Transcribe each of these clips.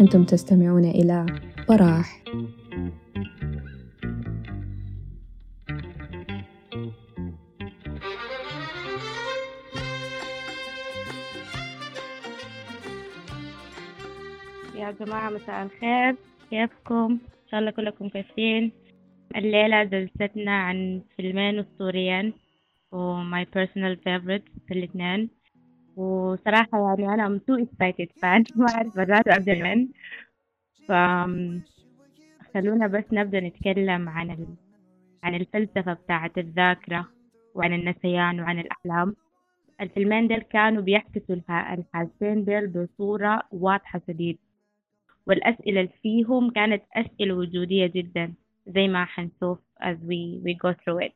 أنتم تستمعون إلى براح. يا جماعة مساء الخير. كيفكم؟ إن شاء الله كلكم كويسين. الليلة جلستنا عن فيلمين أسطوريين و my personal favorites في الاثنين وصراحة يعني أنا I'm too excited fan ما أعرف بدأت أبدأ من. ف خلونا بس نبدأ نتكلم عن ال... عن الفلسفة بتاعة الذاكرة وعن النسيان وعن الأحلام. الفيلمين ديل كانوا بيعكسوا الحالتين ديل بصورة واضحة شديد. والأسئلة فيهم كانت أسئلة وجودية جدا. زي ما حنشوف as we, we go through it.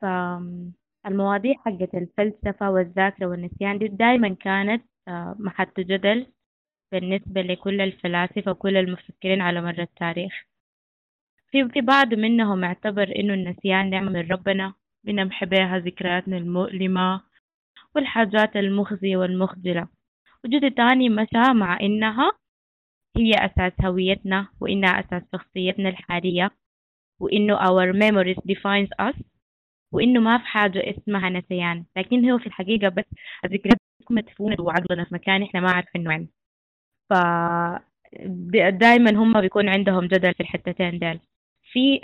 فالمواضيع حقت الفلسفة والذاكرة والنسيان دي دايما كانت آه، محط جدل بالنسبة لكل الفلاسفة وكل المفكرين على مر التاريخ. في في بعض منهم اعتبر إنه النسيان نعمة من ربنا. بنمحي بها ذكرياتنا المؤلمة والحاجات المخزية والمخجلة. وجزء تاني مشى مع إنها هي أساس هويتنا وإنها أساس شخصيتنا الحالية وإنه our memories defines us وإنه ما في حاجة اسمها نسيان. لكن هو في الحقيقة بس الذكريات مدفونة جوا عقلنا في مكان إحنا ما عارفين وين. ف دائما هم بيكون عندهم جدل في الحتتين ديل. في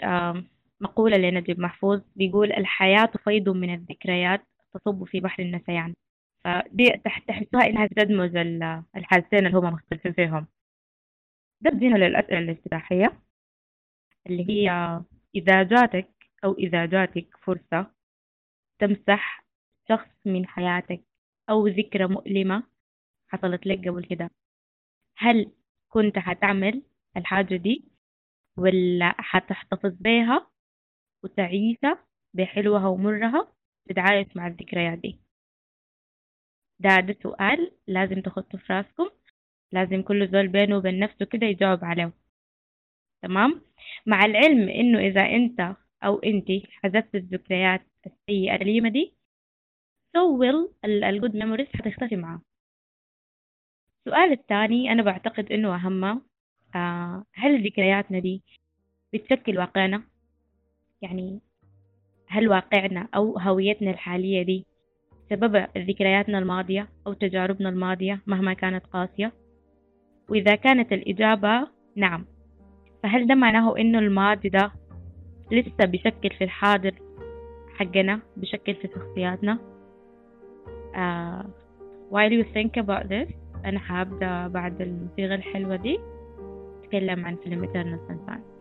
مقولة لنجيب محفوظ بيقول الحياة فيض من الذكريات تصب في بحر النسيان. فدي تحسها إنها تدمج الحالتين اللي هم مختلفين فيهم. ده بدينا للأسئلة الافتتاحية اللي هي إذا جاتك أو إذا جاتك فرصة تمسح شخص من حياتك أو ذكرى مؤلمة حصلت لك قبل كده. هل كنت هتعمل الحاجة دي ولا هتحتفظ بيها وتعيشها بحلوها ومرها تتعايش مع الذكريات دي؟ ده ده سؤال لازم تحطه في راسكم. لازم كل زول بينه وبين نفسه كده يجاوب عليه تمام؟ مع العلم إنه إذا أنت أو انتي حذفت الذكريات السيئة الأليمة دي will الجود ميموريز هتختفي معاه السؤال الثاني أنا بعتقد إنه أهم آه هل ذكرياتنا دي بتشكل واقعنا؟ يعني هل واقعنا أو هويتنا الحالية دي سبب ذكرياتنا الماضية أو تجاربنا الماضية مهما كانت قاسية؟ وإذا كانت الإجابة نعم. فهل ده معناه إنه الماضي ده لسه بيشكل في الحاضر حقنا بيشكل في شخصياتنا؟ uh, while you think about this أنا حابدأ بعد الصيغة الحلوة دي أتكلم عن فيلم Eternal Sunshine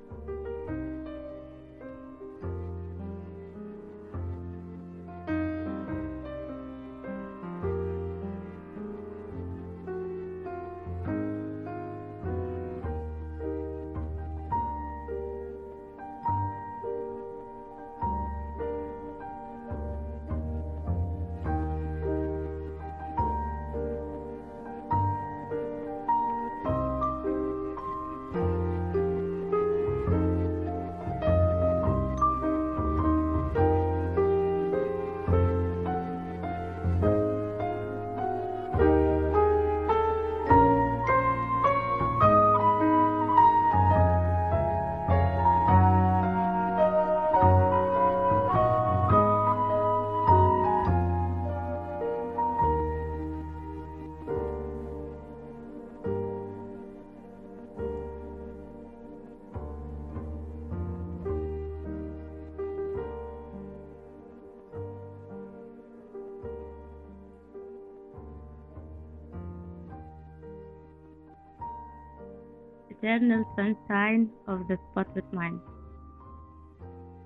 Eternal Sunshine of the Spotless Mind.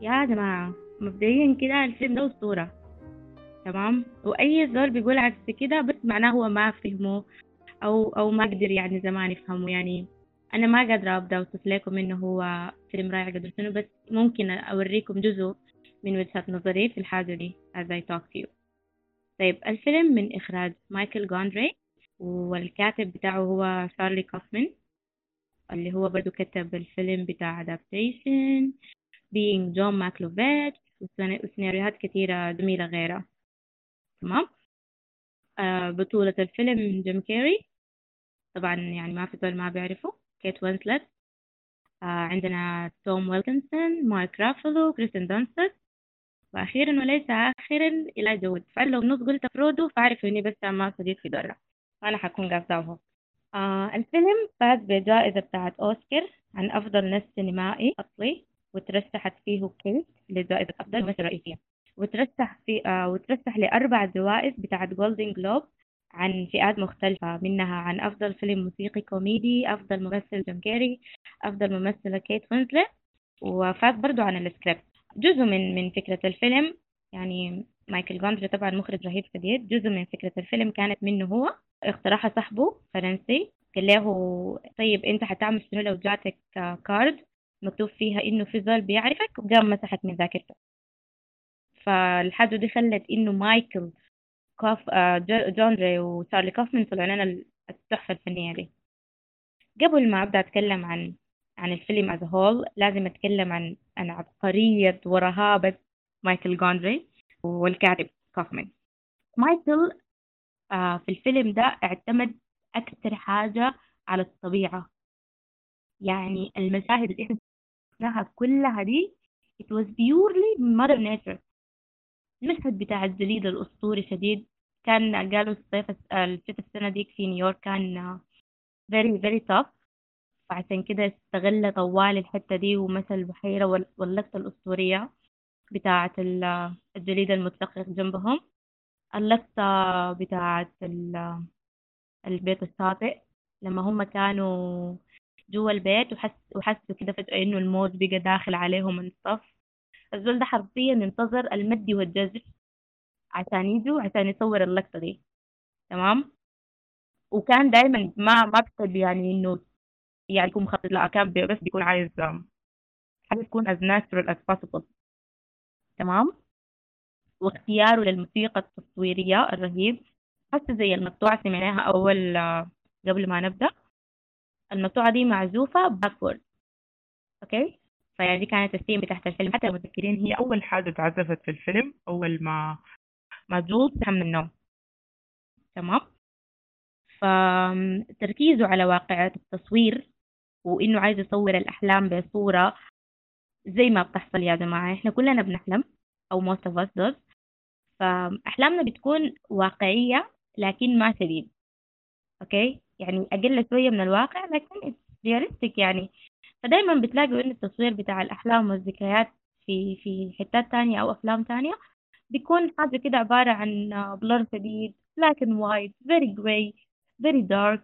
يا جماعة مبدئيا كده الفيلم ده أسطورة. تمام؟ وأي زول بيقول عكس كده بس معناه هو ما فهمه أو أو ما قدر يعني زمان يفهمه. يعني أنا ما قادرة أبدأ أوصف لكم إنه هو فيلم رائع قدر شنو بس ممكن أوريكم جزء من وجهة نظري في الحاجة دي as I talk to you. طيب الفيلم من إخراج مايكل جوندري والكاتب بتاعه هو شارلي كوفمان. اللي هو برضو كتب الفيلم بتاع Adaptation, Being John Malkovich وسيناريوهات كثيرة جميلة غيرها. تمام؟ آه بطولة الفيلم جيم كيري طبعا يعني ما في طول ما بيعرفه. كيت وينسلت آه عندنا توم ويلكنسون مارك رافلو كريستين دانست وأخيرا وليس آخرا إلايجا وود فلو نص قلت فرودو فاعرفوا إني بس ما صديق في دورة أنا حكون قاصداه آه الفيلم فاز بجائزة بتاعت أوسكار عن أفضل نص سينمائي أصلي وترشحت فيه كيت لجائزة أفضل ممثلة رئيسية. وترشح في آه وترشح لأربع جوائز بتاعت Golden Globe عن فئات مختلفة منها عن أفضل فيلم موسيقي كوميدي أفضل ممثل جيم كيري أفضل ممثلة كيت وينسلت وفاز برضو عن السكريبت. جزء من من فكرة الفيلم يعني مايكل جوندري طبعا مخرج رهيب شديد جزء من فكرة الفيلم كانت منه هو اقترحها صاحبه فرنسي قال له طيب أنت حتعمل شنو لو جاتك card مكتوب فيها إنه في زول بيعرفك وقام مسحت من ذاكرته؟ فالحاجة دي خلت إنه مايكل كوف آه، جوندري وشارلي كوفمان طلعوا لنا التحفة الفنية دي. قبل ما أبدأ أتكلم عن عن الفيلم as a whole لازم أتكلم عن عن عبقرية ورهابة مايكل جوندري والكاتب كوفمان. مايكل في الفيلم ده اعتمد أكثر حاجة على الطبيعة. يعني المشاهد اللي إحنا شفناها كلها دي it was purely mother nature. المشهد بتاع الجليد الأسطوري شديد. كان قالوا الصيف الشتاء السنة ديك في نيويورك كان very very tough. فعشان كده استغل طوال الحتة دي ومثل البحيرة واللقطة الأسطورية بتاعة الجليد المتلقق جنبهم. اللقطة بتاعة البيت الشاطئ لما هم كانوا جوا البيت وحس وحسوا كده فجأة إنه الموت بقى داخل عليهم من الصف. الزول ده حرفيا انتظر المد والجزر عشان يجوا عشان يصور اللقطة دي. تمام؟ وكان دايما ما ما بيحب يعني إنه يعني يكون مخطط لا كان بس بيكون عايز حاجة تكون as natural as possible. تمام؟ واختياره للموسيقى التصويرية الرهيب. حتى زي المقطوعة سمعناها أول قبل ما نبدأ. المقطوعة دي معزوفة باكورد okay؟ فيعني دي كانت الثيم بتاعت الفيلم. حتى المتذكرين هي أول حاجة اتعزفت في الفيلم. أول ما ما جول صحى من النوم. تمام؟ فتركيزه على واقعية التصوير وإنه عايز يصور الأحلام بصورة زي ما بتحصل يا جماعة. إحنا كلنا بنحلم أو most of us does. فأحلامنا بتكون واقعية لكن ما شديد أوكي؟ يعني أقل شوية من الواقع لكن realistic يعني. فدايما بتلاقوا إن التصوير بتاع الأحلام والذكريات في في حتات تانية أو أفلام تانية بيكون حاجة كده عبارة عن blur شديد black and white very gray very dark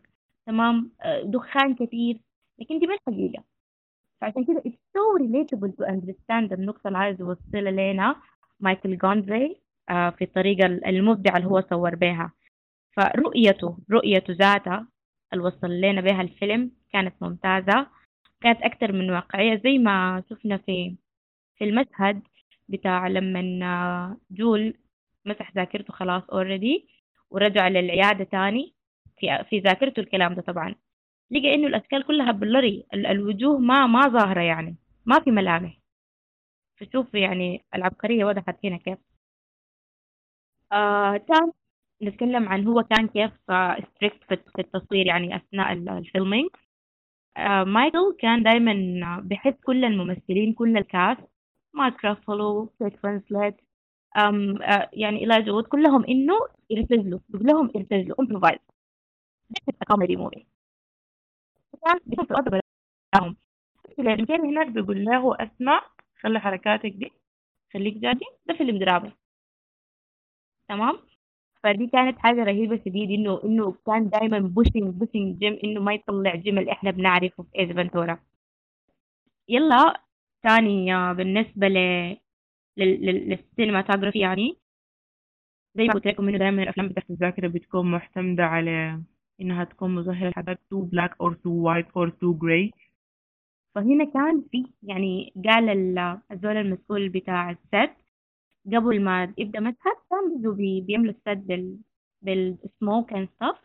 تمام؟ آه، دخان كثير لكن دي مش حقيقة. فعشان كده it's so relatable to understand النقطة اللي عايز يوصلها لنا مايكل جوندري. في الطريقة المبدعة اللي هو صور بها فرؤيته رؤيته ذاتها اللي وصل لنا بها الفيلم كانت ممتازة. كانت أكثر من واقعية زي ما شفنا في في المشهد بتاع لما جول مسح ذاكرته خلاص already ورجع للعيادة تاني. في في ذاكرته الكلام ده طبعا. لقى إنه الأشكال كلها blurry. الوجوه ما ما ظاهرة يعني. ما في ملامح. فشوف يعني العبقرية وضحت هنا كيف. آه تاني نتكلم عن هو كان كيف ستريكت في التصوير يعني أثناء الفيلمينج آه مايكل كان دايما بحس كل الممثلين كل الكاست مارك رافلو كيت آه يعني إلى جود كلهم إنه يرتجلوا بيقول لهم ارتجلوا امبروفايز كوميدي موفي كان الأرض بلاهم كان هناك بيقول له أسمع خلي حركاتك دي خليك جادي. ده فيلم درامي تمام؟ فدي كانت حاجة رهيبة شديد إنه إنه كان دايما pushing pushing جيم إنه ما يطلع جيم اللي إحنا بنعرفه في إيس فنتورا يلا تاني آه، بالنسبة ل لل cinematography يعني. زي ما قلت لكم إنه دايما الأفلام بتاعت الذاكرة بتكون معتمدة على إنها تكون مظهرة حاجات too black أو too white أو too gray فهنا كان في يعني قال الزول المسؤول بتاع ال set قبل ما يبدأ مشهد كان بيجوا بيملوا ال set بال بال smoke and stuff.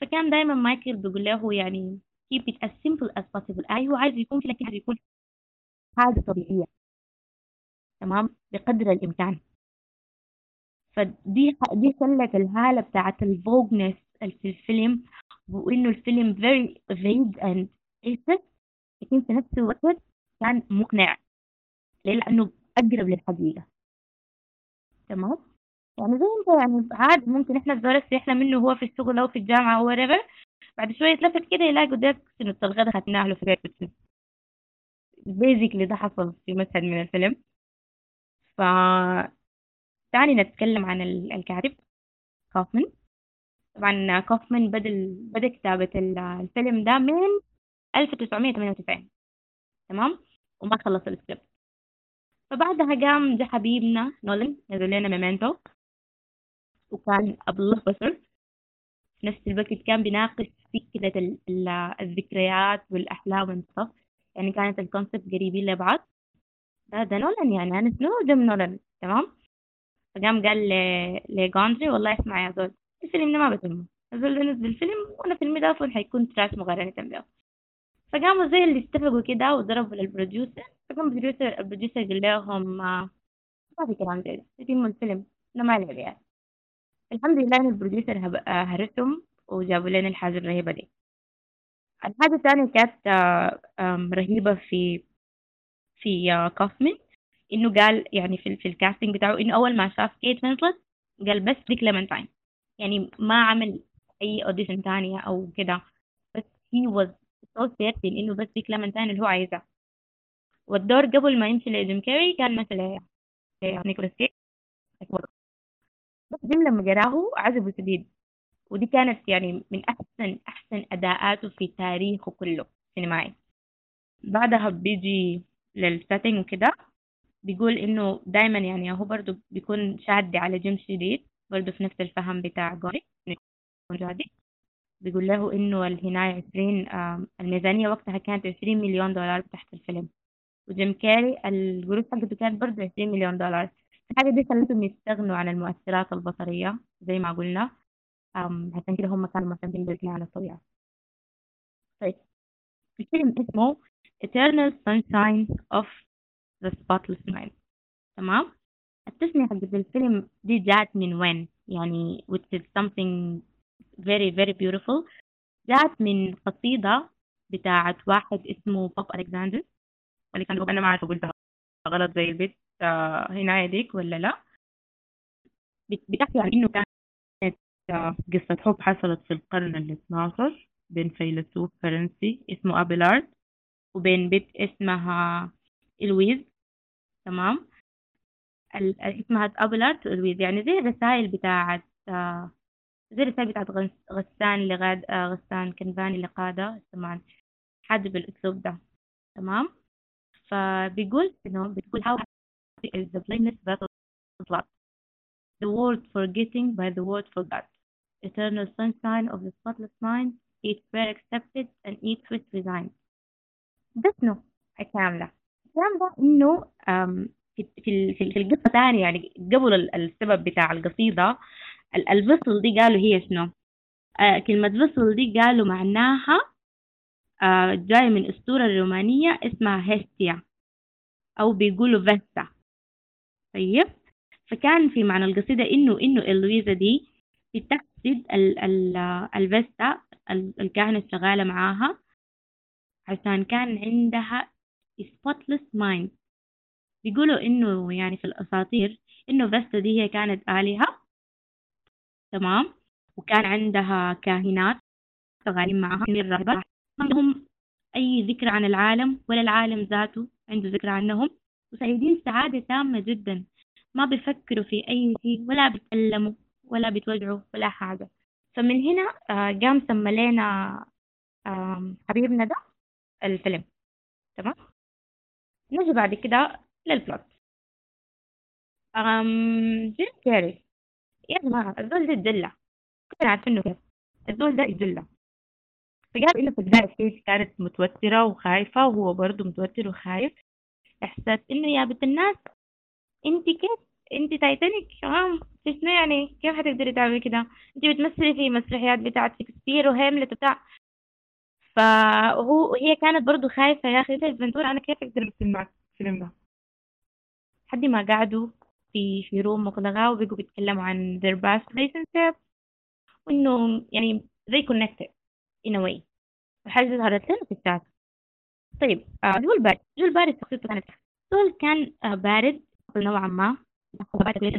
فكان دايما مايكل بيقول له يعني keep it as simple as possible. أي هو عايز يكون كده كده يكون حاجة طبيعية. تمام؟ بقدر الإمكان. فدي دي خلت الهالة بتاعت ال fogginess في الفيلم وإنه الفيلم very vague and racist لكن في نفس الوقت كان مقنع ليه؟ لأنه أقرب للحقيقة. تمام؟ يعني زي انت يعني عادي ممكن إحنا الزول يحلم منه هو في الشغل أو في الجامعة أو whatever بعد شوية يتلفت كده يلاقي قدامك سنة الغدا خدناه له في بيت بيزيكلي ده حصل في مشهد من الفيلم. ف تاني نتكلم عن الكاتب كوفمان. طبعا كوفمان بدأ بدأ كتابة الفيلم ده من 1998 تمام؟ وما خلص السكريبت. فبعدها قام جه حبيبنا نولن نزل لنا ميمنتو وكان أبو بصر. في نفس الوقت كان بيناقش فكرة الذكريات والأحلام والصف. يعني كانت ال concept قريبين لبعض. ده ده نولن يعني أنا شنو جنب نولن؟ تمام؟ فقام قال لجوندري والله اسمع يا زول الفيلم ده ما بتمه الزول ده نزل الفيلم وأنا فيلم ده حيكون trash مقارنة به فقاموا زي اللي اتفقوا كده وضربوا لل producer. فقام ال producer ال producer قال لهم ما في كلام زي ده. يتم الفيلم أنا ما لعب يعني. الحمد لله إن ال producer هرسهم وجابوا لنا الحاجة الرهيبة دي. الحاجة الثانية كانت رهيبة في في كوفمان إنه قال يعني في, في ال casting بتاعه إنه أول ما شاف كيت وينسلت قال بس دي كليمنتاين يعني ما عمل أي audition تانية أو كده. بس he was so certain إنه بس دي كليمنتاين اللي هو عايزها والدور قبل ما يمشي لجيم كاري كان مثل نيكولاس كيج بس جيم لما قراه عجبه شديد. ودي كانت يعني من أحسن أحسن أداءاته في تاريخه كله سينمائي. بعدها بيجي لل setting وكده بيقول إنه دايما يعني هو برضه بيكون شادي على جيم شديد برضه في نفس الفهم بتاع جودي جادي بيقول له إنه الهناية عشرين الميزانية وقتها كانت عشرين مليون دولار تحت الفيلم. وجيم كاري القروش حقته كانت برضه عشرين مليون دولار. الحاجة دي خلتهم يستغنوا عن المؤثرات البصرية زي ما قلنا. عشان كده هم كانوا معتمدين بالكلام على الطبيعة. طيب. الفيلم اسمه Eternal Sunshine of the Spotless Mind. تمام؟ التسمية حقت الفيلم دي جات من وين؟ يعني which is something very very beautiful. جات من قصيدة بتاعت واحد اسمه بوب ألكساندر اللي كان أنا ما عارفة قلتها غلط زي البيت هنا ديك ولا لا؟ بتحكي عن إنه كان قصة حب حصلت في القرن الاثناشر بين فيلسوف فرنسي اسمه أبيلارد وبين بنت اسمها إلويز تمام؟ اسمها أبيلارد وإلويز يعني زي الرسائل بتاعت زي الرسائل بتاعت غسان اللي غاد غسان كنفاني اللي قادة طبعا حد بالأسلوب ده تمام؟ فبيقول إنه بتقول how is the vessel of the word forgetting by the word forgot eternal sunshine of the spotless mind, each prayer accepted and each wish resigned. الكلام ده؟ الكلام ده إنه في في في القصة تاني يعني قبل السبب بتاع القصيدة الفصل دي قالوا هي شنو؟ آه كلمة فصل دي قالوا معناها آه جاي من أسطورة رومانية اسمها هيستيا أو بيقولوا فيستا. طيب فكان في معنى القصيدة إنه إنه إلويزا دي بتحسد الفيستا الكاهنة الشغالة معاها عشان كان عندها spotless mind. بيقولوا إنه يعني في الأساطير إنه فيستا دي هي كانت آلهة. تمام؟ وكان عندها كاهنات شغالين معاها. من الراهبات ما عندهم أي ذكر عن العالم ولا العالم ذاته عنده ذكر عنهم. وسعيدين سعادة تامة جدا. ما بيفكروا في أي شيء ولا بيتكلموا ولا بيتوجعوا ولا حاجة. فمن هنا قام سمى لنا حبيبنا ده الفيلم. تمام؟ نجي بعد كده للبلوت. جيم كاري يا جماعة الزول ده الدلة كلنا عارفينه كيف الزول ده الدلة إنه في البداية كيف كانت متوترة وخايفة وهو برضه متوتر وخايف. إحساس إنه يا بنت الناس أنت كيف؟ أنت تايتانيك؟ تمام شنو يعني؟ كيف حتقدري تعملي كده؟ أنت بتمثلي في مسرحيات بتاعت شكسبير وهاملت وبتاع. فهو هي كانت برضه خايفة يا أخي. إيش الفنتورة أنا كيف أقدر أمثل معك الفيلم ده؟ لحد ما قعدوا في في روم مغلقة وبقوا بيتكلموا عن their past relationship وإنه يعني they connected. In a way. الحاجة ظهرت لنا في الشات طيب آه جول بارد. جول بارد شخصيته كانت جول كان آه بارد نوعا ما.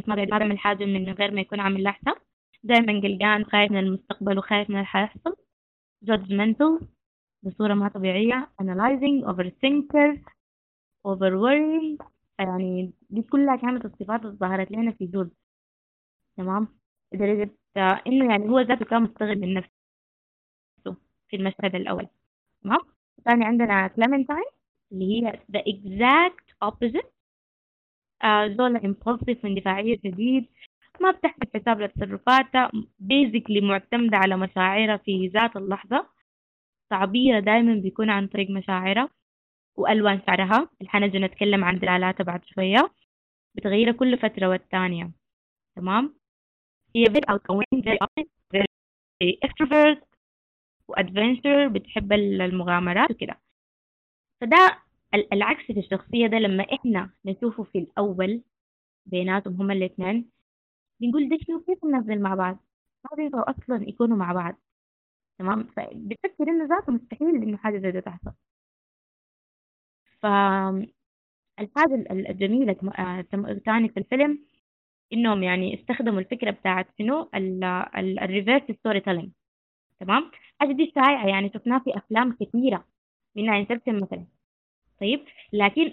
ما بيعمل حاجة من غير ما يكون عامل لها حساب دائما قلقان خايف من المستقبل وخايف من اللي حيحصل. Judgmental بصورة ما طبيعية. Analyzing overthinker overworrying. يعني دي كلها كانت الصفات اللي ظهرت لنا في جول. تمام؟ لدرجة إنه يعني هو ذاته كان مستغرب من نفسه. في المشهد الأول. تمام؟ ثاني عندنا كليمنتاين اللي هي the exact opposite. آه زولا impulsive من دفاعية شديد. ما بتحسب حساب لتصرفاتها. Basically معتمدة على مشاعرها في ذات اللحظة. تعبيرها دايما بيكون عن طريق مشاعرها وألوان شعرها. اللي حنجي نتكلم عن دلالاتها بعد شوية. بتغيرها كل فترة والتانية. تمام؟ هي very outgoing very very extrovert. وادفنتشر بتحب المغامرات وكده. فده العكس في الشخصية ده لما إحنا نشوفه في الأول بيناتهم هما الاثنين بنقول ده شنو كيف الناس مع بعض؟ ما بيقدروا أصلا يكونوا مع بعض. تمام؟ فبتفكر إنه ذاته مستحيل إنه حاجة زي ده تحصل. فالحاجة الجميلة تاني في الفيلم إنهم يعني استخدموا الفكرة بتاعت شنو؟ ال reverse storytelling تمام؟ الحاجة دي شائعة يعني شفناها في أفلام كثيرة منها Inception مثلا. طيب لكن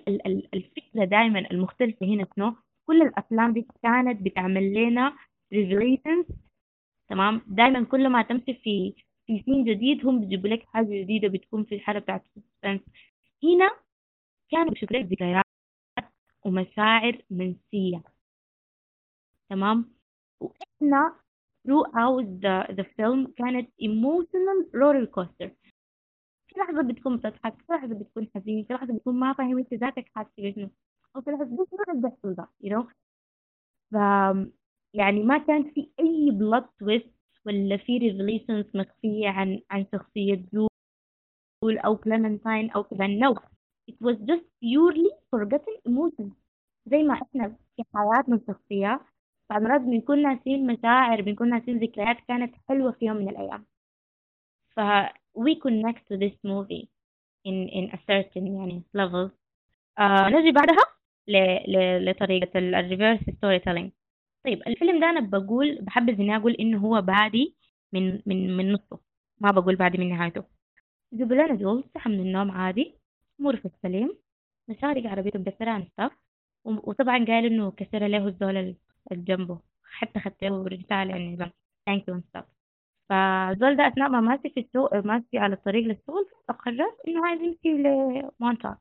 الفكرة دايما المختلفة هنا شنو؟ كل الأفلام دي كانت بتعمل لنا revelations تمام؟ دايما كل ما تمشي في في scene جديد هم بيجيبوا لك حاجة جديدة بتكون في الحالة بتاعت ال suspense هنا كانوا بيشوفوا لك ذكريات ومشاعر منسية. تمام؟ وإحنا throughout the, the film كانت emotional roller coaster. في لحظة بتكون بتضحك في لحظة بتكون حزين في لحظة بتكون ما فاهم إنت ذاتك حاسة بشنو أو في لحظة بس اللي بيحصل ده you know. ف يعني ما كان في أي plot twist ولا في revelations مخفية عن عن شخصية جول أو كليمنتاين أو كذا. No. It was just purely forgotten emotions. زي ما إحنا في حياتنا الشخصية بعد مرات بنكون ناسين مشاعر بنكون ناسين ذكريات كانت حلوة في يوم من الأيام. ف we connect to this movie in in a certain يعني level. آه نجي بعدها ل, ل, لطريقة ال reverse storytelling طيب الفيلم ده أنا بقول بحبذ إني أقول إنه هو بادي من من من نصه. ما بقول بادي من نهايته. جيبوا لنا جول صحى من النوم عادي أمور في السليم مشارك عربيته مدكرة and stuff وطبعا قال إنه كسر له الزول جنبه حتى خدت له رسالة يعني thank you stuff فالزول ده أثناء ما ماشي في السوق ماشي على الطريق للشغل فقرر إنه عايز يمشي لمونتاك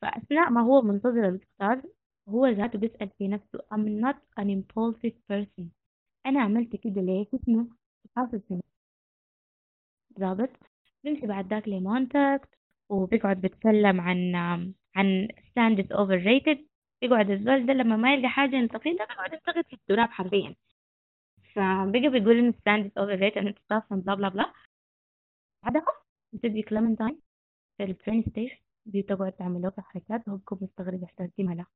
فأثناء ما هو منتظر القطار هو ذاته بيسأل في نفسه I'm not an impulsive person. أنا عملت كده ليه؟ اسمه حاصل في ضابط. بيمشي بعد ذاك لمونتاك وبيقعد بيتكلم عن عن standards overrated. يقعد الزول ده لما ما يلقى حاجة ينتقدها بيقعد ينتقد في التراب حرفيا. فبقى بيقول إن sand is overrated and stuff and blah blah blah. بعدها بتجي كليمنتاين في ال train station دي تقعد تعمل له حركات. وهو بيكون مستغرب يحتاج لها.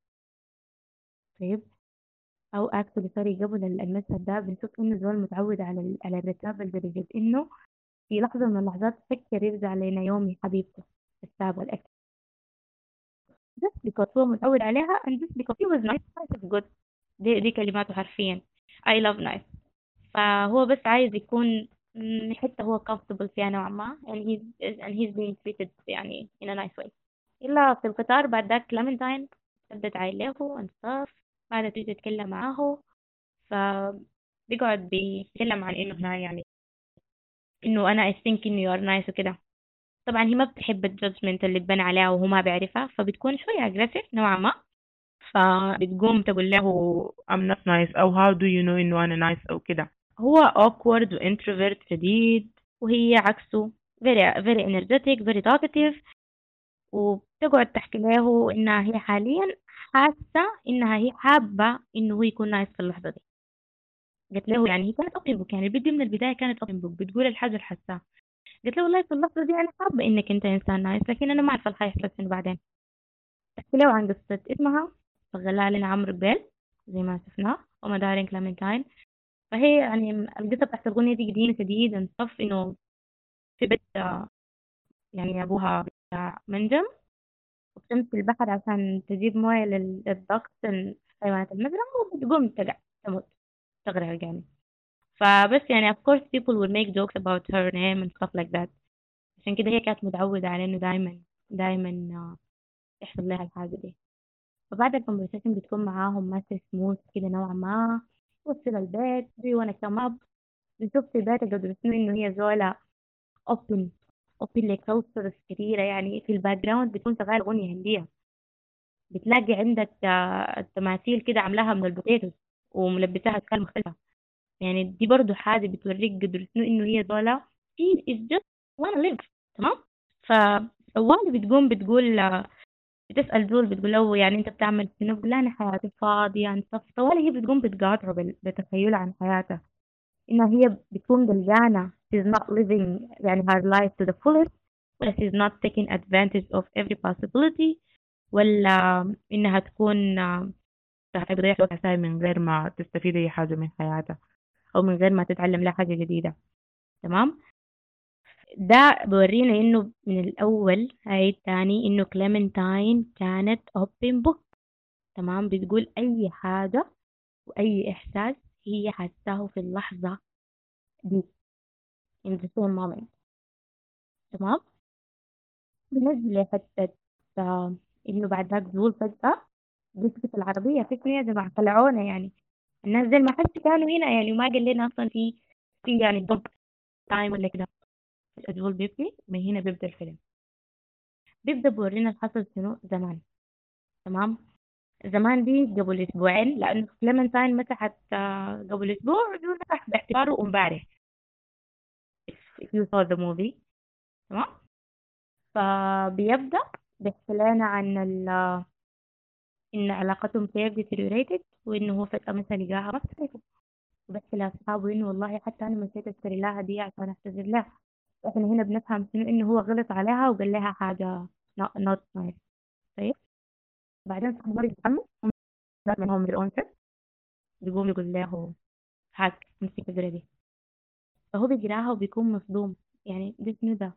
طيب. أو actually sorry قبل المشهد ده بنشوف إنه زول متعود على على الرتابة لدرجة إنه في لحظة من اللحظات فكر يرجع لنيومي حبيبته السابقة الأكل just because هو متعود عليها and just because he was nice nice is good دي, دي كلماته حرفيا. I love nice فهو بس عايز يكون حتى هو comfortable فيها نوعا ما and he's, and he's being treated يعني in a nice way. إلا في القطار بعد ذاك كلامنتاين ثبت and stuff. بعدها تيجي تتكلم معاه فبيقعد بيتكلم عن إنه هنا يعني إنه أنا I think إنه you are nice وكده. طبعا هي ما بتحب ال judgment اللي تبنى عليها وهو ما بيعرفها فبتكون شوية aggressive نوعا ما. فبتقوم تقول له I'm not nice أو how do you know إنه أنا nice أو كده. هو awkward و introvert شديد وهي عكسه very very energetic very talkative. وبتقعد تحكي له إنها هي حاليا حاسة إنها هي حابة إنه هو يكون nice في اللحظة دي. قلت له يعني هي كانت open book يعني الفيديو من البداية كانت open book بتقول الحاجة اللي حاساها. قلت له والله في اللحظة دي أنا حابة إنك أنت إنسان nice لكن أنا ما أعرف اللي حيحصل بعدين. تحكي له عن قصة اسمها شغلها لنا عمرو بيل زي ما شفناه وما دارين كلامنتاين فهي يعني القصة بتاعت الأغنية دي قديمة شديد انصف إنه في بيت يعني أبوها بتاع منجم. وبتمشي البحر عشان تجيب موية للضغط حيوانات المزرعة وبتقوم تقع تموت تغرق يعني فبس يعني of course people will make jokes about her name and stuff like that. عشان كده هي كانت متعودة على إنه دايما دايما يحصل لها الحاجة دي. فبعد ال conversation بتكون معاهم ماشي سموث كده نوعا ما. وصل البيت دي وأنا كم اب بنشوف في بيت قدر إنه هي زولة open open ل cultures كثيرة يعني. في ال background بتكون شغالة أغنية هندية. بتلاقي عندك التماثيل كده عاملاها من ال potatoes وملبساها أشكال مختلفة يعني دي برضو حاجة بتوريك قدر إنه هي زولة she is just wanna live تمام؟ فأول بتقوم بتقول بتسأل زول بتقول له يعني أنت بتعمل شنو؟ بتقول أنا حياتي فاضية أنت طوالي هي بتقوم بتقاطعه بتخيلها عن حياتها إنها هي بتكون قلقانة she's not living يعني her life to the fullest ولا she's not taking advantage of every possibility ولا إنها تكون بتضيع وقتها من غير ما تستفيد أي حاجة من حياتها. أو من غير ما تتعلم لها حاجة جديدة. تمام؟ ده بورينا إنه من الأول هاي الثاني إنه كليمنتاين كانت open book. تمام؟ بتقول أي حاجة وأي إحساس هي حاساه في اللحظة دي. In the same moment. تمام؟ بالنسبة لحتة إنه بعد ذاك زول فجأة مسكت العربية فكرة يا جماعة طلعونا يعني. الناس دي ما حد كانوا هنا يعني وما قال لنا أصلا في في يعني دوب time ولا كده. الزول بيبكي من هنا بيبدأ الفيلم. بيبدأ بورينا الحصل شنو؟ زمان. تمام؟ زمان دي قبل أسبوعين لأنه كليمنتاين مسحت قبل أسبوع؟ مسح باعتباره امبارح. If you saw the movie. تمام؟ فبيبدأ بيحكي لنا عن ال إن علاقتهم كيف deteriorated وإنه هو فجأة مثلا لقاها ما بتعرفه وبحكي لأصحابه إنه والله حتى أنا نسيت أشتري لها دي عشان أعتذر لها. إحنا هنا بنفهم شنو إنه هو غلط عليها وقال لها حاجة not nice. طيب؟ بعدين صاحبه يتحمس منهم بالأنثى بيقوم يقول له هات امسك دي. فهو بيقراها وبيكون مصدوم. يعني دي شنو ده؟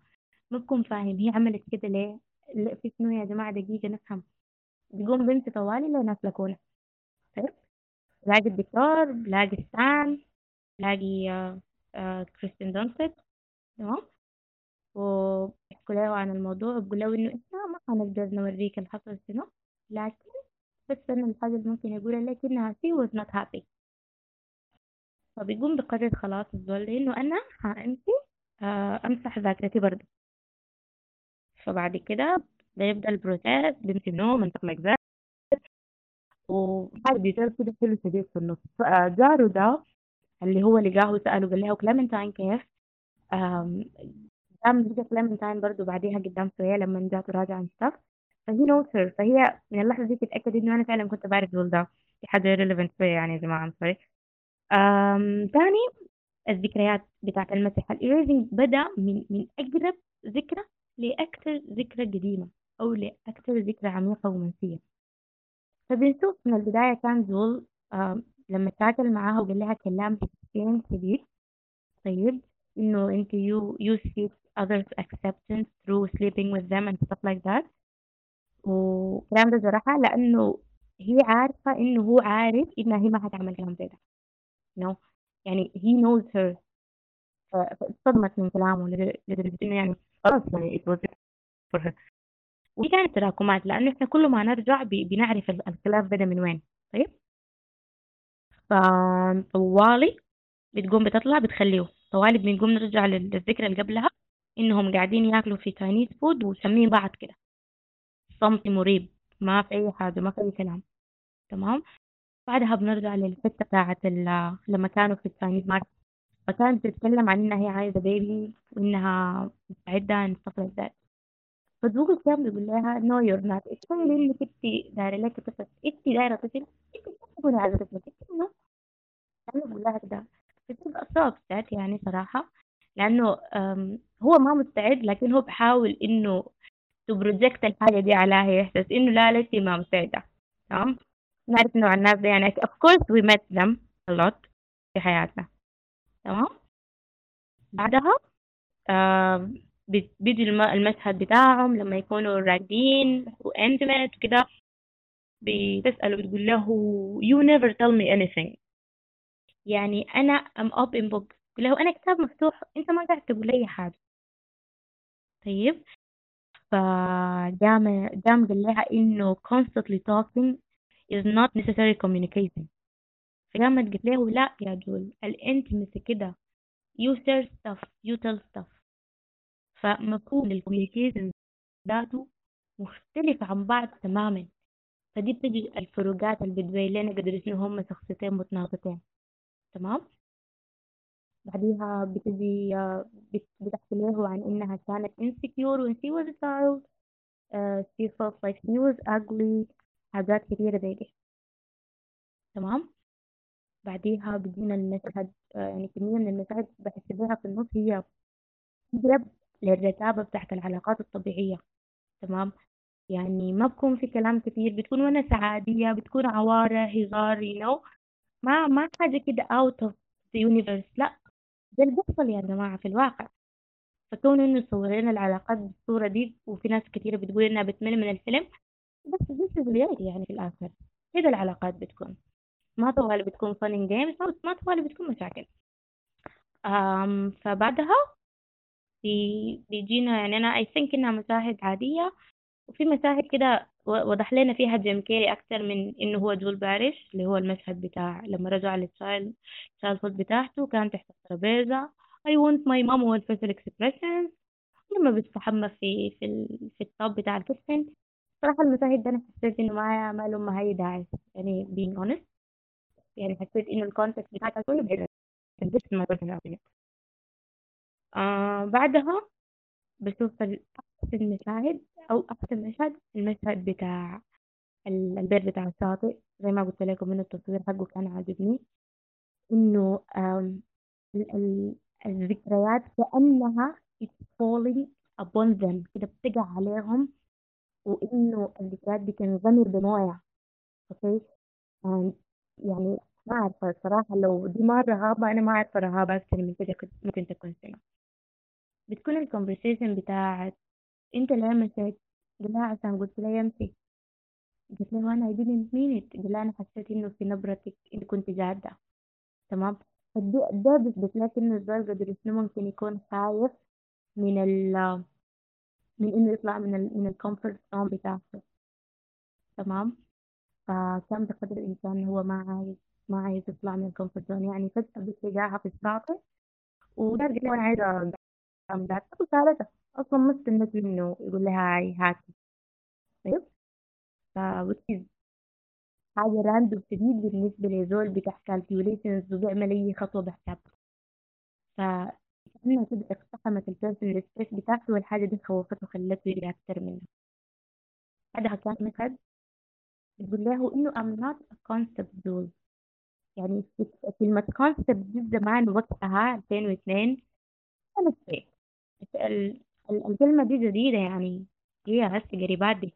ما بكون فاهم. هي عملت كده ليه؟ لا في شنو يا جماعة؟ دقيقة نفهم. بيقوم بنت طوالي لناس لكونة طيب. بلاقي الدكتور بلاقي ستان بلاقي آه آه كريستين دونست تمام. وبيحكوا له عن الموضوع وبقول له إنه إحنا ما حنقدر نوريك اللي حصل شنو لكن بس أنا الحاجة اللي ممكن أقولها لك إنها she was not happy. فبيقوم بقرر خلاص الزول إنه أنا حأمشي آه أمسح ذاكرتي برضه. فبعد كده بيبدأ ال process بيمشي and stuff like that وحاجة detail كده حلو شديد في النص. فجاره ده اللي هو لقاه وسأله قال له كليمنتاين كيف؟ قام لقى كليمنتاين برضه بعديها قدام شوية لما جات تراجع and stuff ف he knows her فهي من اللحظة دي تتأكد إنه أنا فعلا كنت بعرف دول ده. في حاجة relevant شوية يعني يا جماعة sorry تاني الذكريات بتاعت المسح ال erasing بدأ من من أقرب ذكرى لأكثر ذكرى قديمة. أو لأكثر ذكرى عميقة ومنسية فبنشوف من البداية كان زول لما تاكل معاها وقال لها كلام حسين شديد طيب إنه أنت you you seek others acceptance through sleeping with them and stuff like that. وكلام ده جرحها لأنه هي عارفة إنه هو عارف إنها هي ما هتعمل كلام زي ده. Know يعني he knows her. فاتصدمت من كلامه لدرجة إنه يعني خلاص يعني it was for her. ودي كانت تراكمات لأنه إحنا كل ما نرجع بنعرف الخلاف بدأ من وين. طيب؟ فطوالي بتقوم بتطلع بتخليه طوالي بنقوم نرجع للذكرى اللي قبلها إنهم قاعدين ياكلوا في Chinese food وسمين بعض كده. صمت مريب ما في أي حاجة ما في أي كلام. تمام؟ بعدها بنرجع للحتة بتاعت لما كانوا في ال Chinese market فكانت تتكلم عن إنها هي عايزة baby وإنها مستعدة and stuff كان بيقول لها no you're not actually انك انت دايرة لك طفل؟ انت دايرة طفل؟ انت تكوني عايزة طفلك. انت أنا بقول لها كده بتبقى صعب يعني صراحة. لأنه هو ما مستعد لكن هو بحاول إنه تبروجكت الحاجة دي عليها يحسس إنه لا انت ما مستعده تمام؟ نعرف نوع الناس ده يعني. Of course we met them a lot في حياتنا. تمام؟ بعدها بيجي المشهد بتاعهم لما يكونوا راقدين وانتمت وكده بتسأله بتقول له you never tell me anything. يعني أنا I'm open book. بتقول له أنا كتاب مفتوح أنت ما قاعد تقول لي حاجة. طيب. فجام جام قال لها إنه constantly talking is not necessary communicating. فقامت قلت له لا يا جول ال intimacy كده. You share stuff you tell stuff. فمفهوم ال communication ذاته مختلف عن بعض تماما. فدي بتجي الفروقات اللي بتبين لنا قدر شنو هم شخصيتين متناقضتين. تمام؟ بعديها بتجي بتحكي له عن إنها كانت insecure when she was a child. uh, she felt like she was ugly. حاجات كتيرة زي دي. تمام؟ بعديها بيجينا المشهد يعني كمية من المشاهد بحس بها في النص هي تقرب للرتابة بتاعت العلاقات الطبيعية تمام؟ يعني ما بكون في كلام كتير بتكون ونسة عادية بتكون عوارة هزار you know ما ما حاجة كده out of the universe لا ده اللي بيحصل يا جماعة في الواقع. فكون إنه صورنا العلاقات بالصورة دي وفي ناس كتيرة بتقول إنها بتمل من الفيلم بس this is يعني في الآخر. كده العلاقات بتكون. ما طوال بتكون fun and games ما طوال بتكون مشاكل. um, فبعدها بي بيجينا يعني أنا I think إنها مشاهد عادية وفي مشاهد كده وضح لنا فيها جيم كيري أكتر من إنه هو جول باريش اللي هو المشهد بتاع لما رجع لل child child بتاعته كان تحت الترابيزة. I want my mom و facial expressions. لما بتستحمى في في ال... في ال tub بتاع ال kitchen صراحة المشاهد ده أنا حسيت إنه ما ما له ما هي داعي يعني being honest. يعني حسيت إنه الكونتكست بتاعتها كله بعيد بس ما آه بعدها بشوف أحسن مشاهد أو أحسن مشهد المشهد بتاع البيت بتاع الشاطئ. زي ما قلت لكم إنه التصوير حقه كان عاجبني. إنه الذكريات كأنها it's falling upon them كده بتقع عليهم. وإنه الذكريات بتنغمر بموية أوكي؟ يعني ما أعرف الصراحة. لو دي ما رهابة أنا ما أعرف رهابة أكتر من كده ممكن تكون سنة بتكون الكونفرسيشن بتاعت انت ليه مشيت قال لها عشان قلت لها يمشي قلت له أنا I didn't mean it. قال لها أنا حسيت إنه في نبرتك انت كنت جادة تمام؟ ده بيثبت لك إنه الزول قدر شنو ممكن يكون خايف من ال من إنه يطلع من ال من الكومفورت زون بتاعته. تمام؟ فكان بقدر الإمكان هو ما عايز ما عايز يطلع من الكومفورت زون يعني فجأة بتلقاها في الشاطئ وده له أنا عايزة أمداد وسالته أصلا ما استنت منه يقول لها هاي هاتي طيب. فوتشيز حاجة راندوم شديد بالنسبة لزول بتاع كالكيوليشنز وبيعمل أي خطوة بحساب. فكأنها كده اقتحمت ال personal space بتاعته والحاجة دي خوفته وخلته يجري أكتر منه. بعدها كان مشهد بتقول له إنه I'm not a concept جول يعني كلمة concept دي زمان وقتها 2002 كانت فيك ال- ال- الكلمة دي جديدة يعني هي هسه قريبات دي.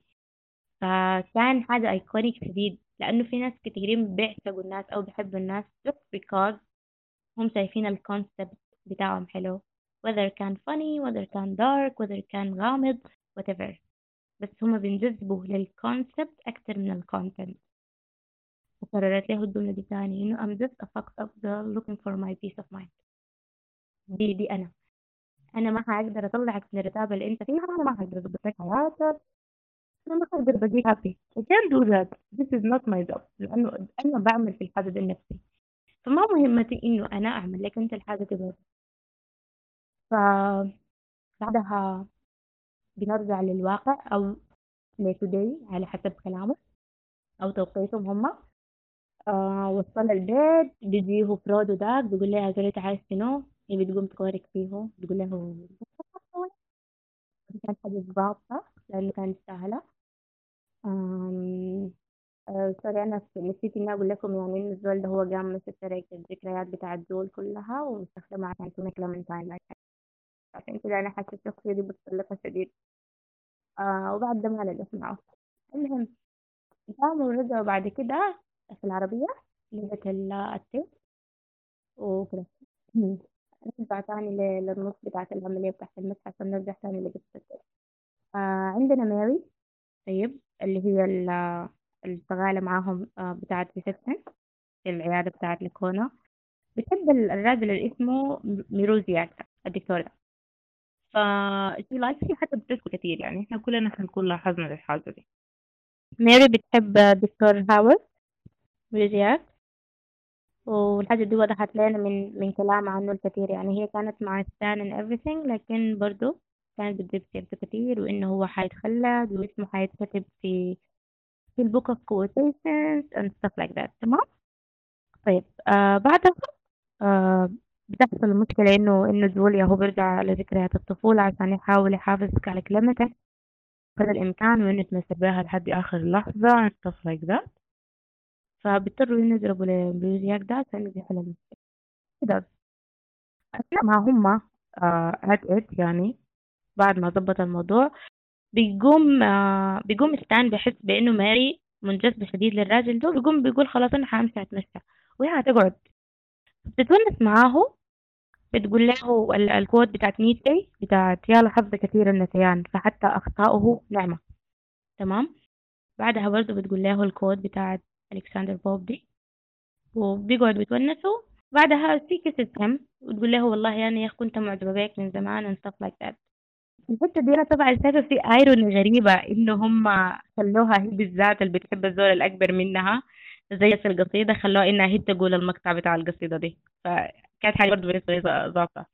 فكان حاجة iconic شديد لأنه في ناس كتيرين بيعشقوا الناس أو بيحبوا الناس just because هم شايفين ال concept بتاعهم حلو. Whether كان funny whether كان dark whether كان غامض whatever. بس هم بينجذبوا لل concept أكتر من ال content وقررت له الجملة دي تاني إنه I'm just a fucked up girl looking for my peace of mind. دي دي أنا. أنا ما هقدر أطلعك من الرتابه اللي أنت فيها أنا ما هقدر اضبط لك حياتك. أنا ما هقدر بجيك happy I can't do that. This is not my job. لأنه أنا بعمل في الحاجة دي لنفسي فما مهمتي إنه أنا أعمل لك أنت الحاجة برضه ف بعدها بنرجع للواقع أو لتوداي على حسب كلامه أو توقيتهم هم. آه وصل البيت بيجيه فرودو داك بيقول لها قالت عايز شنو؟ هي بتقوم تكورك فيه بتقول له كان حاجة ضابطة لأنه كانت سهلة. آه سوري أنا نسيت إني أقول لكم يعني إن الزول ده هو قام مسك الذكريات بتاع الزول كلها ومستخدمها عشان تكون كلمنتاين عشان كده أنا حاسة الشخصية دي بتطلقها شديد. آه وبعد ده ما اسمعه المهم قاموا ورجعوا بعد كده في العربية لغة التيست وكده نرجع تاني للنص بتاعت العملية بتاعت المسح عشان نرجع تاني لقصة آه عندنا ماري طيب اللي هي الشغالة معاهم آه بتاعت reception العيادة بتاعت لكونا بتحب الراجل اللي اسمه ميروزياك الدكتورة. ف she like حتى بتسكت كتير يعني. إحنا كلنا حنكون لاحظنا الحاجة دي. ماري بتحب دكتور هاورد ميروزياك والحاجة دي وضحت لنا من من كلام عنه الكثير. يعني هي كانت مع ستان and everything لكن برضو كانت بتجيب سيرته كتير وإنه هو حيتخلد واسمه حيتكتب في في البوك of quotations and stuff like that. تمام؟ طيب آه بعدها آه بتحصل المشكلة إنه إنه جوليا هو بيرجع لذكريات الطفولة عشان يحاول يحافظ على كلمته. قدر الإمكان وإنه يتمسك بها لحد آخر لحظة and stuff like that. فبيضطروا إنه يضربوا لبريزياك ده عشان يحل المشكلة كده. ما هما آه يعني بعد ما ظبط الموضوع بيقوم آه بيقوم ستان بيحس بإنه ماري منجذبة شديد للراجل ده بيقوم بيقول خلاص أنا حامشي أتمشى. وهي هتقعد بتتونس معاه بتقول له الكود بتاعت نيتشي بتاعت يا حظ كثير النسيان فحتى أخطاؤه نعمة. تمام؟ بعدها برضه بتقول له الكود بتاعت ألكسندر بوب دي وبيقعد بيتونسوا. بعدها في كسر هم وتقول له والله أنا يا أخي كنت معجبة بيك من زمان and stuff like that. الحتة دي أنا طبعا شايفة في ايرون غريبة إنه هم خلوها هي بالذات اللي بتحب الزول الأكبر منها. زي في القصيدة خلوها إنها هي تقول المقطع بتاع القصيدة دي. فكانت حاجة برضه بالنسبة لي ظابطة.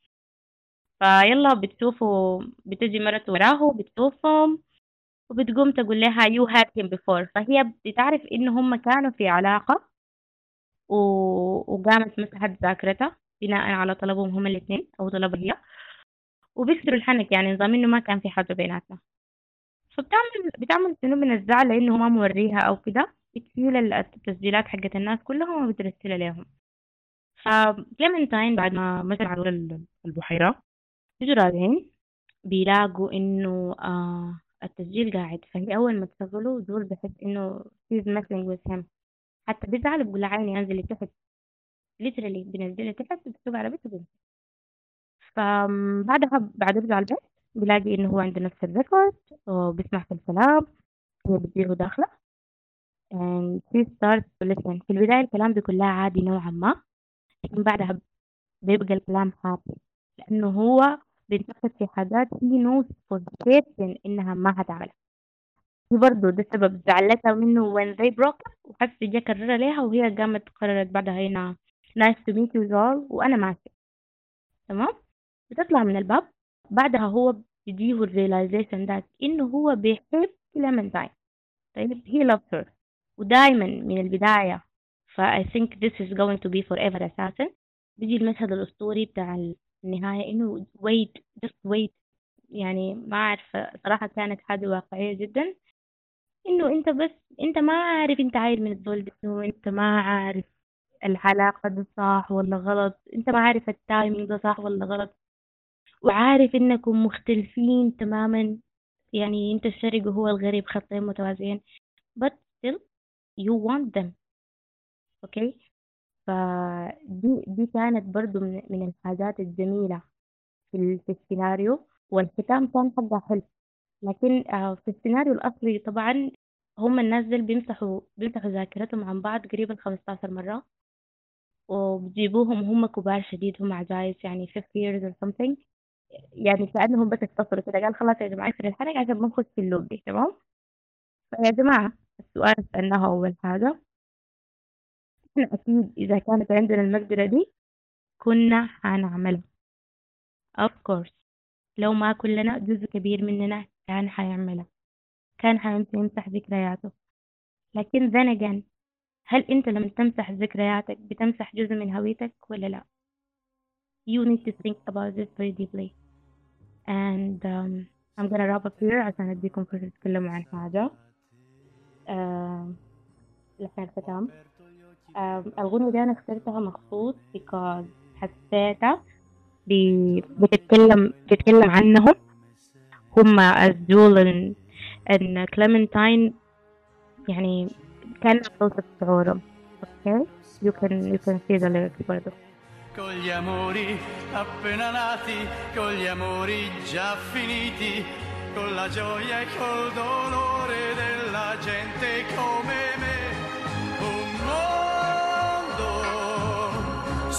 فيلا بتشوفوا بتجي مرته وراه بتشوفهم. وبتقوم تقول لها you had him before. فهي بتعرف إنه هم كانوا في علاقة و... وقامت مسحت ذاكرتها بناء على طلبهم هم الاثنين أو طلبها هي. وبيكسروا الحنك يعني نظام إنه ما كان في حاجة بيناتنا. فبتعمل بتعمل شنو من الزعل لأنه ما موريها أو كده؟ بتشيل التسجيلات حقت الناس كلهم وبترسلها لهم فكليمنتاين بعد ما مشى على البحيرة. بيجوا راجعين بيلاقوا إنه آه التسجيل قاعد فهي أول ما تشغله دول بحس إنه she's messing with him. حتى بيزعل بقول عيني أنزلي تحت literally بنزلها تحت بتسوق على بيته فبعدها بعد يرجع البيت بيلاقي إنه هو عنده نفس الريكورد وبيسمع في الكلام هي بتجيله داخلة and she starts to listen. في البداية الكلام بيكون لها عادي نوعا ما. لكن بعدها بيبقى الكلام حاد لأنه هو بينتقد في حاجات he knows for certain إنها ما هتعملها. برضه ده سبب زعلتها منه when they broke up وحس جا كررها ليها وهي قامت قررت بعدها هنا nice to meet you all وأنا ماشي تمام؟ بتطلع من الباب بعدها هو بيجيه ال realization ده إنه هو بيحب كليمنتاين طيب he loves her. ودائما من البداية ف I think this is going to be forever أساسا بيجي المشهد الأسطوري بتاع النهاية إنه wait just wait. يعني ما أعرف صراحة كانت حاجة واقعية جدا. إنه أنت بس أنت ما عارف أنت عايل من الزول ده أنت ما عارف العلاقة دي صح ولا غلط. أنت ما عارف التايمينج ده صح ولا غلط. وعارف إنكم مختلفين تماما. يعني أنت الشرق وهو الغريب خطين متوازيين. But still you want them. أوكي فدي دي كانت برضو من, من الحاجات الجميلة في, في السيناريو والختام كان حقها حلو. لكن آه، في السيناريو الأصلي طبعا هم الناس دول بيمسحوا بيمسحوا ذاكرتهم عن بعض قريبا 15 مرة وبيجيبوهم هم كبار شديد هم عجايز يعني 50 years or something. يعني كأنهم بس اتصلوا كده قال خلاص يا جماعة يقفل الحلقة عشان ما نخش في اللوب دي تمام؟ فيا جماعة السؤال سألناه أول حاجة. إحنا أكيد إذا كانت عندنا المقدرة دي كنا حنعملها of course. لو ما كلنا جزء كبير مننا كان حيعملها كان حيمشي يمسح ذكرياته. لكن then again هل أنت لما تمسح ذكرياتك بتمسح جزء من هويتك ولا لا؟ You need to think about this very deeply. And um, I'm gonna wrap up here عشان أديكم فرصة تتكلموا عن حاجة. Uh, لحن الختام الغنوة دي أنا اخترتها مخصوص because حساتة بتتكلم بتتكلم عنهم. هما الزول ان كليمنتاين يعني كان صوت شعورهم أوكي يو كان يو كان سي ذا ليركس برضه Con gli appena nati, con gli già finiti, con la gioia e col dolore della gente come.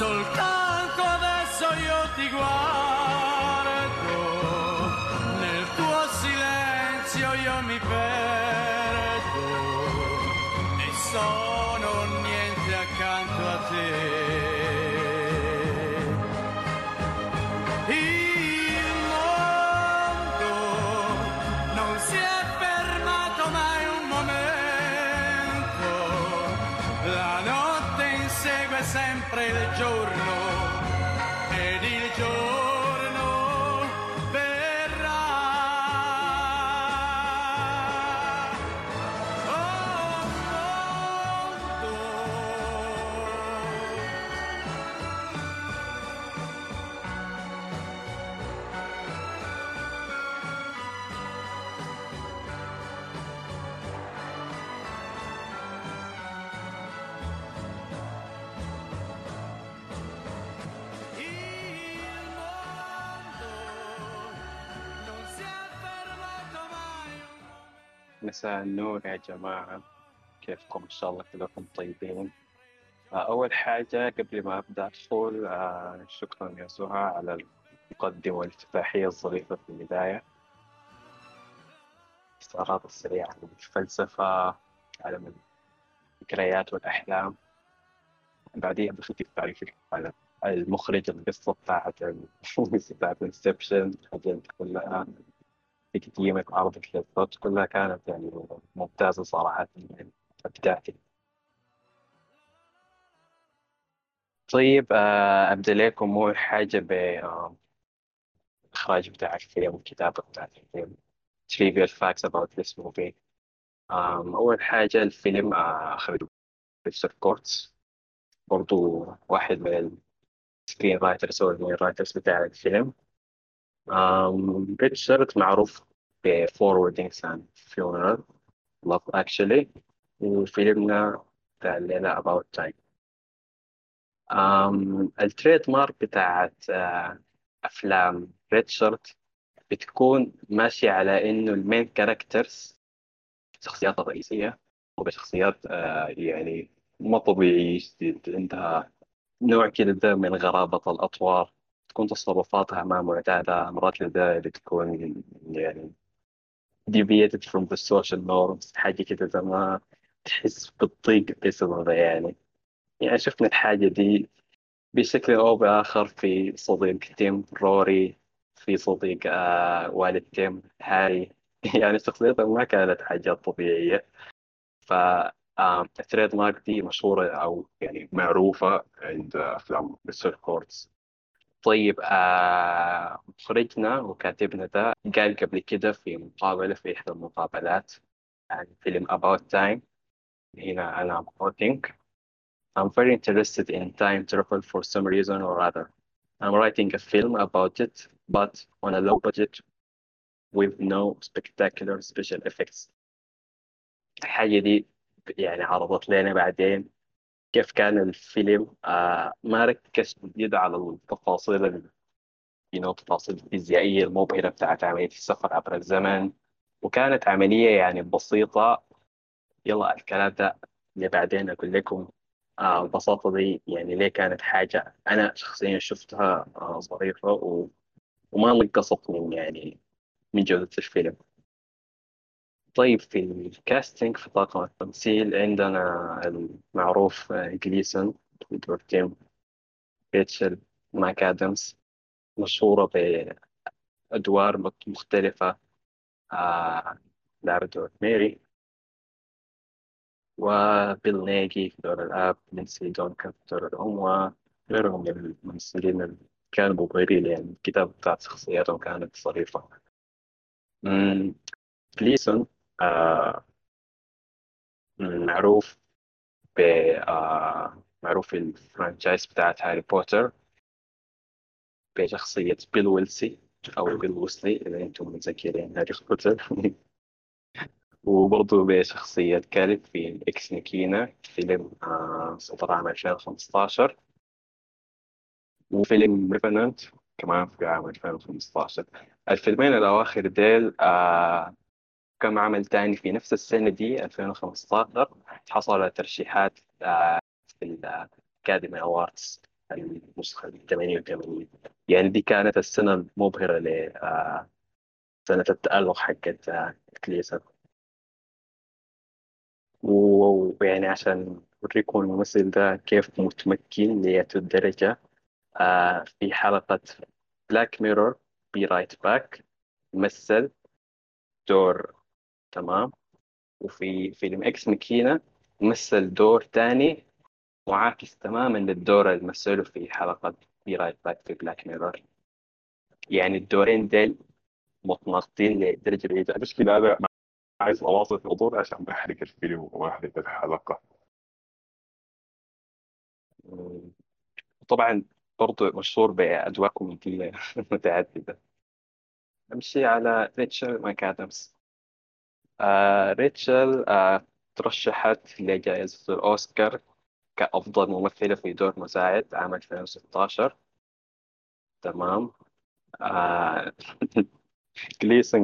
Soltanto adesso io ti guardo, nel tuo silenzio io mi perdo مساء النور يا جماعة. كيفكم إن شاء الله كلكم طيبين؟ آه، أول حاجة قبل ما أبدأ أدخل آه، شكرا يا سهى على المقدمة والافتتاحية الظريفة في البداية. الاستعراض السريع عن الفلسفة عالم الذكريات والأحلام. بعدين دخلت في تعريف على المخرج القصة بتاعت بتاعت انسبشن الحاجات كلها تقييمك وعرضك للصوت كلها كانت يعني ممتازة صراحة يعني أبدعتي طيب آه، أبدأ لكم. أول حاجة بالإخراج بتاع الفيلم والكتابة بتاعت الفيلم. Trivial facts about this آم، أول حاجة الفيلم آه، أخرجه ريتشارد كورتس. برضو واحد من ال screenwriters أو ال main writers بتاع الفيلم. آم، ريتشارد معروف ب Four Weddings and Funeral Love Actually وفيلمنا الليلة About Time. ال trademark بتاعت أفلام ريتشارد بتكون ماشية على إنه ال main characters الشخصيات الرئيسية وبشخصيات يعني ما طبيعية عندها نوع كده ده من غرابة الأطوار. تكون تصرفاتها ما معتادة مرات لذلك تكون يعني deviated from the social norms حاجة كده ما تحس بالضيق بسببها يعني. يعني شفنا الحاجة دي بشكل أو بآخر في صديق تيم روري في صديق آه والد تيم هاري. يعني شخصيتهم ما كانت حاجات طبيعية. ف آه ال trademark دي مشهورة أو يعني معروفة عند أفلام ريتشارد كورتس طيب آه مخرجنا وكاتبنا ده قال قبل كده في مقابلة في إحدى المقابلات عن فيلم About Time هنا أنا quoting I'm very interested in time travel for some reason or other. I'm writing a film about it, but on a low budget with no spectacular special effects. الحاجة دي يعني عرضت لنا بعدين كيف كان الفيلم؟ آه ما ركز جدا على التفاصيل التفاصيل الفيزيائية المبهرة بتاعت عملية السفر عبر الزمن. وكانت عملية يعني بسيطة. يلا الكلام ده اللي بعدين أقول لكم. آه البساطة دي يعني ليه كانت حاجة أنا شخصيا شفتها آه ظريفة. وما نقصت من يعني من جودة الفيلم. طيب في ال casting في طاقم التمثيل عندنا المعروف آه، جليسون دور تيم ريتشل ماك آدمز مشهورة بأدوار مختلفة آه لعبت دور ميري وبيل نيجي في دور الأب لينسي دونكن في دور الأم وغيرهم من الممثلين اللي كانوا مبهرين يعني الكتابة بتاعت شخصياتهم كانت ظريفة. مم، جليسون آه معروف ب آه معروف ال franchise بتاعت هاري بوتر بشخصية بيل ويزلي أو بيل ويزلي إذا أنتم متذكرين هاري بوتر. وبرضه بشخصية كالب في Ex Machina فيلم آه، صدر عام 2015 وفيلم Revenant كمان في عام 2015 الفيلمين الأواخر ديل آه كم عمل تاني في نفس السنة دي 2015 حصل ترشيحات آه في ال Academy Awards النسخة 88 يعني دي كانت السنة المبهرة ل آه سنة التألق حقت آه جليسون ويعني عشان أوريكم الممثل ده كيف متمكن لغاية الدرجة في حلقة Black Mirror Be Right Back مثل دور تمام؟ وفي فيلم Ex Machina مثل دور تاني معاكس تماما للدور اللي مثله في حلقة Be Right Back في Black Mirror يعني الدورين ديل متناقضين لدرجة بعيدة. المشكلة هذا ما عايز أواصل في الموضوع عشان ما أحرق الفيلم وما أحرق الحلقة. طبعا برضو مشهور بأجواء كوميدية متعددة أمشي على ريتشل مايك آدمز آه ريتشل آه ترشحت لجائزة الأوسكار كأفضل ممثلة في دور مساعد عام 2016 تمام. آه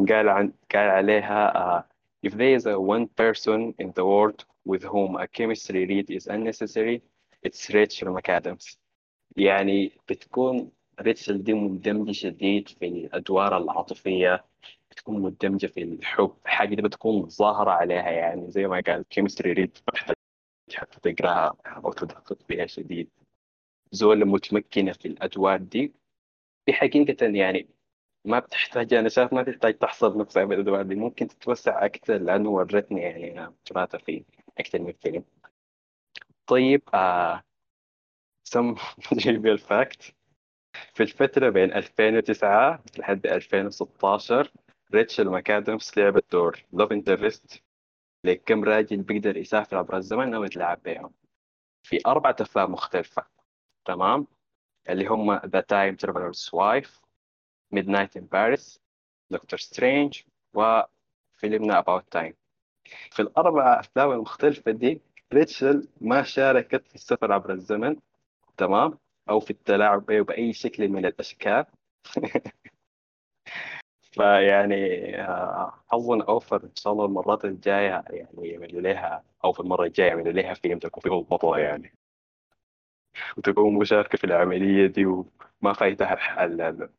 قال عن قال عليها آه if there is a one person in the world with whom a chemistry read is unnecessary it's Rachel McAdams. يعني بتكون ريتشل دي مندمجة شديد في الأدوار العاطفية بتكون مندمجة في الحب حاجة دي بتكون ظاهرة عليها يعني زي ما قال كيمستري ريد حتى تقراها أو تدقق فيها شديد. زول متمكنة في الأدوار دي في حقيقة يعني ما بتحتاج أنا شايف ما تحتاج تحصر نفسها بالأدوار دي ممكن تتوسع أكثر لأنه ورتني يعني تراثة في أكثر من فيلم. طيب آه سم trivial fact. في الفترة بين 2009 لحد 2016 ريتشل ماكادامز لعبت دور. لوف انترست لكم راجل بيقدر يسافر عبر الزمن أو يتلاعب بيهم في أربعة أفلام مختلفة. تمام؟ اللي هم The Time Traveler's Wife Midnight in Paris Doctor Strange وفيلمنا About Time. في الأربع أفلام المختلفة دي ريتشل ما شاركت في السفر عبر الزمن. تمام؟ أو في التلاعب بأي شكل من الأشكال. فيعني آه، حظا أوفر إن شاء الله المرات الجاية يعني يعملوا لها أو في المرة الجاية يعملوا لها فيلم تكون فيه البطلة يعني. وتكون مشاركة في العملية دي وما فايتها الح- ال-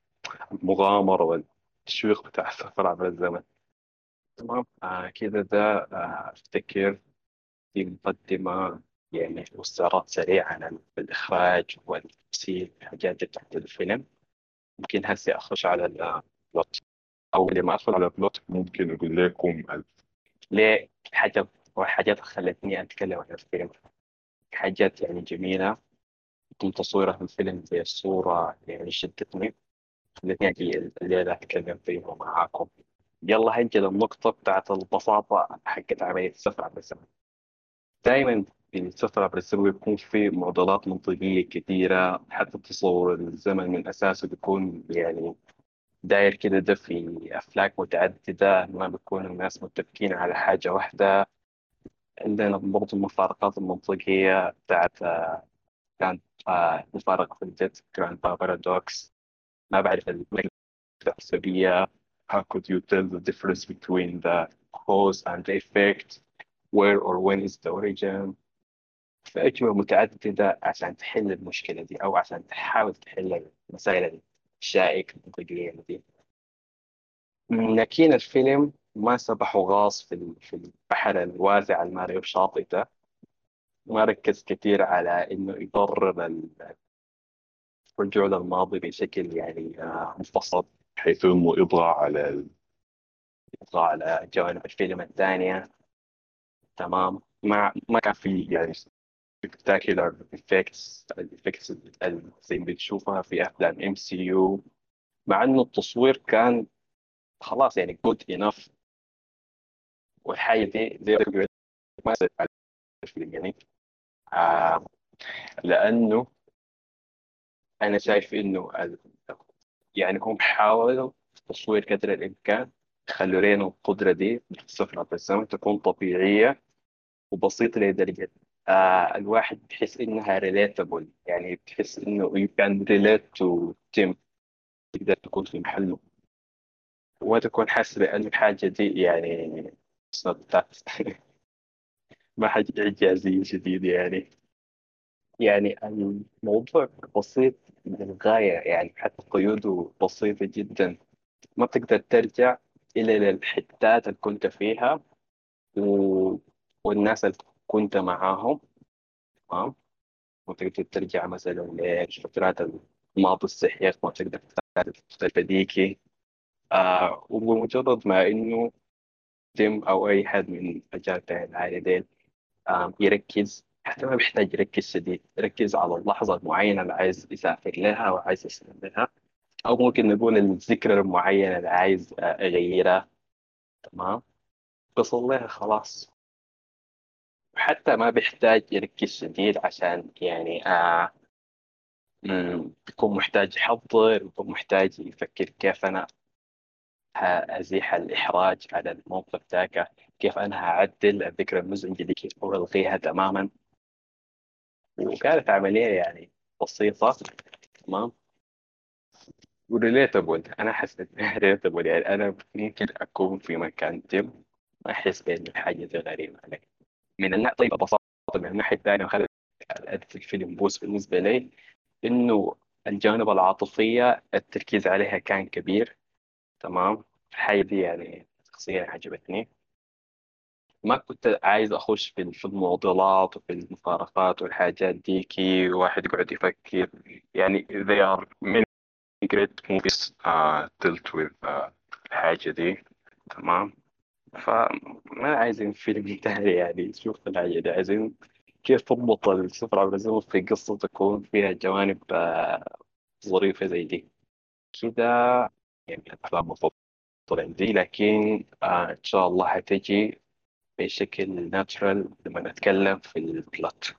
المغامرة والتشويق بتاع السفر عبر الزمن. تمام. آه كده ده آه أفتكر في مقدمة يعني واستعراض سريع عن الإخراج والتمثيل الحاجات بتاعت الفيلم. يمكن هسه أخش على البلوت أو قبل ما أدخل على البلوت ممكن أقول لكم ال- ليه حاجة والحاجات خلتني أتكلم عن الفيلم. حاجات يعني جميلة. تم تصويرها في الفيلم بصورة يعني شدتني خلتني أجي الليلة أتكلم فيها معاكم يلا هنجي للنقطة بتاعت البساطة حقت عملية السفر عبر الزمن دائما في السفر عبر الزمن بيكون في معضلات منطقية كثيرة حتى تصور الزمن من أساسه بيكون يعني داير كده ده في أفلاك متعددة ما بيكون الناس متفقين على حاجة واحدة. عندنا برضو المفارقات المنطقية بتاعت آه، كانت آه، مفارقة في الجد grand paradox ما بعرف الحسابية how could you tell the difference between the cause and the effect? Where or when is the origin? فأجوبة متعددة عشان تحل المشكلة دي أو عشان تحاول تحل المسائل الشائكة المنطقية دي لكن الفيلم ما سبح وغاص في في البحر الواسع المالي الشاطئ ده ما ركز كثير على إنه يبرر ال- الرجوع للماضي بشكل يعني آه، مفصل حيث إنه يطغى على يطغى على جوانب الفيلم الثانية. تمام. ما ما كان في يعني spectacular effects ال effects زي ما بتشوفها في افلام MCU مع إنه التصوير كان خلاص يعني good enough. والحاجة دي زي ما على الفيلم يعني. آه لأنه أنا شايف إنه ال- يعني هم حاولوا في التصوير قدر الإمكان خلوا لنا القدرة دي بالسفر عبر الزمن تكون طبيعية وبسيطة لدرجة آه الواحد بيحس إنها ريليتابل يعني بتحس إنه can relate to Tim. تقدر تكون في محله. وما تكون حاسس بأن الحاجة دي يعني ما حاجة إعجازية شديدة يعني. يعني الموضوع بسيط للغاية يعني حتى قيوده بسيطة جدا. ما تقدر ترجع إلى الحتات اللي كنت فيها و... والناس اللي كنت معاهم تمام؟ وتقدر ترجع مثلا لفترات الماضي السحيق ما تقدر تختلف ديكي آه وبمجرد ما إنه تم أو أي حد من رجال العائلة ديل آه يركز حتى ما بيحتاج يركز شديد يركز على اللحظة المعينة اللي عايز يسافر لها وعايز يسلم لها. أو ممكن نقول الذكرى المعينة اللي عايز أغيرها تمام؟ بصل لها خلاص. حتى ما بيحتاج يركز شديد عشان يعني آه بيكون محتاج يحضر بيكون محتاج يفكر كيف أنا أزيح الإحراج على الموقف ذاك كيف أنا هعدل الذكرى المزعجة دي ألغيها تماما. وكانت عملية يعني بسيطة تمام؟ و relatable أنا حسيت إنها relatable يعني أنا ممكن أكون في مكان تم ما أحس بأن الحاجة دي غريبة علي. من الناحية طيب ببساطة من الناحية الثانية وخلت الفيلم بوس بالنسبة لي إنه الجانب العاطفية التركيز عليها كان كبير. تمام؟ الحاجة دي يعني شخصيا عجبتني. ما كنت عايز في في المعضلات وفي المفارقات والحاجات ديكي واحد يقعد يفكر. يعني they are many great movies uh, dealt with uh, الحاجة دي. تمام؟ فما عايزين فيلم تاني يعني شوف دي عايزين كيف تضبط السفر عبر الزمن في قصة تكون فيها جوانب آه، ظريفة زي دي. كذا يعني الأفلام المفضلة عندي لكن آه إن شاء الله حتجي بشكل ناتشرال لما نتكلم في البلوت.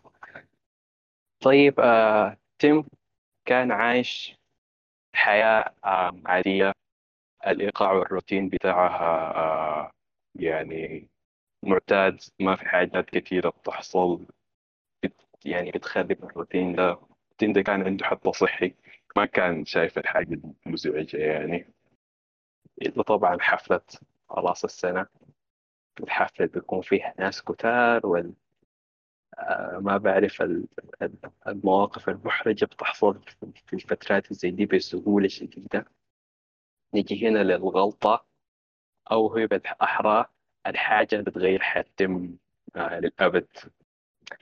طيب آه تيم كان عايش حياة آه عادية. الإيقاع والروتين بتاعها آه يعني معتاد ما في حاجات كثيرة بتحصل. بت يعني بتخرب الروتين ده الروتين ده كان عنده حتى صحي ما كان شايف الحاجة مزعجة يعني. إلا طبعا حفلة راس السنة. الحفلة بيكون فيها ناس كتار وال آه، ما بعرف ال- ال- المواقف المحرجة بتحصل في الفترات زي دي بسهولة شديدة. نيجي هنا للغلطة. أو هي بالأحرى الحاجة اللي بتغير حياتهم آه، للأبد.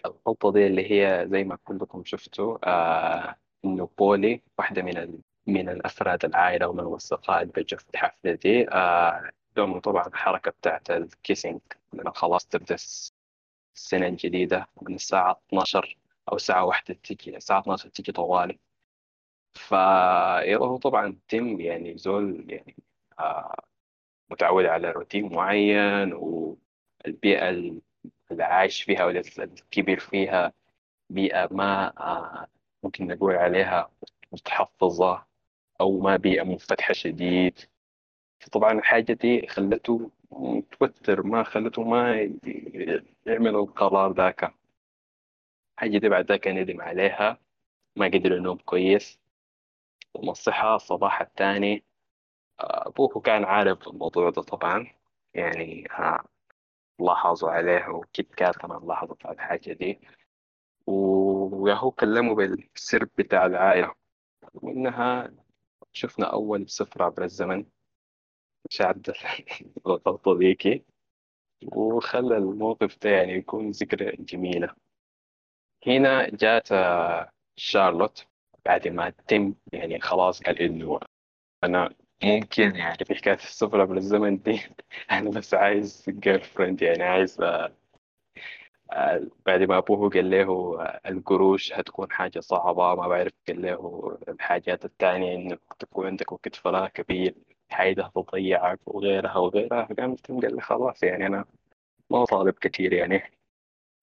الغلطة دي اللي هي زي ما كلكم شفتوا آه إنه بولي واحدة من ال... من الأفراد العائلة ومن الأصدقاء اللي بيجوا في الحفلة دي آه طبعا الحركة بتاعت الكيسينج لما خلاص تبدأ السنة الجديدة من الساعة 12 أو الساعة واحدة تجي الساعة 12 تجي طوالي. فهو طبعا تيم يعني زول يعني آه متعود على روتين معين والبيئة اللي عايش فيها واللي الكبير فيها بيئة ما آه، ممكن نقول عليها متحفظة أو ما بيئة منفتحة شديد. طبعا الحاجة دي خلته متوتر ما خلته ما يعمل القرار ذاك. الحاجة دي بعد ذاك ندم عليها ما قدر ينوم كويس. وما صحى الصباح الثاني أبوه كان عارف الموضوع ده طبعا يعني آه، لاحظوا عليه وكيت كات كمان لاحظت على الحاجة دي. وياهو كلموا بالسر بتاع العائلة وإنها شفنا أول سفرة عبر الزمن شعب الغلطة ذيكي وخلى الموقف ده يعني يكون ذكرى جميلة. هنا جات آه، شارلوت بعد ما تم يعني خلاص قال إنه أنا ممكن يعني في حكاية السفرة عبر الزمن دي. أنا بس عايز جيرل فريند يعني عايز آه، آه، بعد ما أبوه قال له آه، القروش هتكون حاجة صعبة ما بعرف قال له الحاجات التانية إنك تكون عندك وقت فراغ كبير حاجة هتضيعك وغيرها وغيرها. قام تم قال لي خلاص يعني أنا ما طالب كتير يعني.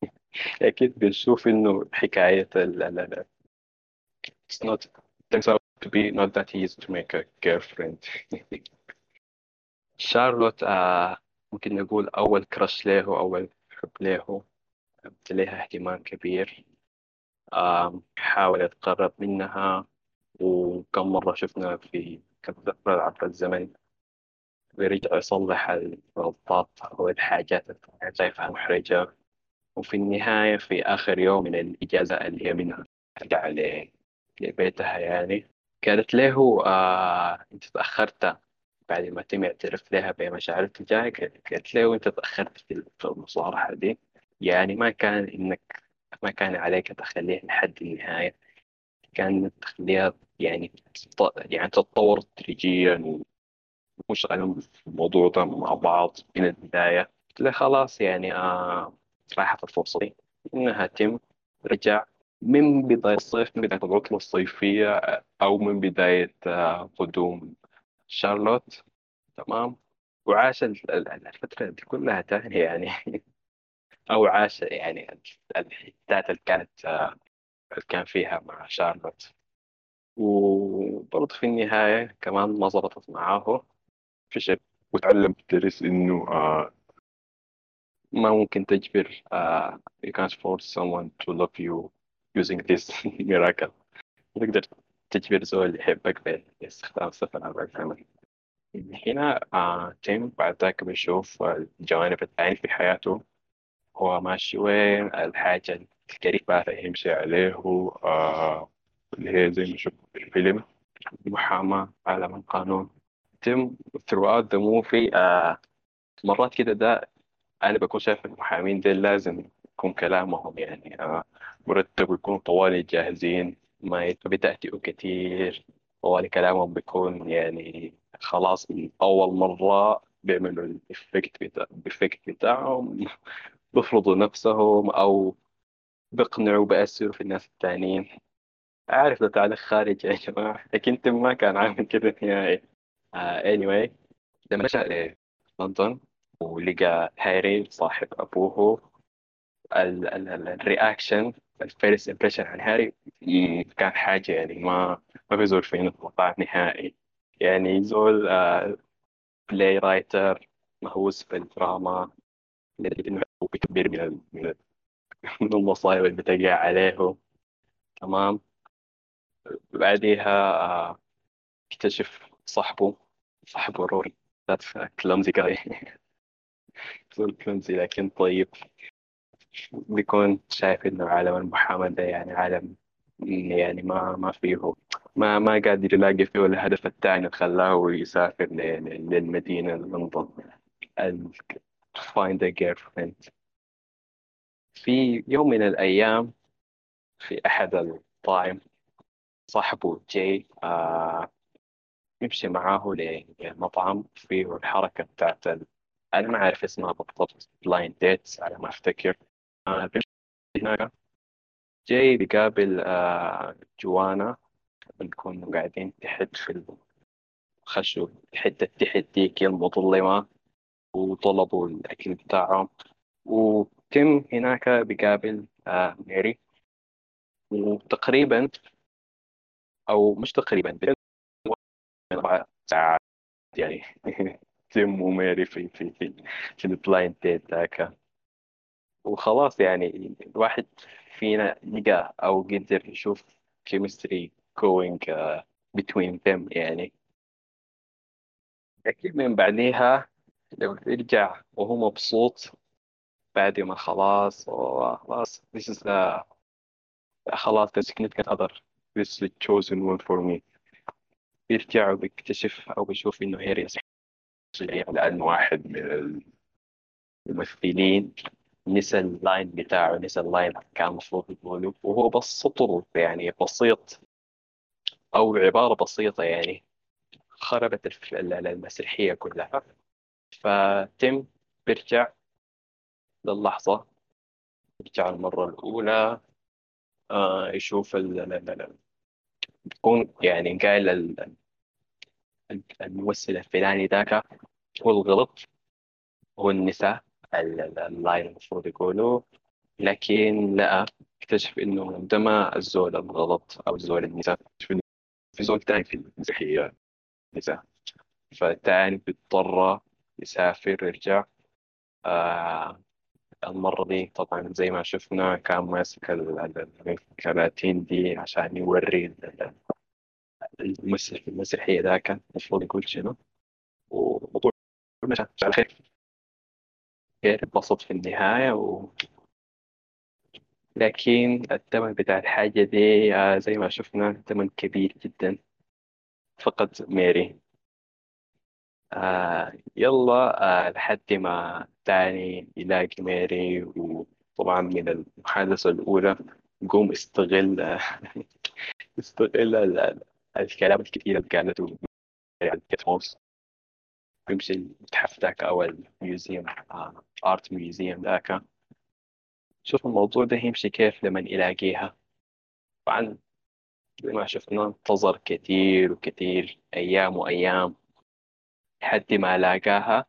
أكيد بنشوف إنه حكاية ال ال ال it's not turns out to be not that easy to make a girlfriend. شارلوت آه ممكن نقول أول كراش له أول حب له. لها اهتمام كبير. آه حاول يتقرب منها. وكم مرة شفنا في كم فترة عبر الزمن. بيرجع يصلح الغلطات أو الحاجات اللي شايفها محرجة. وفي النهاية في آخر يوم من الإجازة اللي هي منها ترجع لبيتها يعني. قالت له آه أنت تأخرت بعد ما تم يعترف لها بمشاعر تجاهك قالت له أنت تأخرت في المصارحة دي. يعني ما كان إنك ما كان عليك تخليها لحد النهاية. كان تخليها يعني يعني تتطور تدريجيا ومشغلين الموضوع ده مع بعض من البداية. له خلاص يعني آه راحت الفرصة دي. إنها تم. رجع. من بداية الصيف من بداية العطلة الصيفية أو من بداية آه، قدوم شارلوت. تمام؟ وعاش ال- ال- الفترة دي كلها تاني يعني. أو عاش يعني الحتات اللي كانت آه، كان فيها مع شارلوت. وبرضه في النهاية كمان ما ظبطت معاه. فشل وتعلم درس إنه آه ما ممكن تجبر uh, you can't force someone to love you using this miracle. تقدر تجبر زول يحبك باستخدام السفر عبر الزمن هنا تيم بعد ذاك بيشوف الجوانب الثانية في حياته هو ماشي وين الحاجة القريبة يمشي عليه آه اللي هي زي ما شفنا في الفيلم محاماة عالم القانون تيم throughout the movie مرات كده ده أنا بكون شايف المحامين دي لازم يكون كلامهم يعني مرتب ويكونوا طوالي جاهزين ما بتأتئوا كتير. طوالي كلامهم بيكون يعني خلاص من أول مرة بيعملوا ال effect بتاع ال effect بتاعهم بيفرضوا نفسهم أو بيقنعوا بيأثروا في الناس التانيين. عارف ده تعليق خارجي يا جماعة لكن تم ما كان عامل كده نهائي. آه anyway لما رجع لندن ولقى هاري صاحب أبوه ال reaction ال first impression عن هاري مم، كان حاجة يعني ما ما في زول فينا توقع نهائي. يعني زول playwriter مهووس في الدراما بكبير من من ال- من المصايب اللي بتقع عليه. تمام. بعديها آه، اكتشف صاحبه صاحبه روري ذات clumsy جاي زول كلامزي لكن طيب. بيكون شايف إنه عالم المحاماة ده يعني عالم يعني ما ما فيه ما ما قادر يلاقي فيه الهدف الثاني اللي خلاه يسافر للمدينة لندن find a girlfriend في يوم من الأيام في أحد المطاعم صاحبه جاي آه يمشي معاه لمطعم فيه الحركة بتاعت. أنا ما أعرف اسمها بالضبط blind dates على ما أفتكر هناك جاي بيقابل آه جوانا. بنكون قاعدين تحت في الخشب الحتة تحت ديك المظلمة وطلبوا الأكل بتاعهم. وتيم هناك بيقابل آه ميري. وتقريبا أو مش تقريبا أربع ساعات يعني. تم وميري في في في في البلايند ديت ذاك وخلاص يعني الواحد فينا لقى أو قدر يشوف chemistry going uh, between them يعني. أكيد من بعديها لو يرجع وهو مبسوط بعد ما خلاص خلاص this is the خلاص the significant other. This is the chosen one for me. بيرجع وبيكتشف أو بيشوف إنه هي لأن واحد من الممثلين. نسى ال line بتاعه نسى ال line كان المفروض يقوله وهو بس سطر يعني بسيط أو عبارة بسيطة يعني خربت المسرحية كلها. فتم بيرجع للحظة يرجع المرة الأولى آه يشوف ال- بيكون يعني قايل ال- ال- الممثل الفلاني ذاك هو الغلط هو النساء. ال- ال- اللاين المفروض يقولوا لكن لا اكتشف إنه ده ما الزول الغلط أو الزول النساء في زول تاني في المسيحية نساء فتاني بيضطر يسافر يرجع. آه المرة دي طبعا زي ما شفنا كان ماسك ال- ال- الكراتين دي عشان يوري ال- المسرح المسرحية ذاك. المفروض يقول شنو؟ وموضوع على خير اتبسط في النهاية و... لكن الثمن بتاع الحاجة دي آه، زي ما شفنا ثمن كبير جدا فقد ميري. آه يلا آه لحد ما تاني يلاقي ميري وطبعا من المحادثة الأولى قوم استغل استغل ال- ال- الكلام الكثير اللي قالته بيمشي المتحف ذاك أو ال museum آه art museum ذاك. شوف الموضوع ده يمشي كيف لما يلاقيها. طبعا زي ما شفنا انتظر كثير وكثير أيام وأيام لحد ما لاقاها.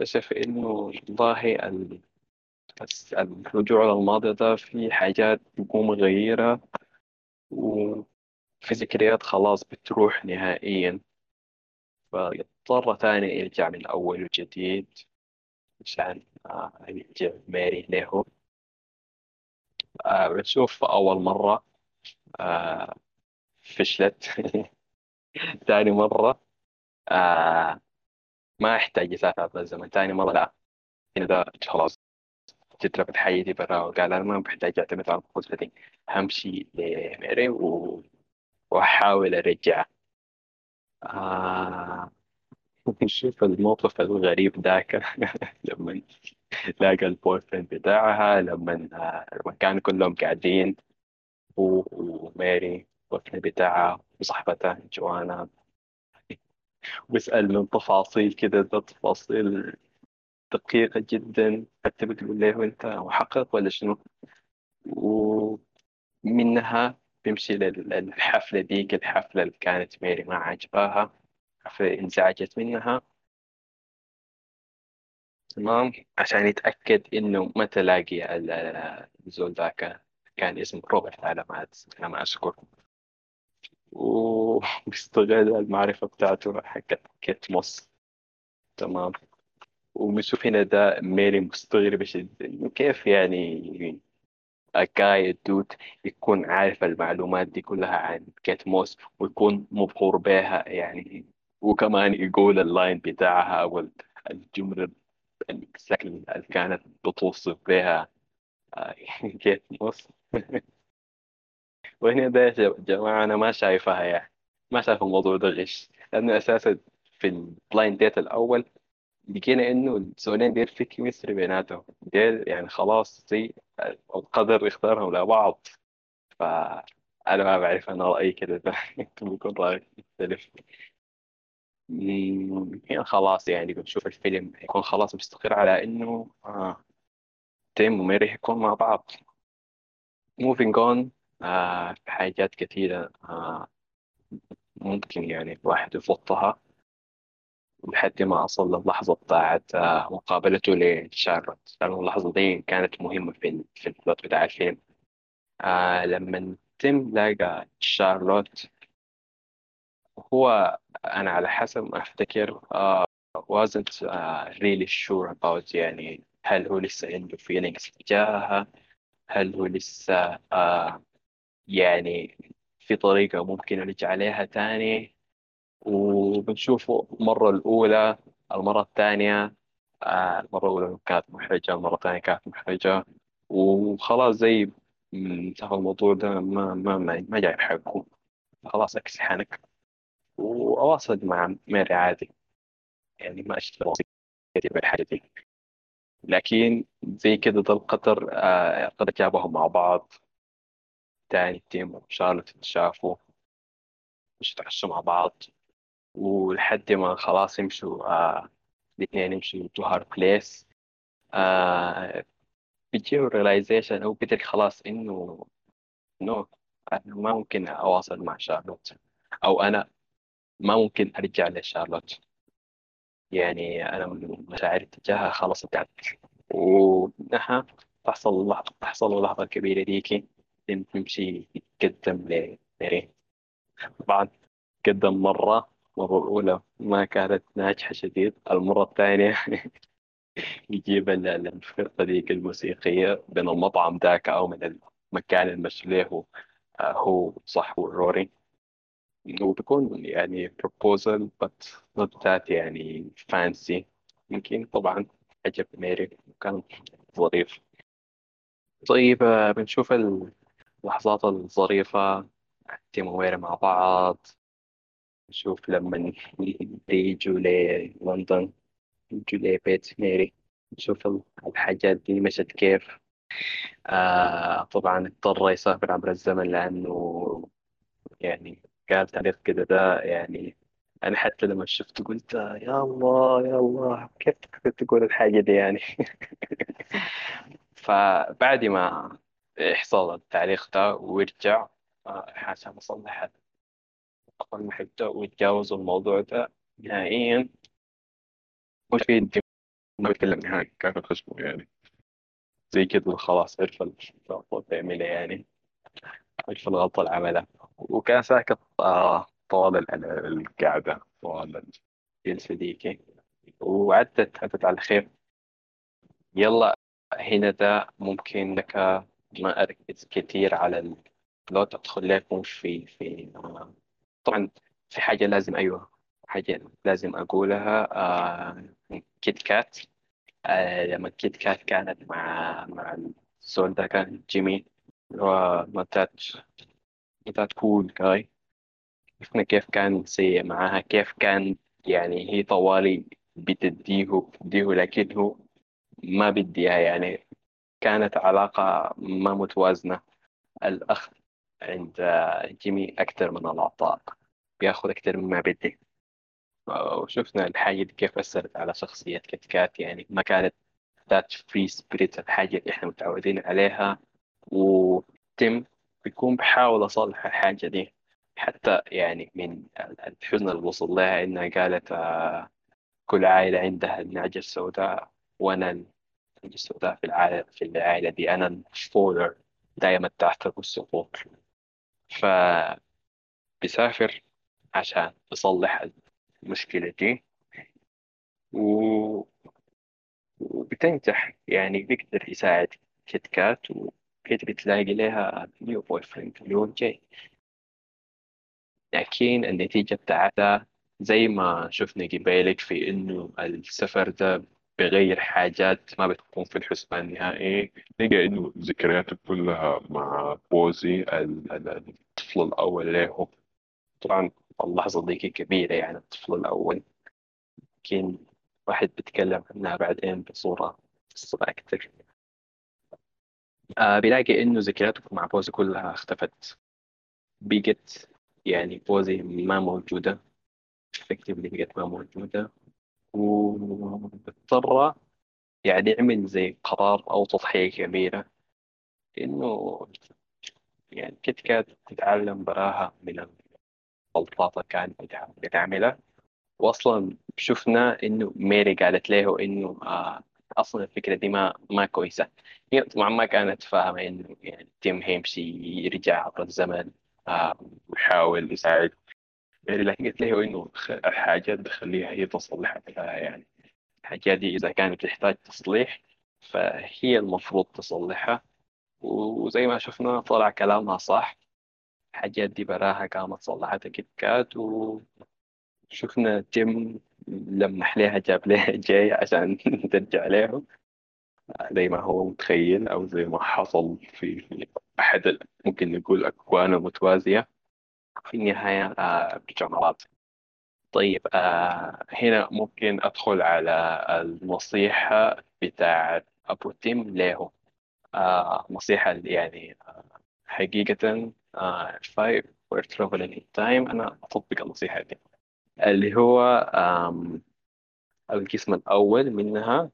اكتشف إنه والله الرجوع للماضي ده في حاجات بتقوم مغيرة وفي ذكريات خلاص بتروح نهائيا. فيضطر تاني يرجع من أول وجديد عشان آه، يرجع ماري له آه، بنشوف أول مرة آه، فشلت. تاني مرة آه، ما يحتاج يسافر عبر الزمن. تاني مرة لا. هنا ده خلاص جربت حياتي برا وقال أنا ما بحتاج أعتمد على قدرتي همشي لميري و- وأحاول أرجع. آه نشوف الموقف الغريب ذاك. لما لقى ال boyfriend بتاعها لما لما كانوا كلهم قاعدين هو وماري وال friend بتاعها وصاحبتها جوانا. بيسأل من تفاصيل كده ده تفاصيل دقيقة جدا. حتى بتقول له أنت محقق ولا شنو؟ ومنها بيمشي لل- للحفلة ديك الحفلة اللي كانت ميري ما عجباها حفلة انزعجت منها. تمام؟ عشان يتأكد إنه ما تلاقي ال- ال- الزول ذاك. كان اسمه روبرت على ما على ما أذكر وبيستغل المعرفة بتاعته حقت كيت موس. تمام؟ وبنشوف هنا ده ميري مستغربة كيف يعني ال guy ال dude يكون عارف المعلومات دي كلها عن كيت موس ويكون مبهور بها يعني. وكمان يقول ال line بتاعها أو الجملة اللي كانت بتوصف بها آه، كيت موس وهنا ده يا جماعة أنا ما شايفها يعني ما شايف الموضوع ده غش لأنه أساسا في ال blind date الأول لقينا إنه الزولين ديل في chemistry بيناتهم. ديل يعني خلاص زي القدر اختارهم لبعض. فأنا ما بعرف أنا رأيي كده. بيكون رأيي مختلف. هنا خلاص يعني بنشوف الفيلم. يكون خلاص مستقر على إنه آه تيم وميري يكون مع بعض. Moving on آه في حاجات كثيرة آه ممكن يعني الواحد يفضها. لحد ما أصل للحظة بتاعت آه مقابلته لشارلوت. لأن اللحظة دي كانت مهمة في في البلوت بتاع الفيلم. آه لما تيم لقى شارلوت هو أنا على حسب ما أفتكر آه wasn't uh, really sure about يعني هل هو لسه عنده feelings تجاهها هل هو لسه آه يعني في طريقة ممكن نرجع عليها تاني. وبنشوفه المرة الأولى المرة الثانية آه المرة الأولى كانت محرجة المرة الثانية كانت محرجة. وخلاص زي انتهى الموضوع ده ما ما ما, ما جايب حقه خلاص أكس حنك. وأواصل مع ميري عادي. يعني ما أشتغل كثير بالحاجة دي. لكن زي كده ده القدر آه القدر جابهم مع بعض. تاني تيم وشارلوت تشافوا. مش يتعشوا مع بعض. ولحد ما خلاص يمشوا آه الاثنين يمشوا to her place آه بيجيوا realization أو بدرك خلاص إنه no أنا ما ممكن أواصل مع شارلوت. أو أنا ما ممكن أرجع لشارلوت. يعني أنا مشاعري تجاهها خلاص انتهت ونها تحصل اللحظة تحصل اللحظة الكبيرة ديكي لما يمشي يتقدم لميري بعد قدم مرة المرة الأولى ما كانت ناجحة شديد المرة الثانية يجيب ال- ال- الفرقة ذيك الموسيقية من المطعم ذاك أو من المكان المشي له آه، هو صح وروري وبيكون يعني proposal but not يعني fancy. يمكن طبعا عجب ميري وكان ظريف. طيب آه، بنشوف اللحظات الظريفة تيم وميري مع بعض. نشوف لما يجوا للندن يجوا لبيت ميري نشوف الحاجات دي مشت كيف. آه طبعا اضطر يسافر عبر الزمن لأنه يعني قال تاريخ كده ده يعني أنا حتى لما شفته قلت يا الله يا الله كيف تقدر تقول الحاجة دي يعني؟ فبعد ما يحصل التاريخ ده آه، عشان يصلح المحيط ده ويتجاوزوا الموضوع ده نهائيا مش في ما بيتكلم نهائي كيف خشمه يعني. زي كده خلاص عرف الغلطة بيعملها يعني. عرف الغلطة اللي عملها وكان ساكت آه، طوال ال- ال- القعدة طوال الجلسة ديك. وعدت عدت على خير يلا هنا ده ممكن لك ما أركز كتير على. لو تدخل لكم في في طبعا في حاجة لازم أيوة حاجة لازم أقولها آه كيت كات. آه لما كيت كات كانت مع مع الزول ده كان جيمي هو ما that cool guy. شفنا كيف كان سيء معاها كيف كان يعني هي طوالي بتديه بتديه لكن هو ما بديها يعني. كانت علاقة ما متوازنة. الأخذ عند جيمي أكثر من العطاء. بياخذ أكثر مما بدي وشفنا الحاجة دي كيف أثرت على شخصية كيت كات يعني ما كانت that free spirit الحاجة اللي إحنا متعودين عليها. وتيم بيكون بحاول أصلح الحاجة دي. حتى يعني من الحزن اللي وصل لها إنها قالت آه، كل عائلة عندها النعجة السوداء. وأنا النعجة السوداء في العائلة في العائلة دي. أنا ال faller دائما تحت السقوط فبيسافر عشان يصلح المشكلة دي. و... وبتنجح يعني بيقدر يساعد كيت كات وكيت بتلاقي لها new boyfriend اللي هو جاي. لكن النتيجة بتاعتها زي ما شفنا قبالك في إنه السفر ده بغير حاجات ما بتكون في الحسبان النهائي نلقى إنه ذكرياته كلها مع بوزي ال- ال- الطفل الأول له طبعا اللحظة دي كبيرة يعني الطفل الأول. لكن واحد بيتكلم عنها بعدين بصورة بصورة أكثر آه بيلاقي إنه ذكرياته مع بوزي كلها اختفت. بقت يعني بوزي ما موجودة. Effectively بقت ما موجودة. واضطر يعني يعمل زي قرار أو تضحية كبيرة. إنه يعني كيت كات تتعلم براها من الغلطات اللي كانت بتع- بتعملها. واصلا شفنا إنه ميري قالت له إنه آه أصلا الفكرة دي ما ما كويسة. هي طبعا ما كانت فاهمة إنه يعني تيم هيمشي يرجع عبر الزمن آه ويحاول يساعد لكن قلت له انه خ- الحاجات بخليها هي تصلح لها يعني. الحاجات دي إذا كانت تحتاج تصليح فهي المفروض تصلحها. وزي ما شفنا طلع كلامها صح. الحاجات دي براها قامت صلحتها كيت كات و شفنا تيم لمح لها جاب لها جاي عشان ترجع له زي ما هو متخيل أو زي ما حصل في أحد ممكن نقول أكوان متوازية. في النهاية آه، بعض طيب آه، هنا ممكن أدخل على النصيحة بتاعت أبو تيم له آه، نصيحة يعني حقيقة if I traveling in time. أنا أطبق النصيحة دي. اللي هو القسم الأول منها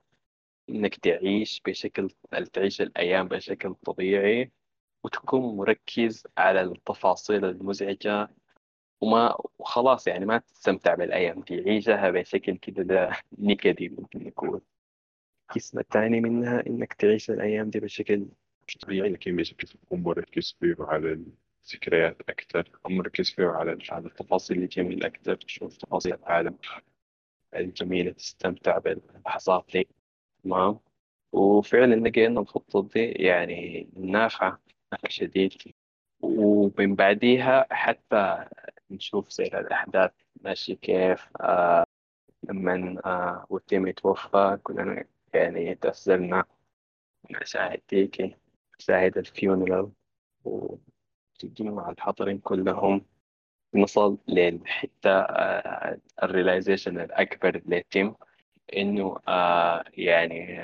إنك تعيش بشكل تعيش الأيام بشكل طبيعي. وتكون مركز على التفاصيل المزعجة. وما وخلاص يعني ما تستمتع بالأيام دي. عيشها بشكل كده ده نكدي ممكن نقول القسم الثاني منها إنك تعيش الأيام دي بشكل مش طبيعي لكن مش بتكون مركز فيه على ذكريات أكثر مركز فيه على على التفاصيل الجميلة أكثر تشوف تفاصيل العالم الجميلة تستمتع باللحظات دي. تمام؟ وفعلا لقينا الخطة دي يعني نافعة. شديد ومن بعديها حتى نشوف زي الأحداث ماشي كيف آه لما آه والتيم يتوفى كلنا يعني تأثرنا نساعد تيكي نساعد ال funeral وتجي مع الحاضرين كلهم. نصل للحتة آه ال realization الأكبر للتيم إنه آه يعني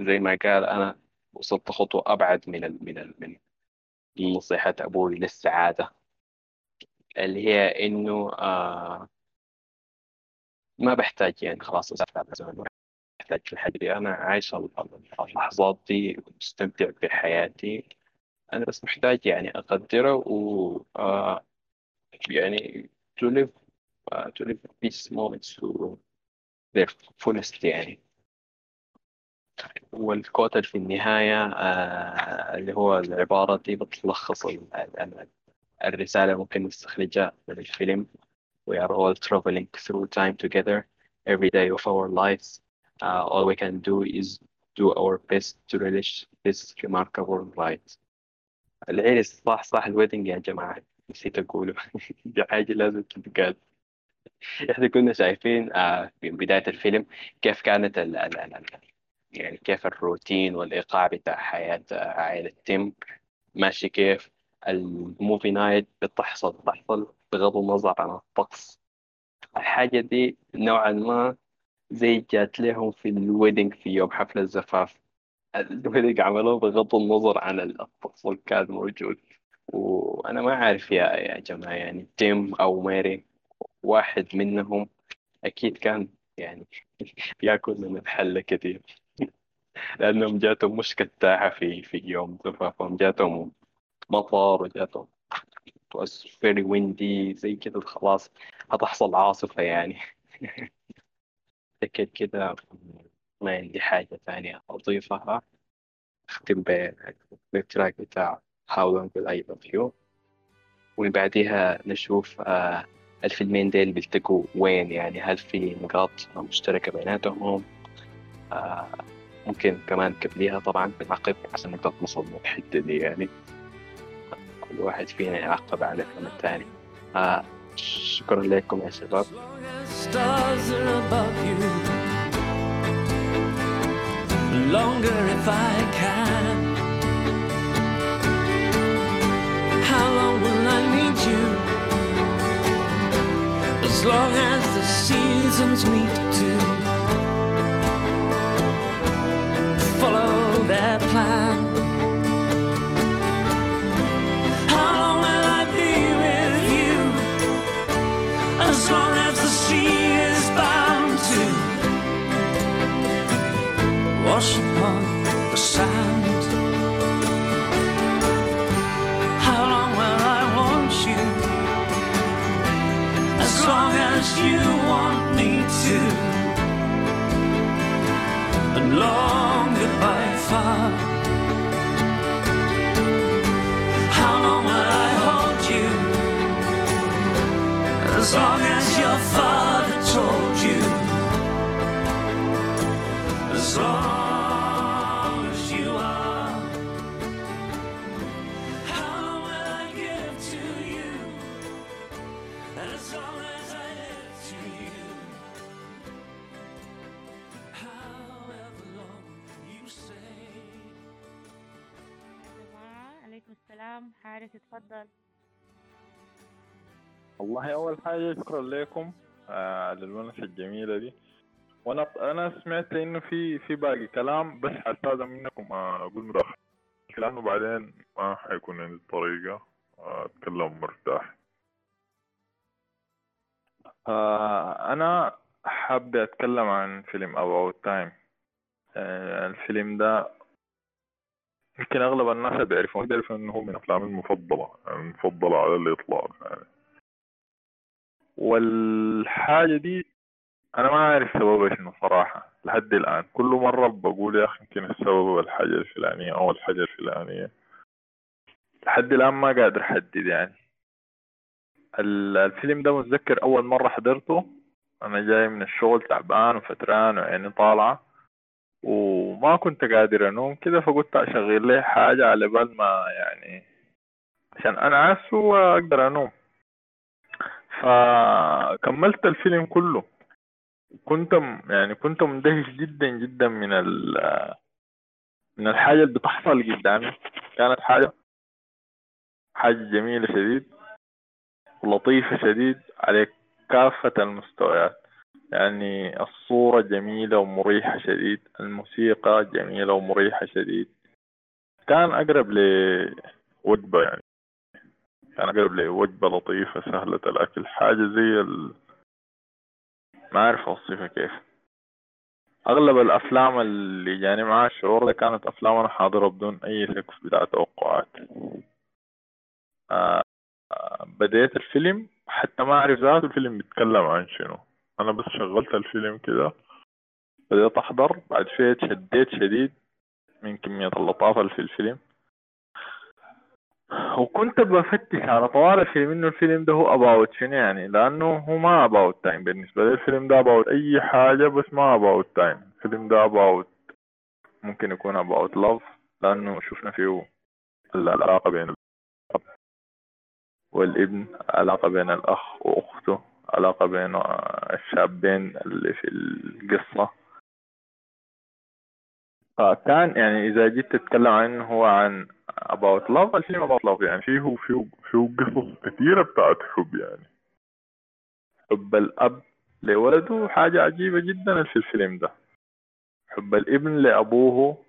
زي ما قال أنا وصلت خطوة أبعد من ال من ال من نصيحة أبوي للسعادة اللي هي إنه آه ما بحتاج يعني خلاص أسافر على زمن بحتاج في الحاجة دي. أنا عايش اللحظات دي ومستمتع بحياتي. أنا بس محتاج يعني أقدره و آه يعني to live uh, to live these moments to their fullest يعني. وال quote ال في النهاية آه اللي هو العبارة دي بتلخص الرسالة ممكن نستخرجها من الفيلم We are all traveling through time together every day of our lives. Uh, all we can do is do our best to relish this remarkable ride. العرس صح صح ال wedding يا جماعة نسيت أقوله دي حاجة لازم تتقال إحنا كنا شايفين آه في بداية الفيلم كيف كانت يعني كيف الروتين والإيقاع بتاع حياة عائلة تيم؟ ماشي كيف؟ ال movie night بتحصل بتحصل بغض النظر عن الطقس. الحاجة دي نوعا ما زي جات لهم في ال wedding في يوم حفل الزفاف. ال wedding عملوه بغض النظر عن الطقس اللي كان موجود. وأنا ما عارف يا يا جماعة يعني تيم أو ماري واحد منهم أكيد كان يعني بياكل من الحلة كثير. لأنهم جاتهم مش كتاحة في في يوم زفافهم. جاتهم مطر وجاتهم was very windy زي كده خلاص هتحصل عاصفة يعني. أكيد كده ما عندي حاجة ثانية أضيفها. أختم بالتراك بتاع How Long Will I Love You بعديها نشوف آه الفيلمين ديل بيلتقوا وين يعني؟ هل في نقاط مشتركة بيناتهم؟ آه ممكن كمان قبليها طبعا بنعقب عشان نقدر نوصل للحتة دي يعني كل واحد فينا يعقب على الفيلم الثاني. آه شكرا لكم يا شباب? As long as the seasons meet to their plan. How long will I be with you? As long as the sea is bound to wash upon the sand. How long will I want you? As long as you want me to. And long goodbye far. How long will I hold you? As long as your father told you. As long السلام حارس اتفضل. والله أول حاجة شكرا لكم آه على الونسة الجميلة دي. وأنا أنا سمعت إنه في في باقي كلام بس حستاذن منكم آه أقول مداخلة لأنه بعدين ما حيكون عندي طريقة آه أتكلم مرتاح. أنا حابة أتكلم عن فيلم Time. آه الفيلم ده يمكن أغلب الناس بيعرفوا بيعرفوا إنه هو من أفلامي المفضلة المفضلة على الإطلاق يعني والحاجة دي أنا ما أعرف سببها شنو صراحة لحد الآن. كل مرة بقول يا أخي يمكن السبب الحاجة الفلانية أو الحاجة الفلانية. لحد الآن ما قادر أحدد يعني. ال- الفيلم ده متذكر أول مرة حضرته أنا جاي من الشغل تعبان وفتران وعيني طالعة. وما كنت قادر أنوم. كده فقلت أشغل لي حاجة على بال ما يعني عشان أنعس وأقدر أنوم. فكملت الفيلم كله. كنت يعني كنت مندهش جدا جدا من ال من الحاجة اللي بتحصل قدامي. كانت حاجة حاجة جميلة شديد ولطيفة شديد على كافة المستويات. يعني الصورة جميلة ومريحة شديد الموسيقى جميلة ومريحة شديد. كان أقرب لوجبة يعني. كان أقرب لوجبة لطيفة سهلة الأكل حاجة زي ال... ما أعرف أوصفها كيف. أغلب الأفلام اللي جاني معها الشعور ده كانت أفلام أنا حاضرها بدون أي سقف بتاع توقعات. آه آه، بديت الفيلم حتى ما أعرف ذاته الفيلم بيتكلم عن شنو. أنا بس شغلت الفيلم كده بديت أحضر بعد شوية شديت شديد من كمية اللطافة اللي في الفيلم. وكنت بفتش على طوال الفيلم إنه الفيلم ده هو about شنو يعني لأنه هو ما about time بالنسبة لي. الفيلم ده about أي حاجة بس ما about time الفيلم ده about ممكن يكون about love لأنه شفنا فيه العلاقة بين الأب والابن علاقه بين الأخ وأخته. علاقة بين الشابين اللي في القصة. فكان يعني إذا جيت تتكلم عنه هو عن about love الفيلم about love يعني فيه فيه فيه قصص كثيرة بتاعت حب يعني. حب الأب لولده حاجة عجيبة جدا في الفيلم ده. حب الابن لأبوه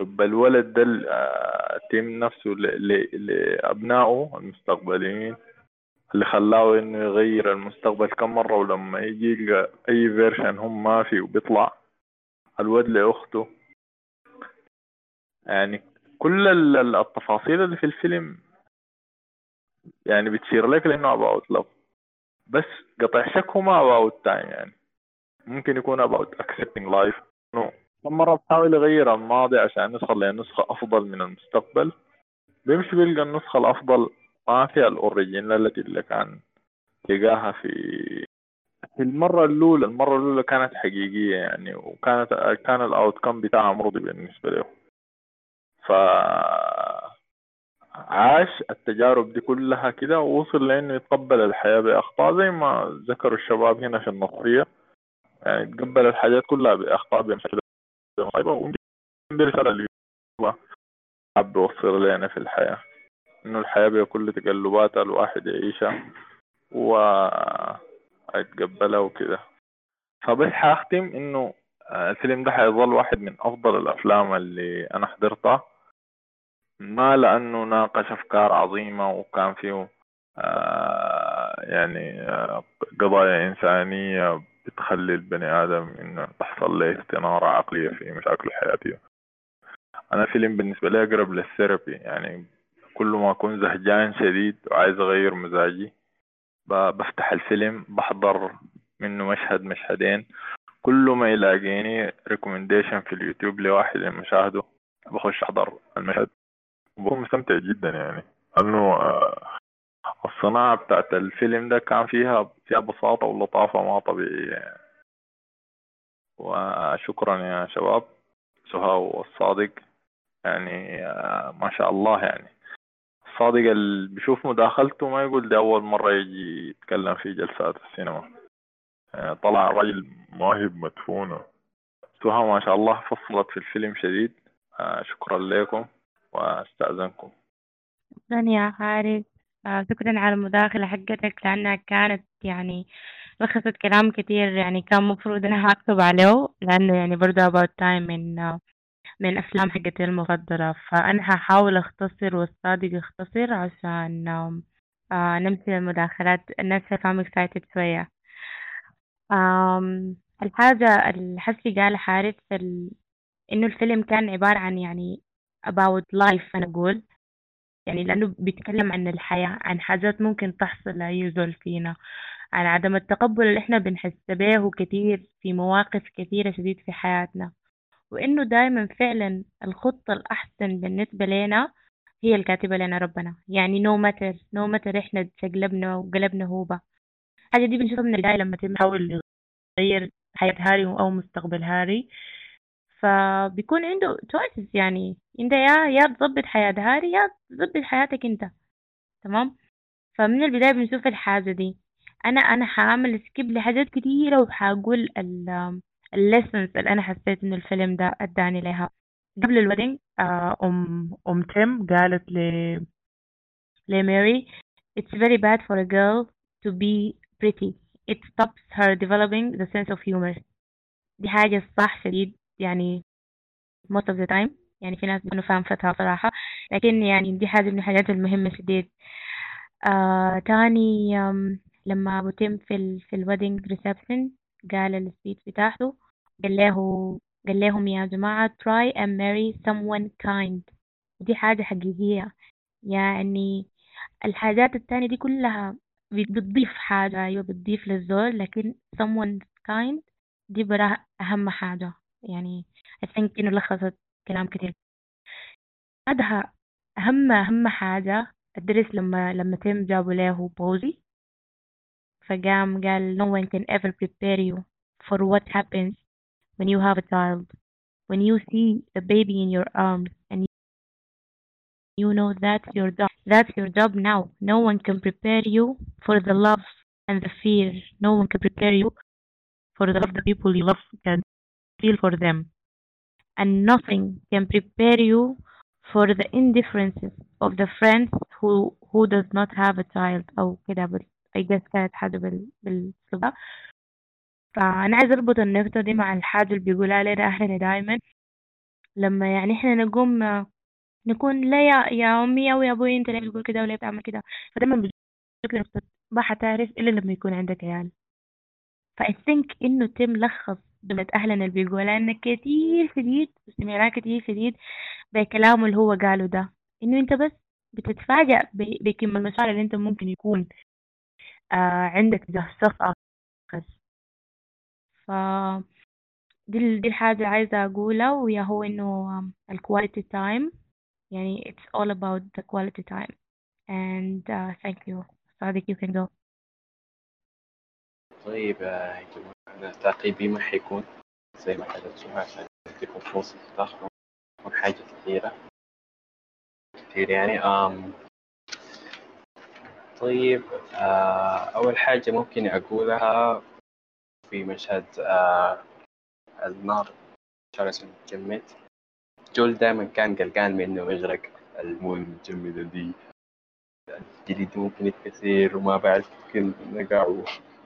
حب الولد ده آه، تيم نفسه لأبنائه المستقبليين. اللي خلاه إنه يغير المستقبل كم مرة ولما يجي يلقى أي version هم ما فيه وبيطلع الولد لأخته. يعني كل ال- ال- التفاصيل اللي في الفيلم يعني بتشير لك لأنه about love. بس قطع شك ما about time يعني. ممكن يكون about accepting life. إنه مرة بحاول يغير الماضي عشان يوصل لنسخة أفضل من المستقبل. بيمشي بيلقى النسخة الأفضل ما فيها الأوريجينال التي اللي كان لقاها في في المرة الأولى. المرة الأولى كانت حقيقية يعني وكانت كان الأوت كم بتاعها مرضي بالنسبة له. ف عاش التجارب دي كلها كده ووصل لإنه يتقبل الحياة بأخطاء زي ما ذكروا الشباب هنا في النصرية يعني يتقبل الحاجات كلها بأخطاء بمشاكل مصيبة ويمكن دي الرسالة اللي حاب يوصل لنا في الحياة. إنه الحياة بكل تقلباتها الواحد يعيشها ويتقبلها وكده. فبس حاختم إنه آه، الفيلم ده حيظل واحد من أفضل الأفلام اللي أنا حضرتها. ما لأنه ناقش أفكار عظيمة وكان فيه آه، يعني آه، قضايا إنسانية بتخلي البني آدم إنه تحصل له استنارة عقلية في مشاكله الحياتية أنا الفيلم بالنسبة لي أقرب لل therapy يعني كل ما أكون زهجان شديد وعايز أغير مزاجي. بفتح الفيلم بحضر منه مشهد مشهدين. كل ما يلاقيني recommendation في اليوتيوب لواحد مشاهده بخش أحضر المشهد. وبكون مستمتع جدا يعني. لأنه آه، الصناعة بتاعت الفيلم ده كان فيها فيها بساطة ولطافة ما طبيعية يعني. وشكرا يا شباب. سهى والصادق يعني آه، ما شاء الله يعني. الصادق اللي بيشوف مداخلته ما يقول ده أول مرة يجي يتكلم في جلسات السينما. آه، طلع راجل مواهب مدفونة. سهى ما شاء الله فصلت في الفيلم شديد. آه، شكرا لكم وأستأذنكم. شكرا يا حارس آه، شكرا على المداخلة حقتك لأنها كانت يعني لخصت كلام كتير يعني كان مفروض أنا هكتب عليه لأنه يعني برضه about time آه، من الأفلام حقتي المفضلة فأنا هحاول أختصر والصادق يختصر عشان آه نمشي للمداخلات. الناس هيفهم excited شوية. الحاجة الحسة قال حارث. إنه الفيلم كان عبارة عن يعني about life أنا أقول. يعني لأنه بيتكلم عن الحياة عن حاجات ممكن تحصل لأي زول فينا. عن عدم التقبل اللي إحنا بنحس به كتير في مواقف كثيرة شديد في حياتنا. وإنه دايما فعلا الخطة الأحسن بالنسبة لنا هي الكاتبة لنا ربنا. يعني no matter no matter إحنا تقلبنا وقلبنا هوبة الحاجة دي بنشوفها من البداية لما تيم يحاول يغير حياة هاري أو مستقبل هاري. فبيكون عنده choices يعني. إنت يا يا تظبط حياة هاري يا تظبط حياتك إنت. تمام؟ فمن البداية بنشوف الحاجة دي. أنا أنا حاعمل skip لحاجات كتيرة وحاقول ال ال lessons اللي أنا حسيت إنه الفيلم ده أداني لها. قبل ال wedding آه، أم أم تيم قالت ل لماري It's very bad for a girl to be pretty. It stops her developing the sense of humor. دي حاجة صح شديد يعني most of the time. يعني في ناس بيكونوا فاهمتها صراحة. لكن يعني دي حاجة من الحاجات المهمة شديد. آه تاني لما أبو تيم في ال في ال wedding reception قال ال speech بتاعته قال له قال لهم يا جماعة try and marry someone kind. دي حاجة حقيقية. يعني الحاجات التانية دي كلها بتضيف حاجة. أيوة بتضيف للزول لكن someone kind دي براه أهم حاجة. يعني think إنه لخصت كلام كتير. بعدها أهم أهم حاجة الدرس لما لما تيم جابوا له بوزي فقام قال no one can ever prepare you for what happens when you have a child when you see the baby in your arms and you know that's your job that's your job now no one can prepare you for the love and the fear no one can prepare you for the love the people you love can feel for them and nothing can prepare you for the indifferences of the friends who who does not have a child أو كده بال I guess كانت حاجة بال ده فأنا عايزة أربط النقطة دي مع الحاجة اللي بيقولها لنا أهلنا دايما. لما يعني إحنا نقوم نكون لا يا يا أمي أو يا أبوي أنت ليه بتقول كده وليه بتعمل كده؟ فدايما نقطة ما حتعرف إلا لما يكون عندك عيال. فاي ثينك إنه تم لخص جملة أهلنا اللي بيقولها لنا كتير شديد وسمعناه كتير شديد بكلامه اللي هو قاله ده. إنه أنت بس بتتفاجأ بكم المشاعر اللي أنت ممكن يكون آه عندك تجاه شخص آخر. ف دي دي الحاجة عايزة أقولها ويا هو إنه ال quality time. يعني it's all about the quality time. And uh, thank you. صادق you can go. طيب آه، يا جماعة أنا تعقيبي ما حيكون زي ما حدثتوها عشان أديكم فرصة تدخلوا من حاجة كثيرة. كثير يعني آم طيب آه أول حاجة ممكن أقولها في مشهد آه النار شرس جمت جول دائما كان قلقان من إنه يغرق. الموية المجمدة دي الجليد ممكن يتكسر وما بعرف ممكن نقع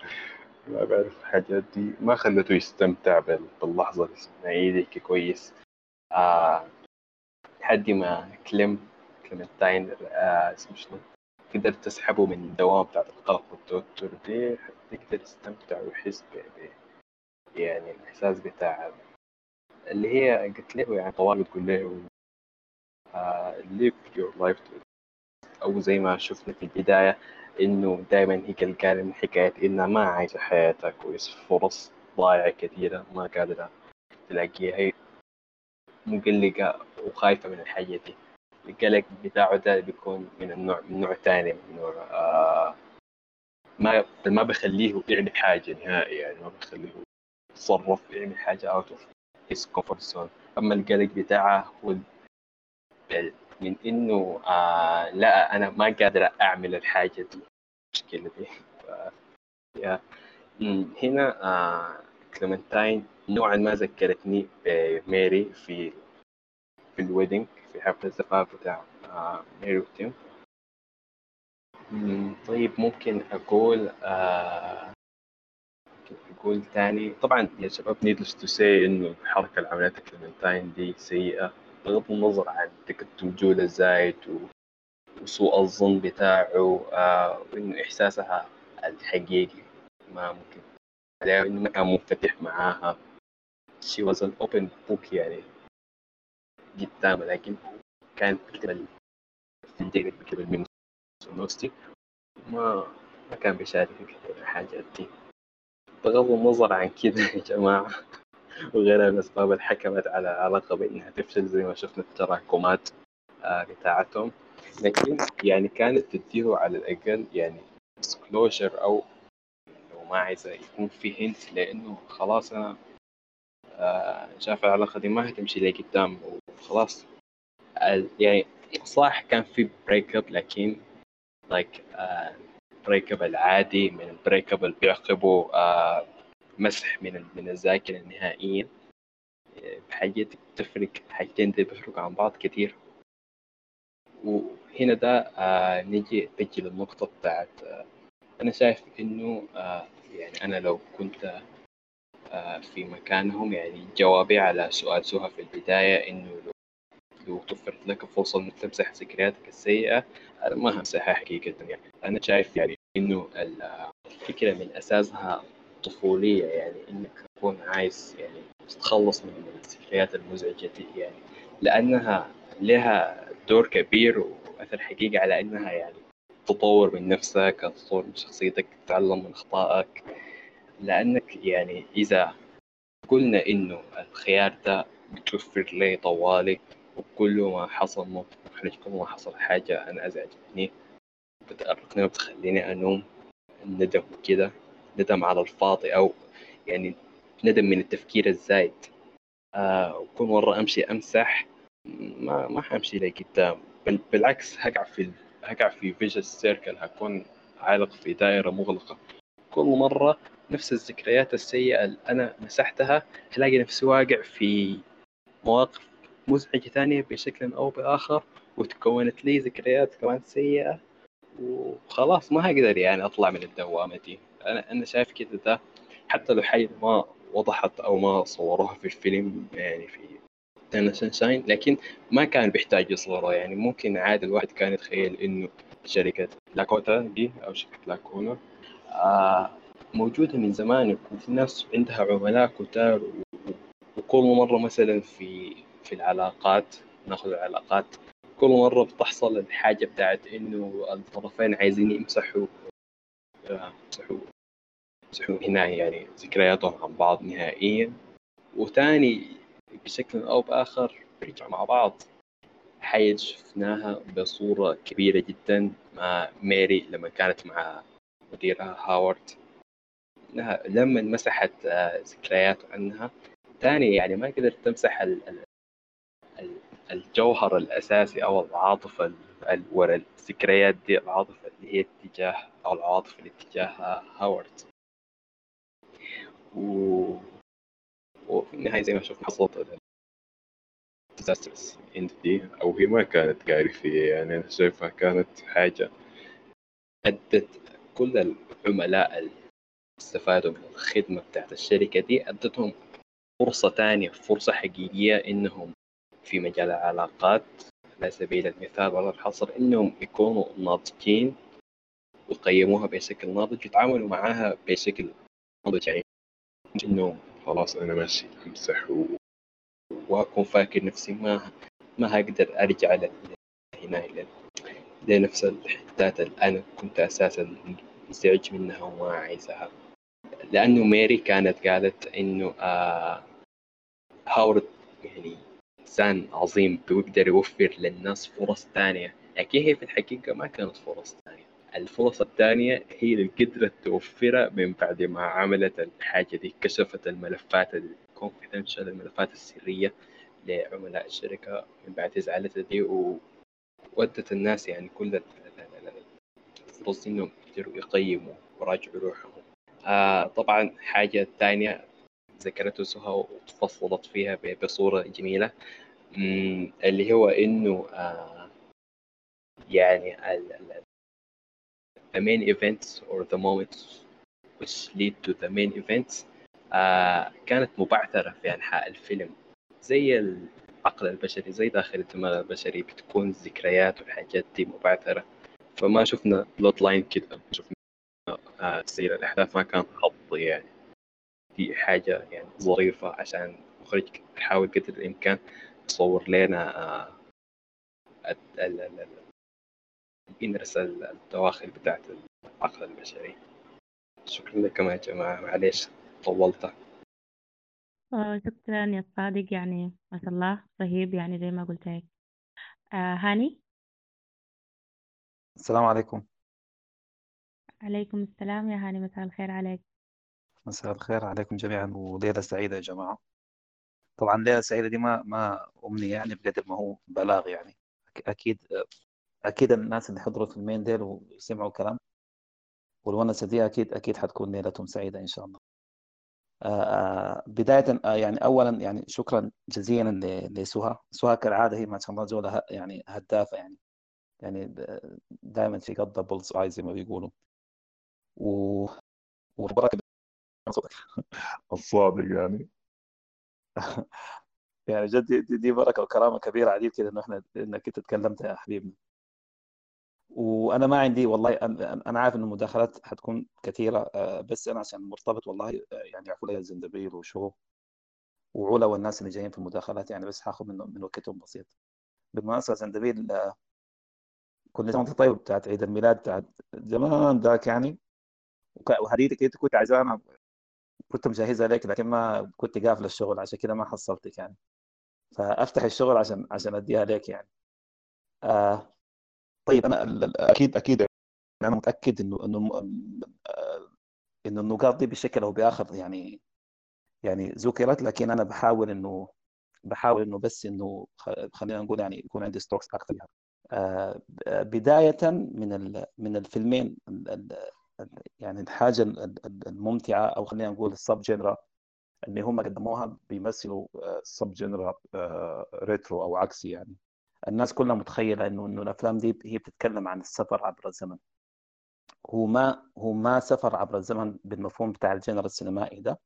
ما بعرف الحاجات دي. ما خلته يستمتع بال- باللحظة الثنائية ديك كويس. آه لحد ما كليم كليمنتاين آه اسمه شنو؟ قدر تسحبه من الدوام بتاع القلق والتوتر دي حتى يقدر يستمتع ويحس ب يعني الإحساس بتاع اللي هي قلت له يعني طوال بتقول له آه live your life أو زي ما شفنا في البداية إنه دائما هي قلقانة من حكاية إنها ما عايشة حياتها كويس فرص ضايعة كثيرة ما قادرة تلاقيها. هي مقلقة وخايفة من الحاجة دي. القلق بتاعه ده بيكون من النوع من نوع تاني من نوع آه ما ما بخليه يعمل حاجة نهائي يعني ما بخليه يتصرف يعمل حاجة out of his comfort zone. أما القلق بتاعه هو من إنه آه لا أنا ما قادر أعمل الحاجة دي. المشكلة دي. Yeah. هنا آه كليمنتاين نوعا ما ذكرتني بميري في في ال wedding. في حفل الزفاف بتاع آه ميري وتيم. طيب ممكن أقول آه أقول تاني. طبعا يا شباب needless to say إنه الحركة اللي عملتها كليمنتاين دي سيئة بغض النظر عن تكتم جول الزايد وسوء الظن بتاعه آه وإنه إحساسها الحقيقي ما ممكن عليه إنه ما كان منفتح معاها. She was an open book يعني. قدامه لكن كانت بتكتب بتكتب من نوستي ما ما كان بيشارك في الحاجات دي. بغض النظر عن كده يا جماعة. وغيرها من الأسباب اللي حكمت على علاقة بإنها تفشل زي ما شفنا التراكمات آه، بتاعتهم. لكن يعني كانت تديه على الأقل يعني disclosure أو لو ما عايزة يكون في hint لأنه خلاص أنا آه، شايف العلاقة دي ما هتمشي لقدام. وخلاص ال- يعني صح كان في break up لكن like break up العادي من ال break up اللي بيعقبه آه، مسح من من الذاكرة نهائيا بحاجات تفرق حاجتين دي بيفرقوا عن بعض كتير. وهنا ده آه نجي نجي للنقطة بتاعت آه أنا شايف إنه آه يعني أنا لو كنت آه في مكانهم. يعني جوابي على سؤال سهى في البداية إنه لو لو توفرت لك فرصة إنك تمسح ذكرياتك السيئة أنا ما همسحها حقيقة. يعني أنا شايف يعني إنه ال- آه، الفكرة من أساسها طفولية. يعني إنك تكون عايز يعني تتخلص من الذكريات المزعجة دي. يعني لأنها لها دور كبير وأثر حقيقي على إنها يعني تطور من نفسك تطور من شخصيتك تتعلم من أخطائك لأنك يعني إذا قلنا إنه الخيار ده بتوفر لي طوالي وكل ما حصل محرج كل ما حصل حاجة أنا أزعجتني بتأرقني وبتخليني أنوم ندم كده ندم على الفاضي أو يعني ندم من التفكير الزايد. آه وكل مرة أمشي أمسح ما ما حأمشي لقدام بل بالعكس هقع في هقع في فيجن سيركل هكون عالق في دائرة مغلقة. كل مرة نفس الذكريات السيئة اللي أنا مسحتها تلاقي نفسي واقع في مواقف مزعجة ثانية بشكل أو بآخر وتكونت لي ذكريات كمان سيئة وخلاص ما هقدر يعني أطلع من الدوامة دي. أنا أنا شايف كده ده حتى لو حاجة ما وضحت أو ما صوروها في الفيلم يعني في Eternal Sunshine لكن ما كان بيحتاج يصوره يعني. ممكن عادي الواحد كان يتخيل إنه شركة لاكوتا دي أو شركة Lacuna آه موجودة من زمان يكون في ناس عندها عملاء كتار و- وكل مرة مثلا في في العلاقات ناخذ العلاقات كل مرة بتحصل الحاجة بتاعت إنه الطرفين عايزين يمسحوا يمسحوا يمسحوا هنا يعني ذكرياتهم عن بعض نهائيا. وتاني بشكل أو بآخر بيرجعوا مع بعض. حاجة شفناها بصورة كبيرة جدا مع ميري لما كانت مع مديرها هاورد. إنها لما مسحت آه، ذكريات عنها تاني يعني ما قدرت تمسح ال- ال- ال- الجوهر الأساسي أو العاطفة ال- ال- ورا الذكريات دي العاطفة اللي هي اتجاه أو العواطف اللي اتجاه هاورد. و... وفي النهاية زي ما شفنا حصلت end دي. أو هي ما كانت كارثيه يعني أنا شايفها كانت حاجة أدت كل العملاء استفادوا من الخدمة بتاعت الشركة دي أدتهم فرصة تانية فرصة حقيقية إنهم في مجال العلاقات. على سبيل المثال ولا الحصر إنهم يكونوا ناضجين ويقيموها بشكل ناضج ويتعاملوا معاها بشكل ناضج يعني. إنه خلاص أنا ماشي أمسح و... وأكون فاكر نفسي ما ما هقدر أرجع ل- هنا ل- لنفس الحتات اللي أنا كنت أساسا مزعج منها وما عايزها. لأنه ميري كانت قالت إنه آه هاورد يعني إنسان عظيم بيقدر يوفر للناس فرص ثانية لكن هي في الحقيقة ما كانت فرص ثانية الفرص الثانية هي اللي قدرت توفرها من بعد ما عملت الحاجة دي كشفت الملفات الكونفidential الملفات السرية لعملاء الشركة من بعد إزالتها دي وودت الناس يعني كل ال- ال- ال- الفرص دي إنهم يقدروا يقيموا ويراجعوا روحهم. آه طبعا حاجة ثانية ذكرته سهى وتفصلت فيها بصورة جميلة اللي هو إنه آه يعني ال- the main events or the moments which lead to the main events آه كانت مبعثرة في أنحاء الفيلم. زي العقل البشري زي داخل الدماغ البشري بتكون الذكريات والحاجات دي مبعثرة. فما شفنا plot line كده شفنا سير الأحداث ما كان خط يعني. دي حاجة يعني ظريفة عشان المخرج يحاول قدر الإمكان يصور لنا آه ال- ال- ال- ال- ينرس الدواخل بتاعت العقل البشري. شكرا لكم يا جماعة معليش طولت. آه، شكرا يا صادق يعني ما شاء الله رهيب يعني زي ما قلت لك. آه هاني؟ السلام عليكم. عليكم السلام يا هاني مساء الخير عليك. مساء الخير عليكم جميعا وليلة سعيدة يا جماعة. طبعا ليلة سعيدة دي ما ما أمنية يعني بقدر ما هو بلاغ يعني. أك- أكيد أكيد الناس اللي حضروا الفيلمين ديل وسمعوا الكلام والونسة دي أكيد أكيد حتكون ليلتهم سعيدة إن شاء الله. آه، آه، بداية آه، يعني أولا يعني شكرا جزيلا لسهى سهى كالعادة هي ما شاء الله زولها يعني هدافة يعني. يعني دائما في نقطة bull's eye زي ما بيقولوا. و والبركة بصوتك الصادق يعني. يعني جد دي, دي, بركة وكرامة كبيرة عديد كده إنه إحنا إنك أنت تكلمت يا حبيبنا. وأنا ما عندي والله أنا عارف إنه المداخلات حتكون كثيرة آه، بس أنا عشان مرتبط والله آه، يعني يعرفوا لي الزندبيل وشو وعلا والناس اللي جايين في المداخلات يعني بس هاخذ من من وقتهم بسيط. بالمناسبة زندبيل كل سنه وانت طيب بتاعت عيد الميلاد بتاعت زمان ذاك يعني. وهديتك انت كنت عايزاها كنت مجهزها لك لكن ما كنت قافل الشغل عشان كده ما حصلتك يعني فأفتح الشغل عشان عشان أديها لك يعني آه طيب أنا أكيد أكيد أنا متأكد إنه إنه آه، إنه النقاط دي بشكل أو بآخر يعني يعني ذكرت لكن أنا بحاول إنه بحاول إنه بس إنه خلينا نقول يعني يكون عندي ستوكس أكثر يعني. آه، بداية من من الفيلمين ال- ال- ال- يعني الحاجة ال- ال- الممتعة أو خلينا نقول ال sub genre اللي هم قدموها بيمثلوا sub genre retro أو عكسي يعني. الناس كلها متخيلة إنه إنه الأفلام دي هي بتتكلم عن السفر عبر الزمن. هو ما هو ما سفر عبر الزمن بالمفهوم بتاع ال genre السينمائي ده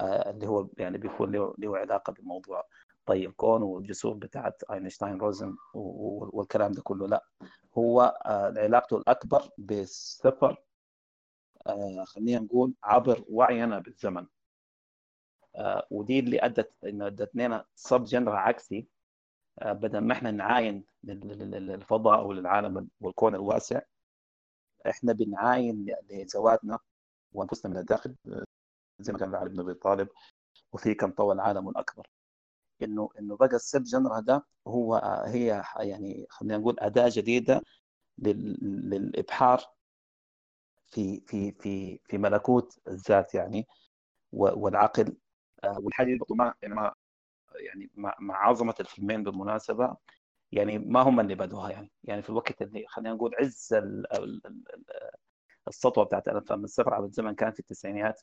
آه، اللي هو يعني بيكون له علاقة بموضوع طي الكون والجسور بتاعت أينشتاين روزن والكلام ده كله. لا هو آه، علاقته الأكبر بالسفر آه، خلينا نقول عبر وعينا بالزمن. آه، ودي اللي أدت انه ادت لنا سب جنرا عكسي آه، بدل ما إحنا نعاين لل- لل- للفضاء أو للعالم والكون الواسع إحنا بنعاين لذواتنا وأنفسنا من الداخل آه، زي ما كان علي بن ابي طالب وفي كم طوى العالم الأكبر. إنه إنه بقى السب جنرا ده هو آه، هي يعني خلينا نقول أداة جديدة لل- للإبحار في في في في ملكوت الذات يعني والعقل آه، والحاجة برضه ما يعني ما يعني مع مع عظمه الفيلمين بالمناسبة يعني ما هم اللي بدوها يعني. يعني في الوقت اللي خلينا نقول عز ال- ال- ال- السطوة بتاعت الافلام السفر عبر الزمن كانت في التسعينيات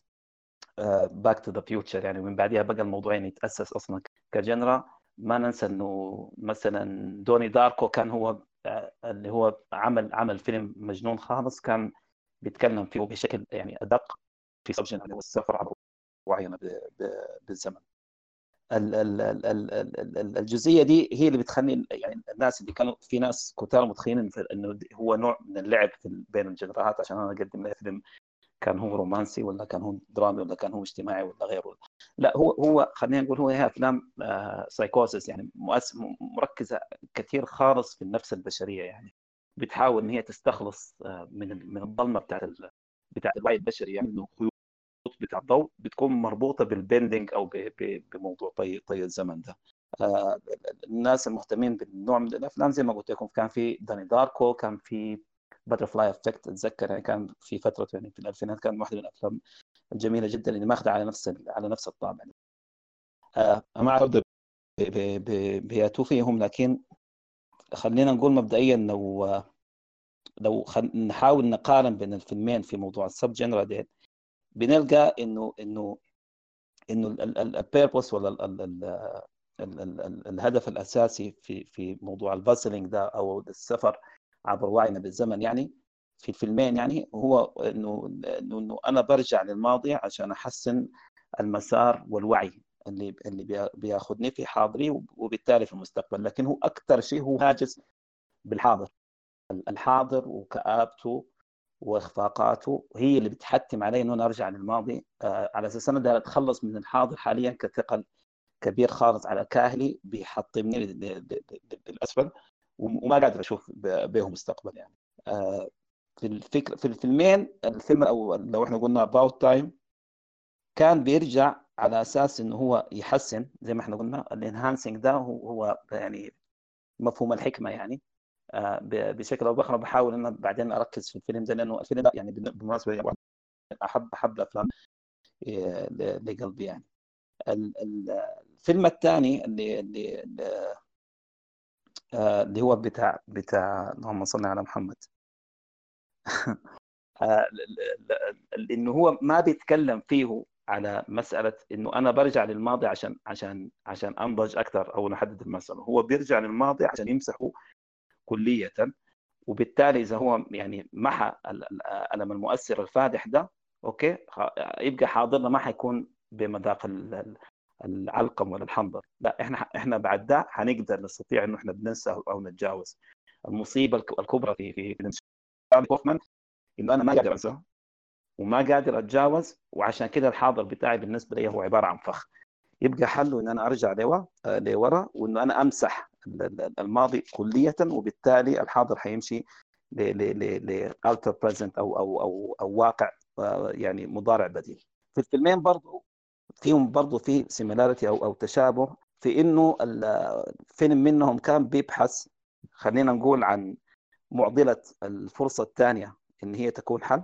Back to the Future يعني. ومن بعدها بقى الموضوع يعني يتأسس أصلا ك genre. ما ننسى إنه مثلا Donnie Darko كان هو آه، اللي هو عمل عمل فيلم مجنون خالص كان بيتكلم فيه بشكل يعني أدق في sub genre اللي هو السفر عبر وعينا بالزمن. ال- ال- ال- ال- ال- ال- الجزئية دي هي اللي بتخلي يعني الناس اللي كانوا في ناس كتار متخيلين إنه هو نوع من اللعب في بين الجنرات عشان أنا أقدم له فيلم كان هو رومانسي ولا كان هو درامي ولا كان هو اجتماعي ولا غيره. لا هو هو خلينا نقول هو هي أفلام سايكوسس يعني مؤس- م- مركزة كثير خالص في النفس البشرية يعني. بتحاول إن هي تستخلص آه، من من الظلمه بتاعت ال- بتاعت الوعي البشري يعني إنه خيوط بتاع الضوء بتكون مربوطة بال bending أو ب- ب- بموضوع طي طي الزمن ده آه، الناس المهتمين بالنوع من الأفلام زي ما قلت لكم كان في Donnie Darko كان في Butterfly Effect أتذكر يعني كان في فترة يعني في الألفينات كان واحدة من الأفلام الجميلة جدا اللي ماخذه على نفس على نفس الطابع يعني. آه، ما اعرف بياتوا فيهم لكن خلينا نقول مبدئيا لو لو خل... نحاول نقارن بين الفيلمين في موضوع ال sub genre ديل بنلقى إنه إنه إنه ال purpose ولا ال ال ال ال ال ال الهدف الأساسي في في موضوع ال puzzling ده أو السفر عبر وعينا بالزمن يعني في الفيلمين يعني هو إنه إنه أنا برجع للماضي عشان أحسن المسار والوعي. اللي اللي بيا- بياخذني في حاضري وبالتالي في المستقبل لكن هو أكثر شيء هو هاجس بالحاضر. الحاضر وكآبته وإخفاقاته هي اللي بتحتم علي إنه أنا أرجع للماضي. آه، على أساس أنا أتخلص من الحاضر حاليا كثقل كبير خالص على كاهلي بيحطمني للأسفل وما قادر أشوف ب- بهم مستقبل يعني. آه، في الفكرة في الفيلمين الفيلم الأول لو إحنا قلنا About Time كان بيرجع على أساس إنه هو يحسن زي ما إحنا قلنا ال enhancing ده هو يعني مفهوم الحكمة يعني. آه، بشكل أو بآخر بحاول إن بعدين أركز في الفيلم ده لأنه الفيلم ده يعني بالمناسبة يعني أحب أحب الأفلام آه، لقلبي يعني. ال- ال- الفيلم الثاني اللي اللي اللي آه، اللي هو بتاع بتاع اللهم صل على محمد. إنه هو ما بيتكلم فيه على مسألة إنه أنا برجع للماضي عشان عشان عشان أنضج أكثر أو نحدد المسألة. هو بيرجع للماضي عشان يمسحه كلية وبالتالي إذا هو يعني محى ال- ال- الالم المؤثر الفادح ده أوكي يبقى حاضرنا ما حيكون بمذاق ال- ال- العلقم ولا الحنظل لا إحنا إحنا بعد ده حنقدر نستطيع إنه إحنا بننسى أو نتجاوز. المصيبة الك- الكبرى في في إنه أنا ما قادر انسى وما قادر أتجاوز وعشان كده الحاضر بتاعي بالنسبة لي هو عبارة عن فخ. يبقى حله إن أنا أرجع لورا آه، لورا وإنه أنا أمسح ال- ال- الماضي كلية وبالتالي الحاضر حيمشي ل ل ل alter present أو أو أو أو واقع آه، يعني مضارع بديل. في الفيلمين برضو فيهم برضو في سيميلاريتي أو أو تشابه في إنه ال- فيلم منهم كان بيبحث خلينا نقول عن معضلة الفرصة الثانية إن هي تكون حل.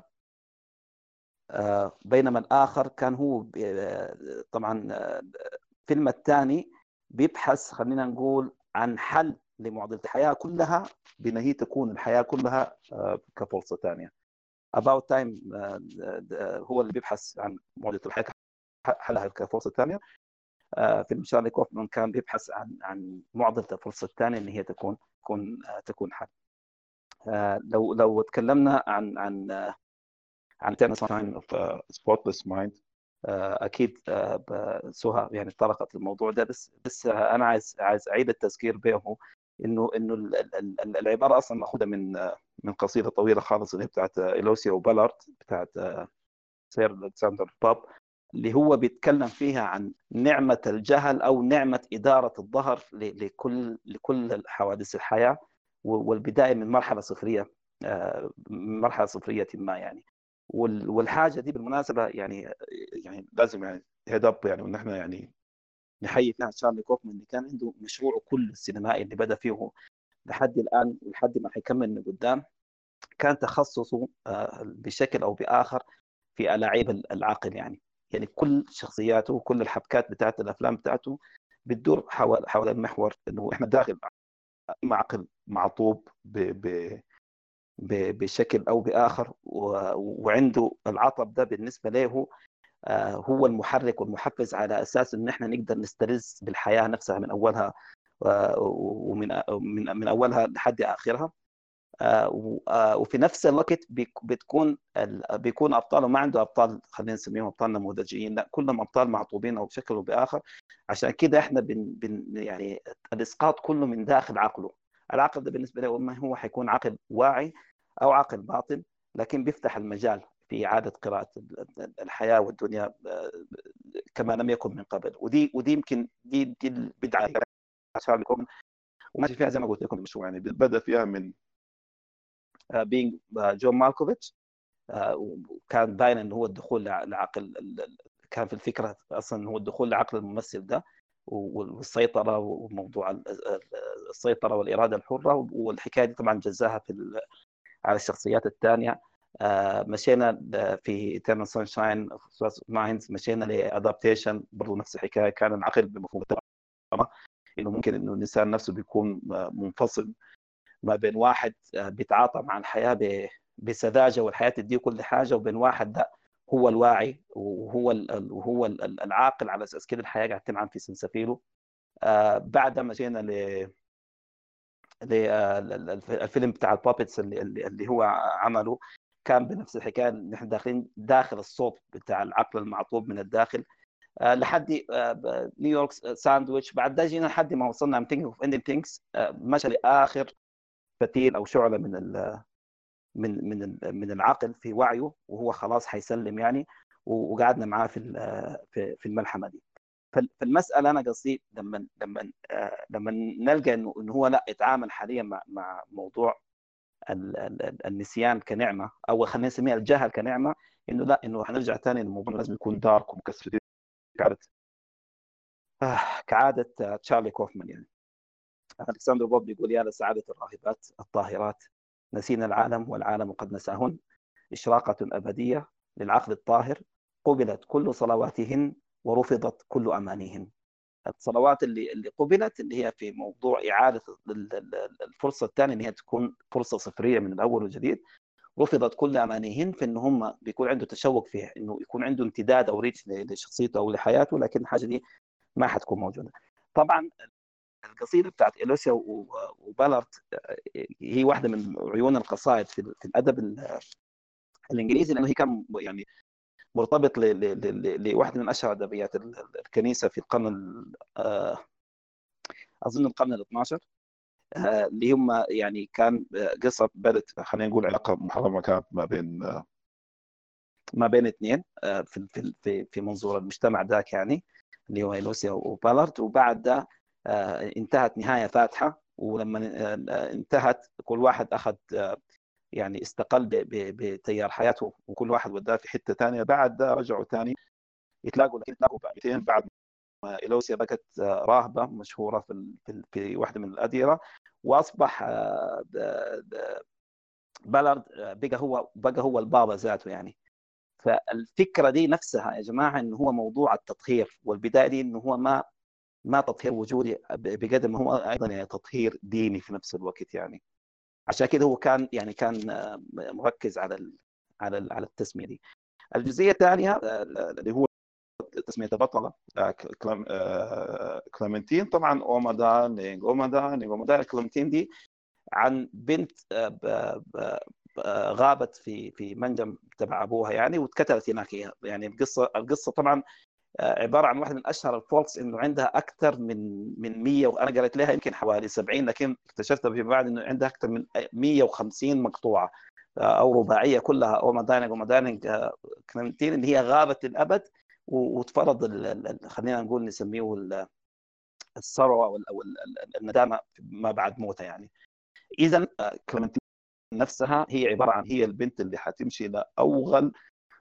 بينما الآخر كان هو آه، طبعا آه، الفيلم الثاني بيبحث خلينا نقول عن حل لمعضلة الحياة كلها بأن هي تكون الحياة كلها آه، كفرصة ثانية. About Time آه، آه، هو اللي بيبحث عن معضلة الحياة حلها كفرصة ثانية. آه، فيلم شارلي كوفمان كان بيبحث عن عن معضلة الفرصة الثانية إن هي تكون تكون آه، تكون حل. آه، لو لو تكلمنا عن عن عن Eternal Sunshine of Spotless Mind أكيد آه، سهى يعني طرقت الموضوع ده بس بس آه، أنا عايز عايز أعيد التذكير به إنه إنه ال- ال- ال- العبارة أصلا مأخوذة من آه، من قصيدة طويلة خالص اللي بتاعت Eloisa to Abelard بتاعت سير ألكسندر بوب اللي هو بيتكلم فيها عن نعمة الجهل أو نعمة إدارة الظهر لكل لكل حوادث الحياة والبداية من مرحلة صفريه مرحلة صفريه ما يعني. والحاجة دي بالمناسبة يعني يعني لازم يعني heads up يعني وإن إحنا يعني نحيي فيها تشارلي كوفمان اللي كان عنده مشروعه كله السينمائي اللي بدأ فيه لحد الآن ولحد ما حيكمل من قدام كان تخصصه آه، بشكل أو بآخر في ألاعيب العقل يعني. يعني كل شخصياته وكل الحبكات بتاعت الأفلام بتاعته بتدور حول حول المحور إنه إحنا داخل اما عقل معطوب ب ب- بشكل أو بآخر وعنده العطب ده بالنسبة له آه، هو المحرك والمحفز على أساس إن إحنا نقدر نسترز بالحياة نفسها من أولها ومن من أولها لحد آخرها. آه، آه، وفي نفس الوقت بتكون بيكون أبطاله ما عنده أبطال خلينا نسميهم أبطال نموذجيين لا كلهم أبطال معطوبين أو بشكل أو بآخر. عشان كده إحنا بن يعني الإسقاط كله من داخل عقله. العقل ده بالنسبة له اما هو حيكون عقل واعي أو عقل باطن لكن بيفتح المجال في إعادة قراءة ال- ال- الحياة والدنيا آه، كما لم يكن من قبل. ودي ودي يمكن دي دي البدعة وماشي فيها زي ما قلت لكم المشروع يعني بدأ فيها من بينج جون مالكوفيتش آه، وكان باين انه هو الدخول لع- لعقل كان في الفكرة أصلا هو الدخول لعقل الممثل ده. والسيطرة وموضوع ال- ال- السيطرة والإرادة الحرة والحكاية دي طبعا جزاها في على الشخصيات الثانية. آه، مشينا في Eternal Sunshine Minds مشينا ل Adaptation برضه نفس الحكاية كان العقل بمفهوم إنه ممكن إنه الإنسان نفسه بيكون آه، منفصل ما بين واحد آه، بيتعاطى مع الحياة بسذاجة والحياة تديه كل حاجة وبين واحد لا. هو الواعي وهو وهو ال- ال- العاقل على أساس كده الحياة قاعدة تنعم في سلسفيله آه بعد ما جينا ل آه، ال- ال- الفيلم بتاع ال puppets اللي, اللي هو عمله كان بنفس الحكاية نحن داخلين داخل الصوت بتاع العقل المعطوب من الداخل. آه لحد آه نيويورك Synecdoche بعد ده جينا لحد ما وصلنا thinking of ending things. آه مشى لاخر فتيل أو شعلة من من من من العقل في وعيه وهو خلاص حيسلم يعني وقعدنا معاه في في الملحمة دي. فال- فالمسألة أنا قصدي لما لما لما نلقى إنه إنه هو لأ يتعامل حاليا مع مع موضوع ال- ال- ال- النسيان كنعمة أو خلينا نسميها الجهل كنعمة إنه لأ إنه حنرجع ثاني للموضوع لازم يكون دارك ومكسر كعاده كعاده آه، تشارلي كوفمان يعني. ألكسندر بوب بيقول يا لسعادة الراهبات الطاهرات. نسينا العالم والعالم قد نساهن. إشراقة أبدية للعقل الطاهر. قبلت كل صلواتهن ورفضت كل أمانيهن. الصلوات اللي اللي قبلت اللي هي في موضوع إعادة ال- ال- الفرصة الثانية إن هي تكون فرصة صفرية من الأول وجديد. رفضت كل أمانيهن في إن هم بيكون عنده تشوق فيه إنه يكون عنده امتداد أو ريتش لشخصيته أو لحياته لكن الحاجة دي ما حتكون موجودة. طبعا القصيدة بتاعت إلوسيا و- وبالارت هي واحدة من عيون القصائد في الأدب ال- الإنجليزي لأنه هي كان يعني مرتبط لواحدة من أشهر أدبيات ال- ال- الكنيسة في القرن ال- آه، أظن القرن ال 12 آه، اللي هم يعني كان آه، قصة بدت خلينا نقول علاقة محرمة كانت ما بين ما بين اثنين في في في منظور المجتمع ذاك يعني اللي هو إلوسيا وبالارت. وبعد ده انتهت نهاية فاتحة ولما آه، انتهت كل واحد أخذ آه، يعني استقل بتيار حياته وكل واحد وداه في حتة ثانية بعد رجعوا ثاني يتلاقوا لكن يتلاقوا بعدين بعد ما إلوسيا بقت آه، راهبة مشهورة في في, واحدة من الأديرة وأصبح آه، د- د- بالارد آه، بقى هو بقى هو البابا ذاته يعني. فالفكرة دي نفسها يا جماعة إنه هو موضوع التطهير والبداية دي إنه هو ما ما تطهير وجودي بقدر ما هو أيضا يعني تطهير ديني في نفس الوقت يعني. عشان كده هو كان يعني كان آه، مركز على على على التسمية دي. الجزئية الثانية آه، اللي هو تسمية البطلة آه، كليمنتين طبعا Oh my darling, oh my darling Clementine دي عن بنت غابت في في منجم تبع أبوها يعني واتقتلت هناك. يعني. القصة القصة طبعا عبارة عن واحدة من أشهر ال folks إنه عندها أكثر من من 100 وأنا قريت لها يمكن حوالي 70 لكن اكتشفت فيما بعد إنه عندها أكثر من 150 مقطوعة آه، أو رباعية كلها Oh my darling, oh my darling آه، كلمتين اللي هي غابت للأبد وتفرض خلينا نقول نسميه ال- الثروة أو الندامة ما بعد موتها يعني. اذا آه، كلمنتين نفسها هي عبارة عن هي البنت اللي حتمشي لاوغل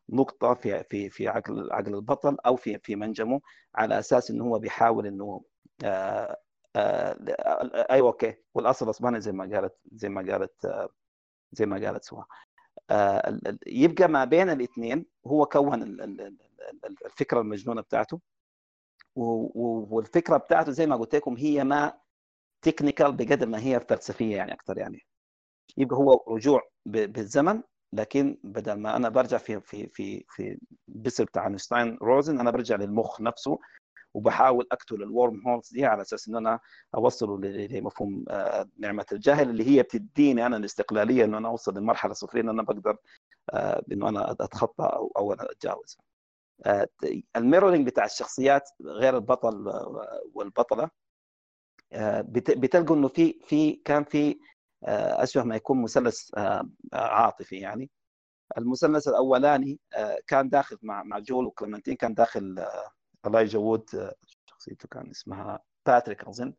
نقطة في في في عقل عقل البطل أو في في منجمه على أساس إنه هو بيحاول إنه آه أيوه أوكي. والأصل العثماني زي ما قالت زي ما قالت آه زي ما قالت سوا. يبقى ما بين الاثنين هو كون ال- ال- ال- ال- الفكرة المجنونة بتاعته. و- و- والفكرة بتاعته زي ما قلت لكم هي ما technical بقدر ما هي فلسفية يعني أكثر يعني. يبقى هو رجوع بالزمن لكن بدل ما أنا برجع في في في في جسر بتاع أينشتاين روزن أنا برجع للمخ نفسه وبحاول أقتل ال wormholes دي على أساس إن أنا أوصله لمفهوم آه، نعمة الجهل اللي هي بتديني أنا الاستقلالية انه أنا أوصل للمرحله الصفريه إن أنا بقدر آه، إنه أنا أتخطى أو أو أنا أتجاوز. آه، ال mirroring بتاع الشخصيات غير البطل والبطلة بت- بتلقوا إنه في في كان في اشبه ما يكون مثلث آه، عاطفي يعني. المثلث الأولاني آه، كان داخل مع مع جول وكلمنتين كان داخل آه، وود آه، شخصيته كان اسمها باتريك أظن.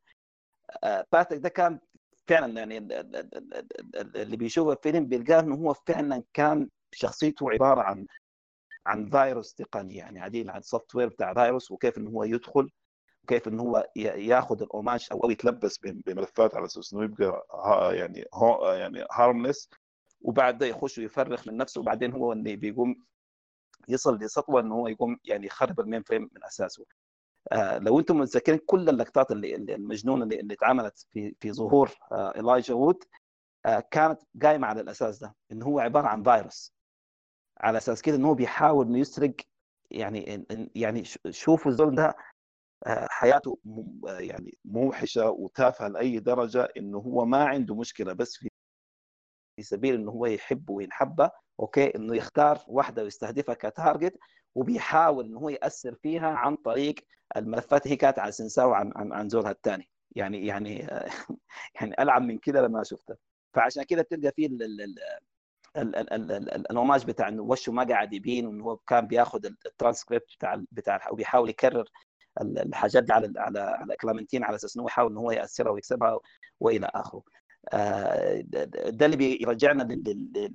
باتريك ده كان فعلا يعني ال- ال- ال- ال- ال- اللي بيشوف الفيلم بيلقاه إنه هو فعلا كان شخصيته عبارة عن عن فيروس تقني يعني عديل عن software بتاع فيروس وكيف إنه هو يدخل وكيف إنه هو ياخذ القماش أو يتلبس بم- بملفات على أساس إنه يبقى يعني يعني harmless وبعد ده يخش ويفرغ من نفسه وبعدين هو اللي بيقوم يصل لسطوة إنه هو يقوم يعني يخرب ال mainframe من أساسه. آه لو أنتم متذكرين كل اللقطات اللي المجنونة اللي, اللي اتعملت في في ظهور آه ايلايجا وود آه كانت قايمة على الأساس ده إنه هو عبارة عن فيروس. على أساس كده إنه هو بيحاول إنه يسرق يعني يعني شوفوا الزول ده آه، حياته يعني موحشة وتافهة لأي درجة إنه هو ما عنده مشكلة بس في في سبيل إنه هو يحب وينحب okay؟ إنه يختار واحدة ويستهدفها ك target وبيحاول إنه هو يأثر فيها عن طريق الملفات هي كانت على سنساو عن عن, عن زورها الثاني يعني يعني يعني ألعب من كده لما شفته. فعشان كده بتلقى فيه ال homage بتاع إنه وشه ما قاعد يبين وإنه هو كان بياخذ الترانسكريبت بتاع بتاع وبيحاول يكرر الحاجات على على على كلامنتين على أساس إنه يحاول إنه هو يأثرها ويكسبها وإلى آخره. آه، ده اللي بيرجعنا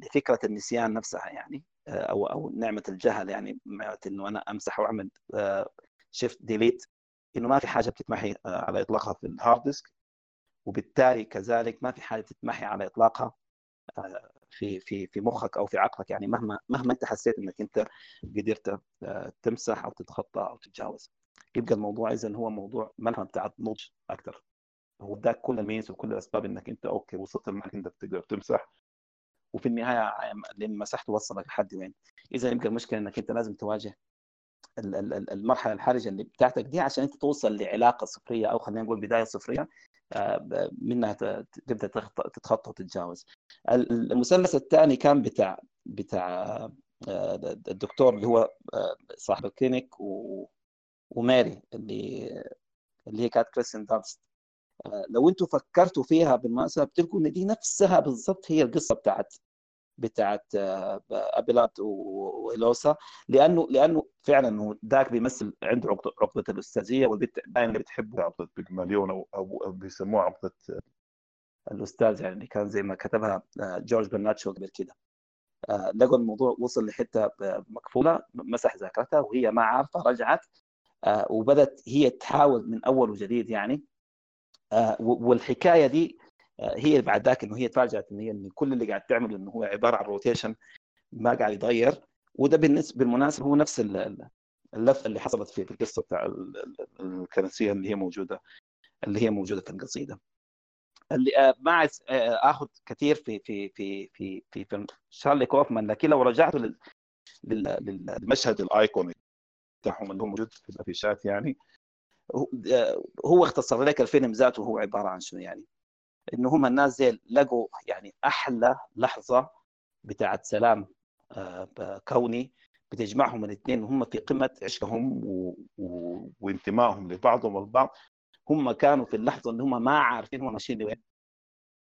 لفكرة النسيان نفسها يعني آه، أو أو نعمة الجهل يعني إنه أنا أمسح وأعمل shift delete إنه ما في حاجة بتتمحي آه، على إطلاقها في ال hard disk وبالتالي كذلك ما في حاجة تتمحي على إطلاقها آه، في في في مخك أو في عقلك يعني مهما مهما أنت حسيت إنك أنت قدرت آه، تمسح أو تتخطى أو تتجاوز يبقى الموضوع اذا هو موضوع ملهم بتاع نضج أكثر هو اداك كل ال means وكل الأسباب إنك أنت okay وصلت لمرحله إنك تقدر تمسح وفي النهاية لما مسحت وصلك لحد وين. إذا يبقى المشكلة إنك أنت لازم تواجه ال- ال- ال- المرحلة الحرجة اللي بتاعتك دي عشان أنت توصل لعلاقة صفرية أو خلينا نقول بداية صفرية آه، منها تبدأ تخط- تتخطى وتتجاوز. ال- المثلث الثاني كان بتاع بتاع آه، الدكتور اللي هو آه، صاحب الكلينيك و- وماري اللي اللي هي كانت كريستين دانست. آه، لو أنتم فكرتوا فيها بالمناسبة بتلقوا إن دي نفسها بالضبط هي القصة بتاعت بتاعت آه، أبيلات وإلوسا. لأنه لأنه فعلا هو ذاك بيمثل عنده عقده عقدة الأستاذية والبنت دائما بتحبه. عقدة بيجماليون أو أو بيسموها عقدة الأستاذ يعني كان زي ما كتبها آه، جورج برنارد شو قبل كده. آه، لقوا الموضوع وصل لحتة آه، مقفولة مسح ذاكرتها وهي ما عارفة رجعت. آه، وبدت هي تحاول من أول وجديد يعني. آه، والحكاية دي آه، هي بعد ذاك إنه هي تفاجات إن هي إن كل اللي قاعد تعمله إنه هو عبارة عن rotation ما قاعد يتغير. وده بالنسبة بالمناسبة هو نفس ال- ال- اللفة اللي حصلت في القصة بتاع ال- ال- الكنسية اللي هي موجودة اللي هي موجودة في القصيدة. اللي آه، ما عايز آه، آخذ كثير في في في في في فيلم شارلي كوفمان لكن لو رجعت لل- لل- لل- المشهد الأيكوني. بتاعهم اللي هو موجود في الأفيشات يعني. هو آه، هو اختصر لك الفيلم ذاته هو عبارة عن شنو يعني؟ إنه هم الناس زي لقوا يعني أحلى لحظة بتاعت سلام آه، كوني بتجمعهم الاثنين وهم في قمة عشقهم و... و... وانتمائهم لبعضهم البعض هم كانوا في اللحظة إن هم ما عارفين هم ماشيين لوين.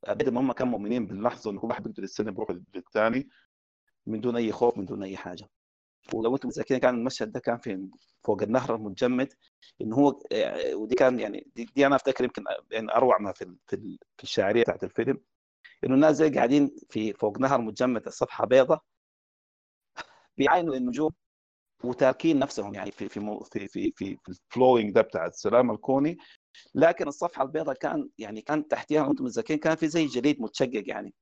ابدا ما هم كانوا مؤمنين باللحظة انه كل واحد بيقدر يستلم بروح للثاني من دون أي خوف من دون أي حاجة. ولو أنتم متذكرين كان المشهد ده كان في فوق النهر المتجمد انه هو آه، ودي كان يعني دي, دي أنا أفتكر يمكن يعني أروع ما في في في الشاعرية بتاعت الفيلم. إنه الناس زي قاعدين في فوق نهر متجمد الصفحه بيضة بيعاينوا النجوم وتاركين نفسهم يعني في في في في في, ال flowing ده بتاع السلام الكوني. لكن الصفحة البيضاء كان يعني كان تحتها أنتم متذكرين كان في زي جليد متشقق يعني.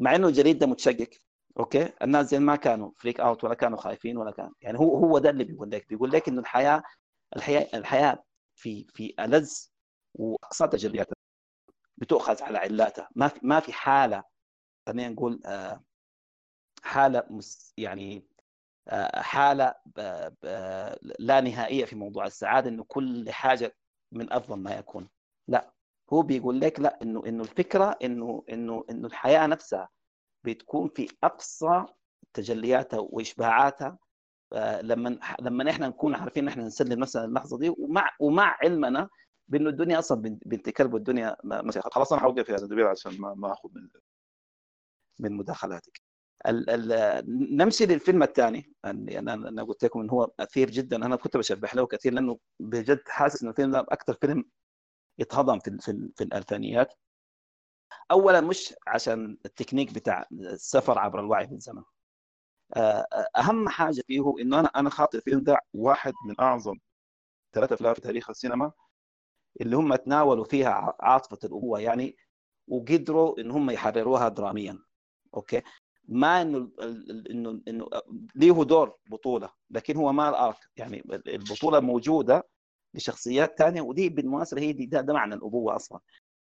مع إنه الجليد ده متشقق okay؟ الناس زي ما كانوا freak out ولا كانوا خايفين ولا كان يعني هو هو ده اللي بيقول لك. بيقول لك إنه الحياة الحياة الحياة في في ألذ وأقصى تجلياتها بتؤخذ على علاتها. ما في ما في حالة خلينا نقول آه، حالة مس يعني آه، حالة لا نهائية في موضوع السعادة إنه كل حاجة من أفضل ما يكون. لا. هو بيقول لك لا انه إنه الفكرة انه انه إنه الحياة نفسها بتكون في أقصى تجلياتها وإشباعاتها. آه، لما لما إحنا نكون عارفين إحنا نسلم نفسنا اللحظه دي ومع ومع علمنا بأنه الدنيا أصلا بنت كلب والدنيا خلاص أنا حوقف يا زندبيل عشان ما ما أخذ من من مداخلاتك. ال ال نمشي للفيلم الثاني. اللي أنا أنا قلت لكم انه هو أثير جدا. أنا كنت بشبح له كثير لأنه بجد حاسس إنه الفيلم ده أكثر فيلم يتهضم في في, في الألفينيات. اولا مش عشان التكنيك بتاع السفر عبر الوعي في الزمن. آه، أهم حاجة فيه إنه أنا أنا خاطر الفيلم ده واحد من أعظم ثلاث أفلام في تاريخ السينما اللي هم تناولوا فيها عاطفة الأبوة يعني وقدروا إن هم يحرروها دراميا. okay؟ ما إنه انه إنه ليه دور بطولة لكن هو ما ال arc يعني البطولة موجودة لشخصيات ثانية ودي بالمناسبة هي دي ده, ده معنى الأبوة أصلا.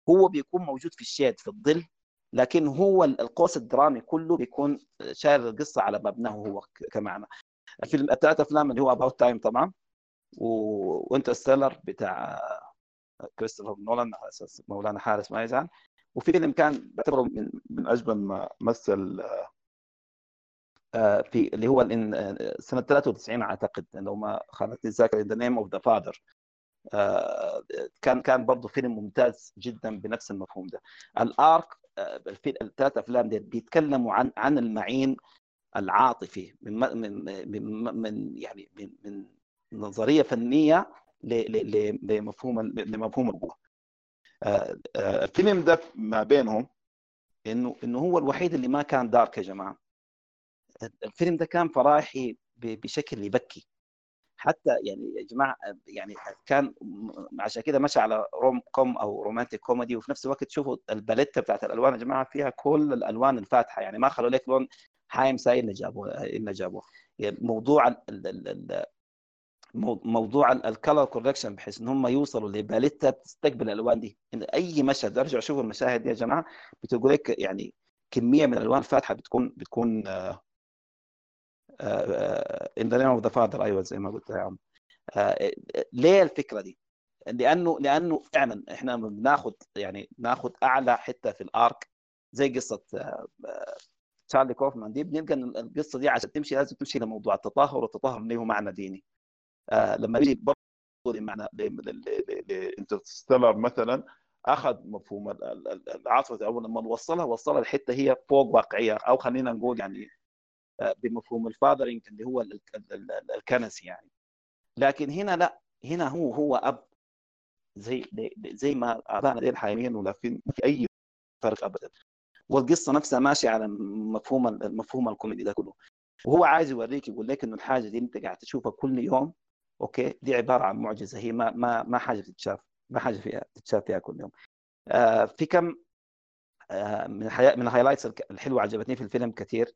هو بيكون موجود في ال shade في الظل لكن هو القوس الدرامي كله بيكون شايل القصة على مبناه هو كمعنى الفيلم الثلاث أفلام اللي هو About Time طبعا. و Interstellar بتاع كريستوفر نولان على أساس مولانا حارس ما يزعل وفي فيلم كان بعتبره من من أجمل ما مثل آه، في اللي هو آه، سنة 93 أعتقد لو ما خانتني الذاكرة The Name of the Father كان كان برضه فيلم ممتاز جدا بنفس المفهوم ده. ال arc آه، الثلاث أفلام دي بيتكلموا عن عن المعين العاطفي من من من, يعني من, من نظرية فنية لمفهوم لمفهوم الابوه آه، آه، الفيلم ده ما بينهم انه إنه هو الوحيد اللي ما كان دارك يا جماعة. الفيلم ده كان فرايحي بشكل يبكي. حتى يعني يا جماعة يعني كان عشان كده مشى على rom com أو romantic comedy وفي نفس الوقت شوفوا ال palette بتاعت الألوان يا جماعة فيها كل الألوان الفاتحة. يعني ما خلوا لك لون حايم ساي اللي جابوه اللي جابوه. يعني موضوع ال ال ال موضوع ال color correction بحيث إن هم يوصلوا ل palette تستقبل الألوان دي. إن أي مشهد ارجعوا شوفوا المشاهد دي يا جماعة بتقول لك يعني كمية من الألوان الفاتحة بتكون بتكون in the name of the father أيوه زي ما قلت يا عم. آه، ليه الفكرة دي؟ لأنه لأنه فعلا إحنا بناخذ يعني ناخذ أعلى حتة في الأرك زي قصة آه، آه، تشارلي كوفمان دي. بنلقى إن القصة دي عشان تمشي لازم تمشي لموضوع التطهر والتطهر له معنى ديني. لما يجي برضه لمعنى انترستيلر مثلا أخذ مفهوم العاصفة أول لما وصلها وصلها الحته هي فوق واقعية. أو خلينا نقول يعني بمفهوم ال fathering اللي هو الكنسي يعني. لكن هنا لا هنا هو هو أب. زي زي ما آبائنا دي الحاليين ولا في أي فرق ابدا. والقصة نفسها ماشية على مفهوم المفهوم الكوميدي ده كله. وهو عايز يوريك يقول لك إنه الحاجة دي أنت قاعد تشوفها كل يوم أوكي؟ دي عبارة عن معجزة هي ما ما ما حاجة تتشاف ما حاجة فيها تتشاف فيها كل يوم. آه في كم آه من من ال highlights الحلوة عجبتني في الفيلم كثير.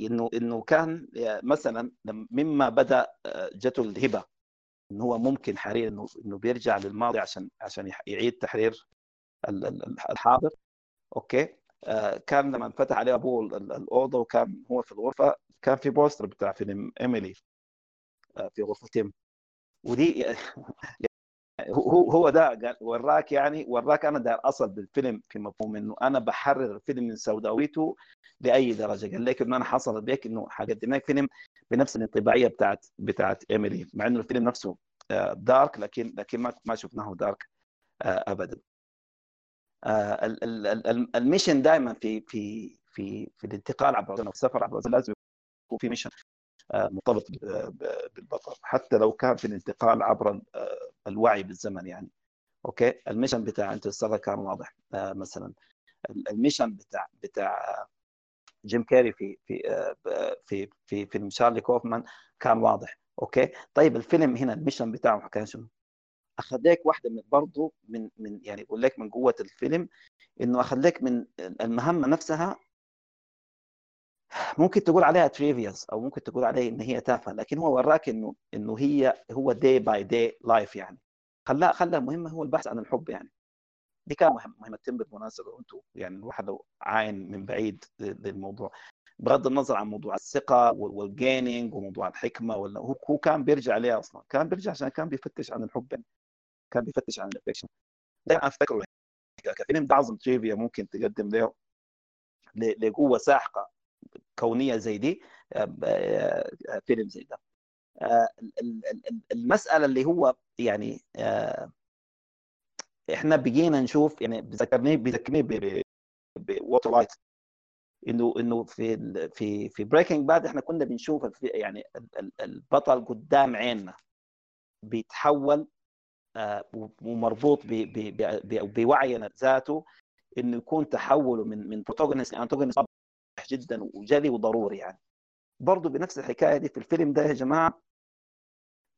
إنه إنه كان آه، مثلا مما بدأ آه، جته الهبة إنه هو ممكن حاليا إنه بيرجع للماضي عشان عشان يعيد تحرير الحاضر. أوكي؟ كان لما فتح عليه أبوه الأوضة وكان هو في الغرفة كان في poster بتاع فيلم إيميلي في غرفه تيم ودي هو هو ده وراك يعني وراك أنا داير أصل بالفيلم في مفهوم إنه أنا بحرر الفيلم من سوداويته لأي درجة. قال لك إنه أنا حصل بيك إنه حقدم لك فيلم بنفس الانطباعية بتاعت بتاعت إيميلي مع إنه الفيلم نفسه dark آه، لكن لكن ما ما شفناه dark آه، ابدا. آه، ال mission دائما في في في في الانتقال عبر السفر عبر لازم يكون في mission. مرتبط بالبطل حتى لو كان في الانتقال عبر الوعي بالزمن يعني. أوكي؟ ال mission بتاع Interstellar كان واضح. مثلا ال mission بتاع بتاع جيم كاري في في في في فيلم شارلي كوفمان كان واضح. أوكي؟ طيب الفيلم هنا ال mission بتاعه كان شنو؟ اخذ لك واحدة من برضه من من يعني بقول لك من قوة الفيلم إنه اخذ لك من المهمة نفسها ممكن تقول عليها trivias أو ممكن تقول عليها إن هي تافهة لكن هو وراك إنه إنه هي هو day by day life يعني. خلاها خلاها مهمة هو البحث عن الحب يعني. دي كانت مهم مهمتين بالمناسبة وأنتم يعني الواحد لو عاين من بعيد للموضوع. بغض النظر عن موضوع الثقة والجيننج وموضوع الحكمة ولا هو كان بيرجع ليه أصلا. كان بيرجع عشان كان بيفتش عن الحب يعني. كان بيفتش عن ال affection دائما أفتكره. كفيلم ده trivia ممكن تقدم له لقوة ساحقة. كونية زي دي آه، آه، فيلم زي ده. آه، المسألة اللي هو يعني إحنا بقينا نشوف يعني بذكرني بذكرني بوتر لايت إنه إنه في في في Breaking Bad إحنا كنا بنشوف يعني البطل قدام عيننا بيتحول ومربوط بوعينا ذاته إنه يكون تحوله من من protagonist ل antagonist جدا وجلي وضروري يعني. برضه بنفس الحكاية دي في الفيلم ده يا جماعة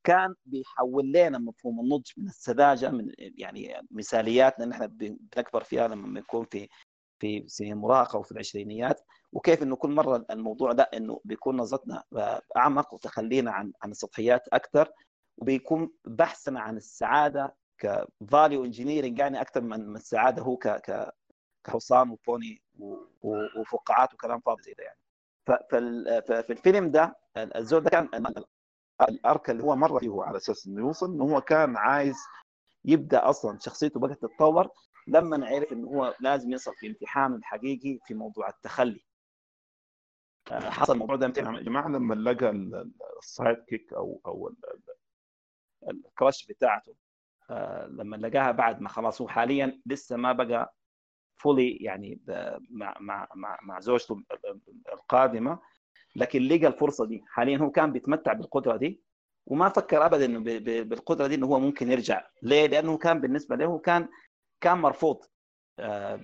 كان بيحول لنا مفهوم النضج من السذاجة من يعني مثالياتنا اللي إحنا بنكبر فيها لما بنكون في في سنين المراهقه وفي العشرينيات وكيف إنه كل مرة الموضوع ده إنه بيكون نظرتنا أعمق وتخلينا عن عن السطحيات أكثر وبيكون بحثنا عن السعادة ك value engineering يعني أكثر من السعادة هو ك ك كحصان وبوني وفقاعات وكلام فاضي زي ده يعني. ففي الفيلم ده الزول ده كان ال arc اللي هو مر فيه على أساس إنه يوصل إنه هو كان عايز يبدأ أصلا شخصيته بدات تتطور لما عرف إنه هو لازم يصل في امتحانه الحقيقي في موضوع التخلي. حصل الموضوع ده يا جماعة لما لقى ال sidekick أو أو ال crush بتاعته آه، لما لقاها بعد ما خلاص هو حاليا لسه ما بقى fully يعني مع مع مع مع زوجته القادمة. لكن لقى الفرصة دي. حاليا هو كان بيتمتع بالقدرة دي وما فكر ابدا إنه بالقدرة دي إنه هو ممكن يرجع. ليه؟ لأنه كان بالنسبة له كان كان مرفوض. آه،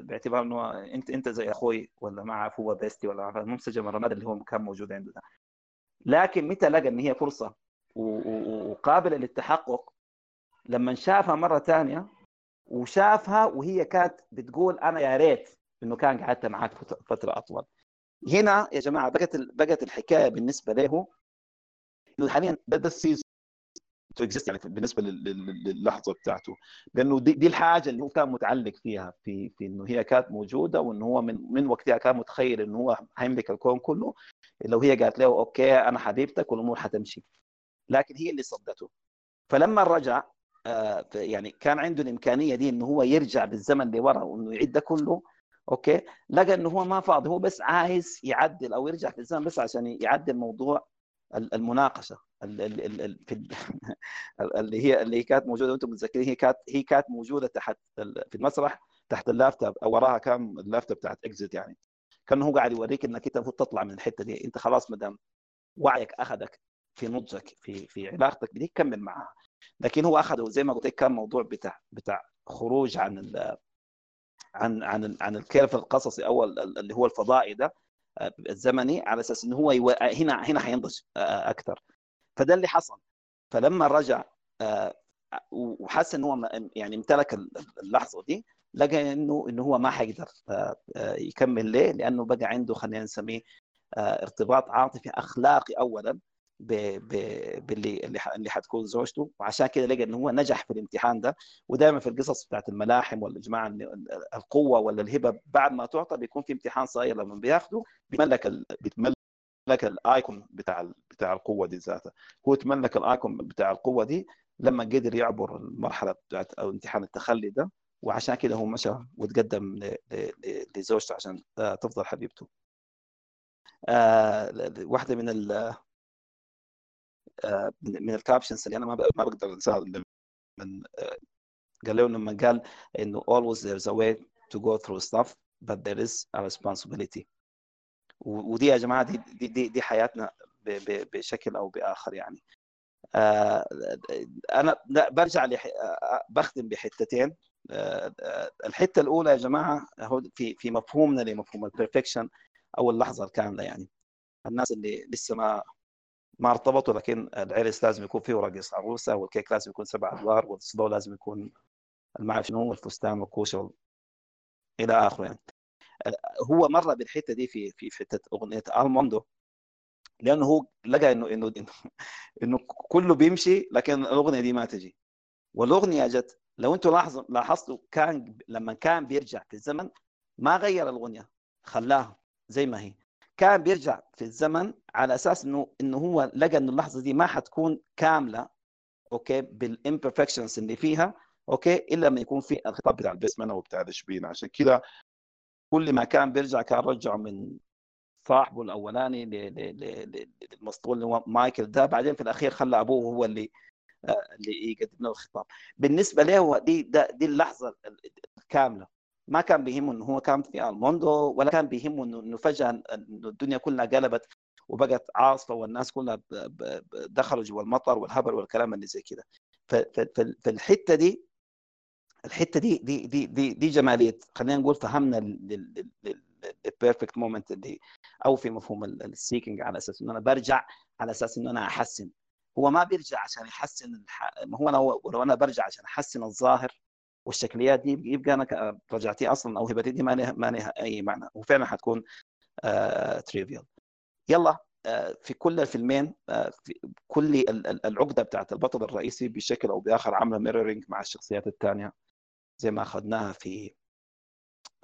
باعتبار إنه أنت أنت زي أخوي ولا ما أعرف هو بيستي ولا منسجم الرماد اللي هو كان موجود عنده ده. لكن متى لقى إن هي فرصة؟ وقابلة للتحقق؟ لما شافها مرة ثانية وشافها وهي كانت بتقول أنا يا ريت إنه كان قعدت فت- فترة أطول. هنا يا جماعة بقت بقت الحكاية بالنسبة له إنه حاليا ده السيزون to exist يعني بالنسبة لل- لل- للحظة بتاعته. لأنه دي, دي الحاجة اللي هو كان متعلق فيها في في إنه هي كانت موجودة وإنه هو من من وقتها كان متخيل إنه هو هيملك الكون كله. لو هي قالت له okay أنا حبيبتك والأمور حتمشي. لكن هي اللي صدته. فلما رجع يعني كان عنده الإمكانية دي إنه هو يرجع بالزمن لورا وإنه يعيد ده كله okay؟ لقى إنه هو ما فاضي هو بس عايز يعدل أو يرجع في الزمن بس عشان يعدل موضوع ال- المناقشة. اللي هي اللي هي كانت موجودة وأنتم متذكرين هي كانت هي كانت موجودة تحت في المسرح تحت اللافتة أو وراها كان اللافتة بتاعت exit يعني. كان هو قاعد يوريك إنك أنت المفروض تطلع من الحتة دي. أنت خلاص ما دام وعيك أخذك في نضجك في في علاقتك بدي كمل معها. لكن هو اخذه زي ما قلت كان موضوع بتاع بتاع خروج عن ال عن عن ال- عن ال curve القصصي أو ال- ال- اللي هو الفضائي ده آه، الزمني على أساس إنه هو يو... هنا هنا حينضج آه، أكثر فده اللي حصل. فلما رجع آه، وحس إنه هو يعني امتلك ال- اللحظة دي لقى إنه إنه هو ما حيقدر آه، آه، يكمل ليه؟ لأنه بقى عنده خلينا نسميه آه، ارتباط عاطفي أخلاقي اولا. باللي اللي حتكون زوجته. وعشان كده لقى انه هو نجح في الامتحان ده. ودائما في القصص بتاعت الملاحم إن القوة ولا الهبة بعد ما تعطى بيكون في امتحان صغير لما بياخده بيتملك ال- بيتملك الآيكون بتاع بتاع القوة دي ذاتها. هو تملك الآيكون بتاع القوة دي لما قدر يعبر المرحلة بتاعت أو امتحان التخلي ده. وعشان كده هو مشى وتقدم لزوجته عشان تفضل حبيبته. آه، واحدة من من الكابشنز اللي أنا ما ما بقدر أنساها من قال له لما قال إنه always there's a way to go through stuff but there is a responsibility. ودي يا جماعة دي دي دي, دي حياتنا بشكل أو بآخر يعني. آه، أنا برجع بختم بحتتين. آه، آه، الحتة الأولى يا جماعة في في مفهومنا لمفهوم البرفكشن أو اللحظه الكاملة يعني. الناس اللي لسه ما ما ارتبطوا لكن العرس لازم يكون فيه رقص عروسه والكيك لازم يكون سبع أدوار والصلو لازم يكون ما أعرف شنو والفستان والكوشه وال- إلى آخره يعني. هو مر بالحتة دي في في حتة أغنية الموندو لأنه هو لقى إنه إنه إنه, كله بيمشي لكن الأغنية دي ما تجي. والأغنية جت لو أنتم لاحظوا لاحظتوا كان لما كان بيرجع في الزمن ما غير الأغنية خلاها زي ما هي. كان بيرجع في الزمن على أساس انه إنه هو لقى إنه اللحظة دي ما حتكون كاملة okay بال imperfections اللي فيها okay إلا لما يكون في الخطاب بتاع ال best man وبتاع الشبين. عشان كده كل ما كان بيرجع كان رجعه من صاحبه الأولاني للمسطول اللي هو مايكل ده. بعدين في الأخير خلى أبوه هو اللي آه، اللي يقدم له الخطاب. بالنسبة له دي ده دي اللحظة الكامله ما كان بيهمه إنه هو كان في Il Mondo ولا كان بيهمه انه إنه فجأة الدنيا كلها قلبت وبقت عاصفة والناس كلها دخلوا جوا المطر والهبل والكلام اللي زي كده فالحتة دي الحتة دي دي دي دي, دي جمالية خلينا نقول فهمنا ال perfect moment اللي أو في مفهوم ال seeking على أساس إنه أنا برجع على أساس إنه أنا أحسن هو ما بيرجع عشان يحسن. ما هو أنا لو أنا برجع عشان أحسن الظاهر والشكليات دي يبقى أنا رجعتي أصلا أو هبتي دي ما لها ما لها أي معنى وفعلا حتكون آه trivial يلا آه في كل الفيلمين آه في كل ال- ال- العقدة بتاعت البطل الرئيسي بشكل أو بآخر عاملة mirroring مع الشخصيات الثانية زي ما أخذناها في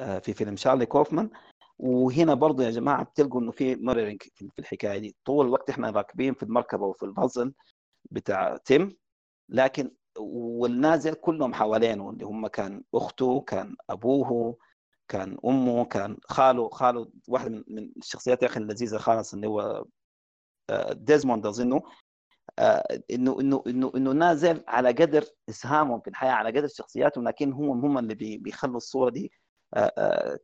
آه في فيلم شارلي كوفمان. وهنا برضه يا جماعة بتلقوا إنه في mirroring في الحكاية دي. طول الوقت إحنا راكبين في المركبة وفي البازل بتاع تيم لكن والناس كلهم حوالينه اللي هم كان أخته كان أبوه كان أمه كان خاله خاله واحد من الشخصيات يا أخي اللذيذة خالص اللي هو آه، ديزموند اظنه آه، إنه إنه إنه إنه نازل على قدر اسهامهم في الحياة على قدر شخصياتهم لكن هم هم اللي بي- بيخلوا الصورة دي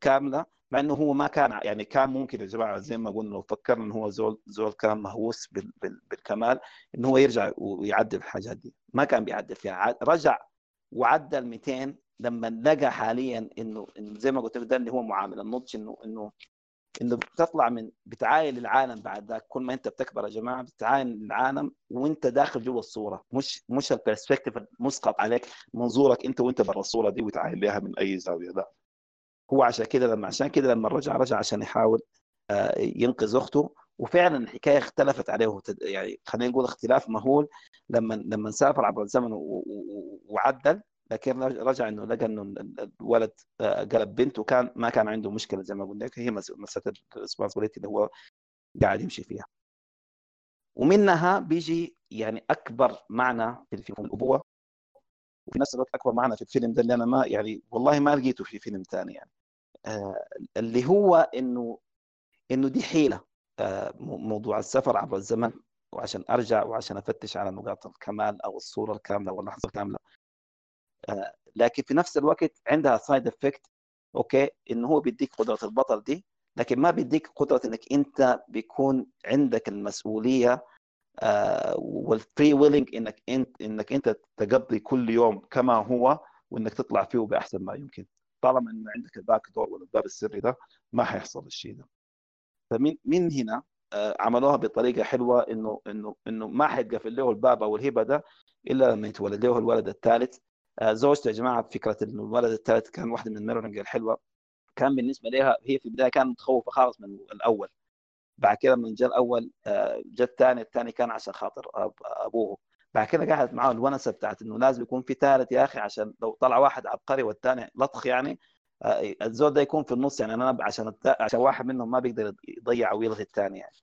كاملة مع إنه هو ما كان يعني كان ممكن يا جماعة زي ما قلنا لو فكرنا انه هو زول زول كان مهووس بال- بال- بالكمال انه هو يرجع ويعدل الحاجات دي. ما كان بيعدل فيها. رجع وعدل 200 لما لقى حاليا إنه زي ما قلت لك ده اللي هو معامل النضج إنه إنه إنه بتطلع من بتعاين العالم بعد ذاك. كل ما أنت بتكبر يا جماعة بتعاين العالم وأنت داخل جوا الصورة. مش مش البرسبكتيف المسقط عليك منظورك أنت وأنت برا الصورة دي وتعاين لها من أي زاوية. لا. هو عشان كده لما عشان كده لما رجع رجع عشان يحاول آه، ينقذ أخته. وفعلا الحكاية اختلفت عليه. يعني خلينا نقول اختلاف مهول لما لما سافر عبر الزمن وعدل. لكن رجع إنه لقى إنه الولد آه، قلب بنت وكان ما كان عنده مشكلة زي ما قلنا لك. هي مسألة الريسبونسبيلتي اللي هو قاعد يمشي فيها. ومنها بيجي يعني أكبر معنى في الفيلم الابوه وفي نفس الوقت أكبر معنى في الفيلم ده اللي أنا ما يعني والله ما لقيته في فيلم ثاني يعني. اللي هو إنه إنه دي حيلة آه موضوع السفر عبر الزمن وعشان أرجع وعشان أفتش على نقاط الكمال أو الصورة الكاملة واللحظه الكاملة. آه، لكن في نفس الوقت عندها side effect okay إنه هو بيديك قدرة البطل دي لكن ما بيديك قدرة إنك أنت بيكون عندك المسؤولية آه وال free willing إنك أنت إنك أنت تقضي كل يوم كما هو وإنك تطلع فيه بأحسن ما يمكن. طالما إن عندك ال back door ولا الباب السري ده ما حيحصل الشيء ده. فمن من هنا آه عملوها بطريقة حلوة إنه إنه إنه ما حيتقفل له الباب أو الهبة ده إلا لما يتولد له الولد الثالث. آه، زوجته يا جماعة فكرة إنه الولد الثالث كان واحدة من ال mirroring الحلوة كان بالنسبة لها هي في البداية كانت متخوفة خالص من الأول. بعد كده من جاء الأول آه، جاء الثاني الثاني كان عشان خاطر أبوه. بعد كده قعدت معاه الونسة بتاعت إنه لازم يكون في ثالث يا أخي عشان لو طلع واحد عبقري والثاني لطخ يعني آه، الزول ده يكون في النص يعني أنا عشان عشان واحد منهم ما بيقدر يضيع أو يلغي الثاني يعني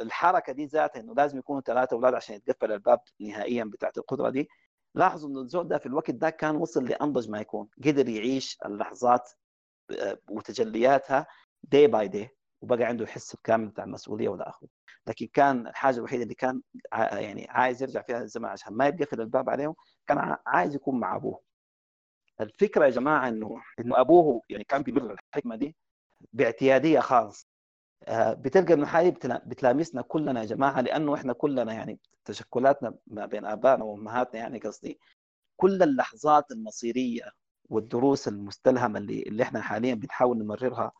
الحركة دي ذاتها إنه لازم يكونوا ثلاثة أولاد عشان يتقفل الباب نهائيا بتاعت القدرة دي. لاحظوا إنه الزول ده في الوقت ده كان وصل لأنضج ما يكون قدر يعيش اللحظات وتجلياتها day by day وبقى عنده حس كامل بتاع المسؤولية والى اخره لكن كان الحاجة الوحيدة اللي كان يعني عايز يرجع فيها الزمن عشان ما يتقفل الباب عليهم كان عايز يكون مع أبوه. الفكرة يا جماعة إنه إنه أبوه يعني كان بيبلغ الحكمة دي باعتيادية خالص. آه، بتلقى إنه حاجة بتلامسنا كلنا يا جماعة لأنه إحنا كلنا يعني تشكلاتنا ما بين آبائنا وأمهاتنا يعني قصدي كل اللحظات المصيرية والدروس المستلهمة اللي اللي إحنا حاليا بنحاول نمررها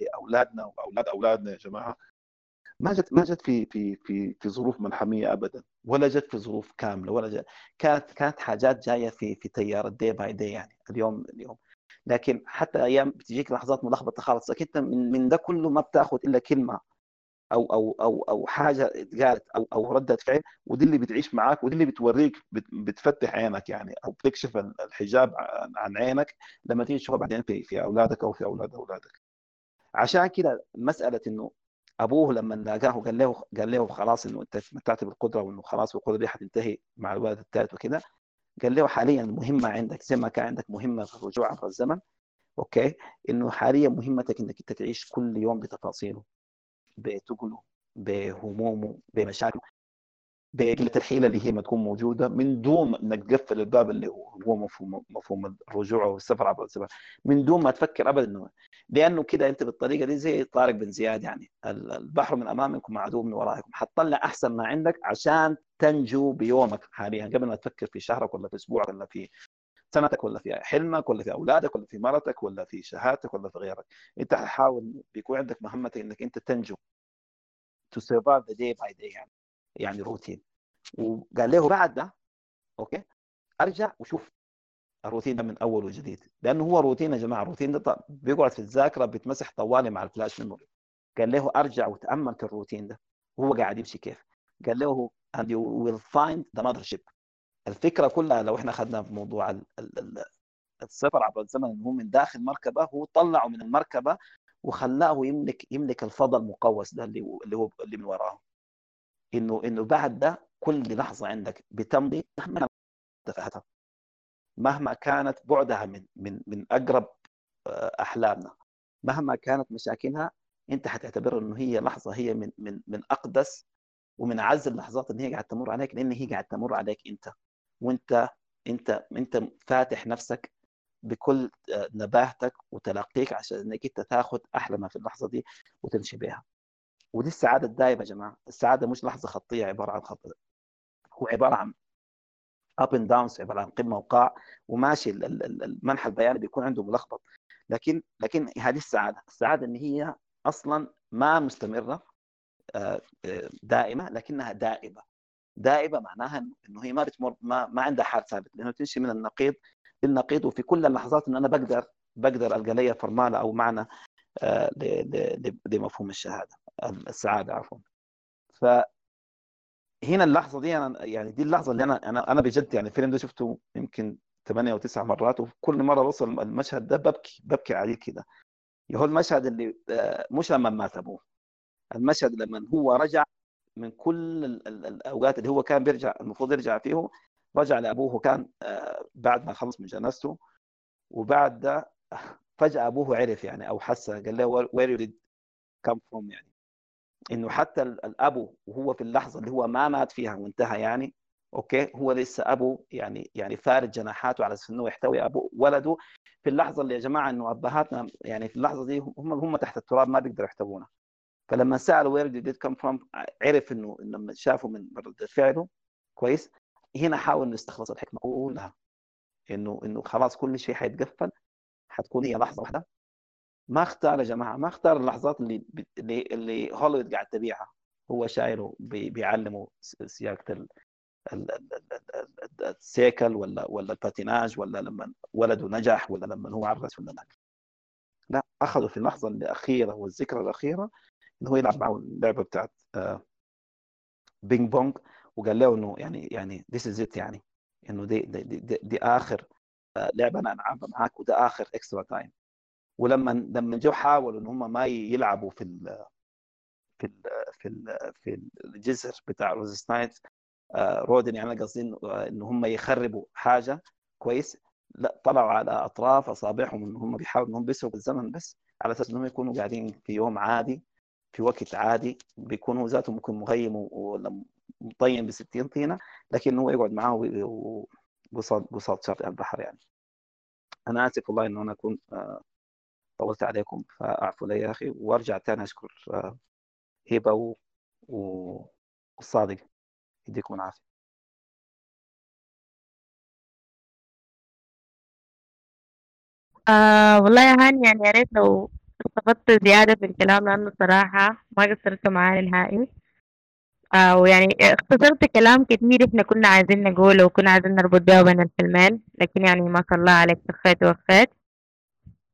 لأولادنا وأولاد أولادنا يا جماعة. ما جت ما جت في في في في ظروف ملحمية ابدا ولا جت في ظروف كاملة ولا جت كانت كانت حاجات جاية في في تيار ال day by day يعني اليوم اليوم. لكن حتى أيام بتجيك لحظات ملخبطة خالص لكن أنت من, من ده كله ما بتاخذ إلا كلمة. أو أو أو أو حاجة اتقالت أو أو ردة فعل ودي اللي بتعيش معاك ودي اللي بتوريك بتفتح عينك يعني أو بتكشف الحجاب عن عينك لما تيجي تشوفها بعدين في في أولادك أو في أولاد أولادك. عشان كده مسألة إنه أبوه لما لاقاه قال له قال له خلاص إنه أنت تمتعت بالقدرة وإنه خلاص القدرة دي حتنتهي مع الولد الثالث وكده قال له حاليا المهمه عندك زي ما كان عندك مهمة في الرجوع عبر الزمن أوكي؟ إنه حاليا مهمتك إنك أنت تعيش كل يوم بتفاصيله. بتقله بهمومه بمشاكله بقلة الحيلة اللي هي ما تكون موجودة من دون إنك تقفل الباب اللي هو هو مفهوم مفهوم الرجوع أو السفر عبر الزمن من دون ما تفكر ابدا إنه لأنه كده أنت بالطريقة دي زي طارق بن زياد يعني البحر من أمامكم وعدو من ورائكم حتطلع أحسن ما عندك عشان تنجو بيومك حاليا قبل ما تفكر في شهرك ولا في أسبوعك ولا في سنتك ولا في حلمك ولا في أولادك ولا في مرتك ولا في شهادتك ولا في غيرك. انت حاول بيكون عندك مهمتك إنك أنت تنجو. To survive the day by day يعني. يعني روتين وقال له بعد ده okay أرجع وشوف الروتين ده من أول وجديد. لأنه هو روتين يا جماعة الروتين ده بيقعد في الذاكرة بيتمسح طوالي مع ال flash memory قال له أرجع وتأمل في الروتين ده. وهو قاعد يمشي كيف؟ قال له and you will find the mothership. الفكرة كلها لو إحنا اخذنا في موضوع السفر عبر الزمن انه هو من داخل مركبة هو طلعه من المركبة وخلاه يملك يملك الفضاء المقوس ده اللي اللي هو اللي من وراه إنه إنه بعد ده كل لحظة عندك بتمضي مهما كانت مهما كانت بعدها من من من أقرب آه، أحلامنا. مهما كانت مشاكلها أنت حتعتبر إنه هي لحظة هي من من من أقدس ومن أعز اللحظات اللي هي قاعدة تمر عليك لأن هي قاعدة تمر عليك أنت. وانت انت انت فاتح نفسك بكل آه، نباهتك وتلقيك عشان انك انت تاخذ أحلى ما في اللحظة دي وتمشي بها ودي السعادة الدائمه يا جماعة. السعادة مش لحظة خطية عبارة عن خط هو عبارة عن up and downs عبارة عن قمة وقاع وماشي المنحى البياني بيكون عنده ملخبط. لكن لكن هذه السعادة السعادة إن هي أصلا ما مستمرة آه، آه، دائمة لكنها دائبه دائبه معناها إنه هي ما بتمر ما, ما عندها حال ثابت لأنه تمشي من النقيض للنقيض وفي كل اللحظات انه أنا بقدر بقدر ألقى لي فرمالة أو معنى آه، لمفهوم الشهادة السعادة عفوا. ف هنا اللحظة دي أنا يعني دي اللحظة اللي أنا أنا أنا بجد يعني الفيلم ده شفته يمكن ثمانية أو تسع مرات وكل مرة بوصل المشهد ده ببكي ببكي عليه كده. هو المشهد اللي مش لما مات أبوه المشهد لما هو رجع من كل الأوقات اللي هو كان بيرجع المفروض يرجع فيه رجع لأبوه كان آه، بعد ما خلص من جنازته وبعد ده فجأة أبوه عرف يعني أو حس قال له where you did come from يعني. إنه حتى الأبو وهو في اللحظة اللي هو ما مات فيها وانتهى يعني okay هو لسه أبو يعني يعني فارد جناحاته على أساس إنه يحتوي أبو ولده. في اللحظة اللي يا جماعة إنه أبهاتنا يعني في اللحظة دي هم هم تحت التراب ما بيقدروا يحتوونا فلما سالوا where did come from عرف إنه لما شافوا من رده فعله كويس. هنا حاول إنه يستخلص الحكمة كلها إنه إنه خلاص كل شيء حيتقفل حتكون هي لحظة واحدة. ما اختار يا جماعة ما اختار اللحظات اللي اللي, اللي هوليوود قاعد تبيعها. هو شايره بيعلمه سياقة السيكل ولا ولا الباتيناج ولا لما ولده نجح ولا لما هو عرس ولا لا. لا أخذوا في اللحظة الأخيرة والذكرى الأخيرة انه هو يلعب معه اللعبة بتاعت بينج بونج وقال له إنه يعني يعني this is it يعني إنه دي دي, دي, دي آخر آه، لعبة أنا ألعبها معاك وده آخر extra time ولما لما جو حاولوا إن هم ما يلعبوا في ال في ال في ال في الجسر بتاع روز نايت آه، رودن يعني قصدي إن هم يخربوا حاجة كويس. لا طلعوا على أطراف أصابعهم إن هم بيحاولوا انهم بيسرقوا الزمن بس على أساس انهم يكونوا قاعدين في يوم عادي. في وقت عادي بيكون هو ذاته ممكن مغيم ولا مطين ب 60 طينة لكن هو يقعد معاه وقصاد قصاد شاطئ البحر يعني. أنا آسف والله إنه أنا اكون آه، طولت عليكم فاعفوا لي يا أخي وأرجع تاني أشكر آه، هبة والصادق. يديكم العافية. آه والله يا هاني يعني يا ريت لو استفدت زيادة في الكلام لأنه صراحة ما قصرت معاه نهائي. آه ويعني اختصرت كلام كتير إحنا كنا عايزين نقوله وكنا عايزين نربط بيه بين الفيلمين لكن يعني ما شاء الله عليك كفيت ووفيت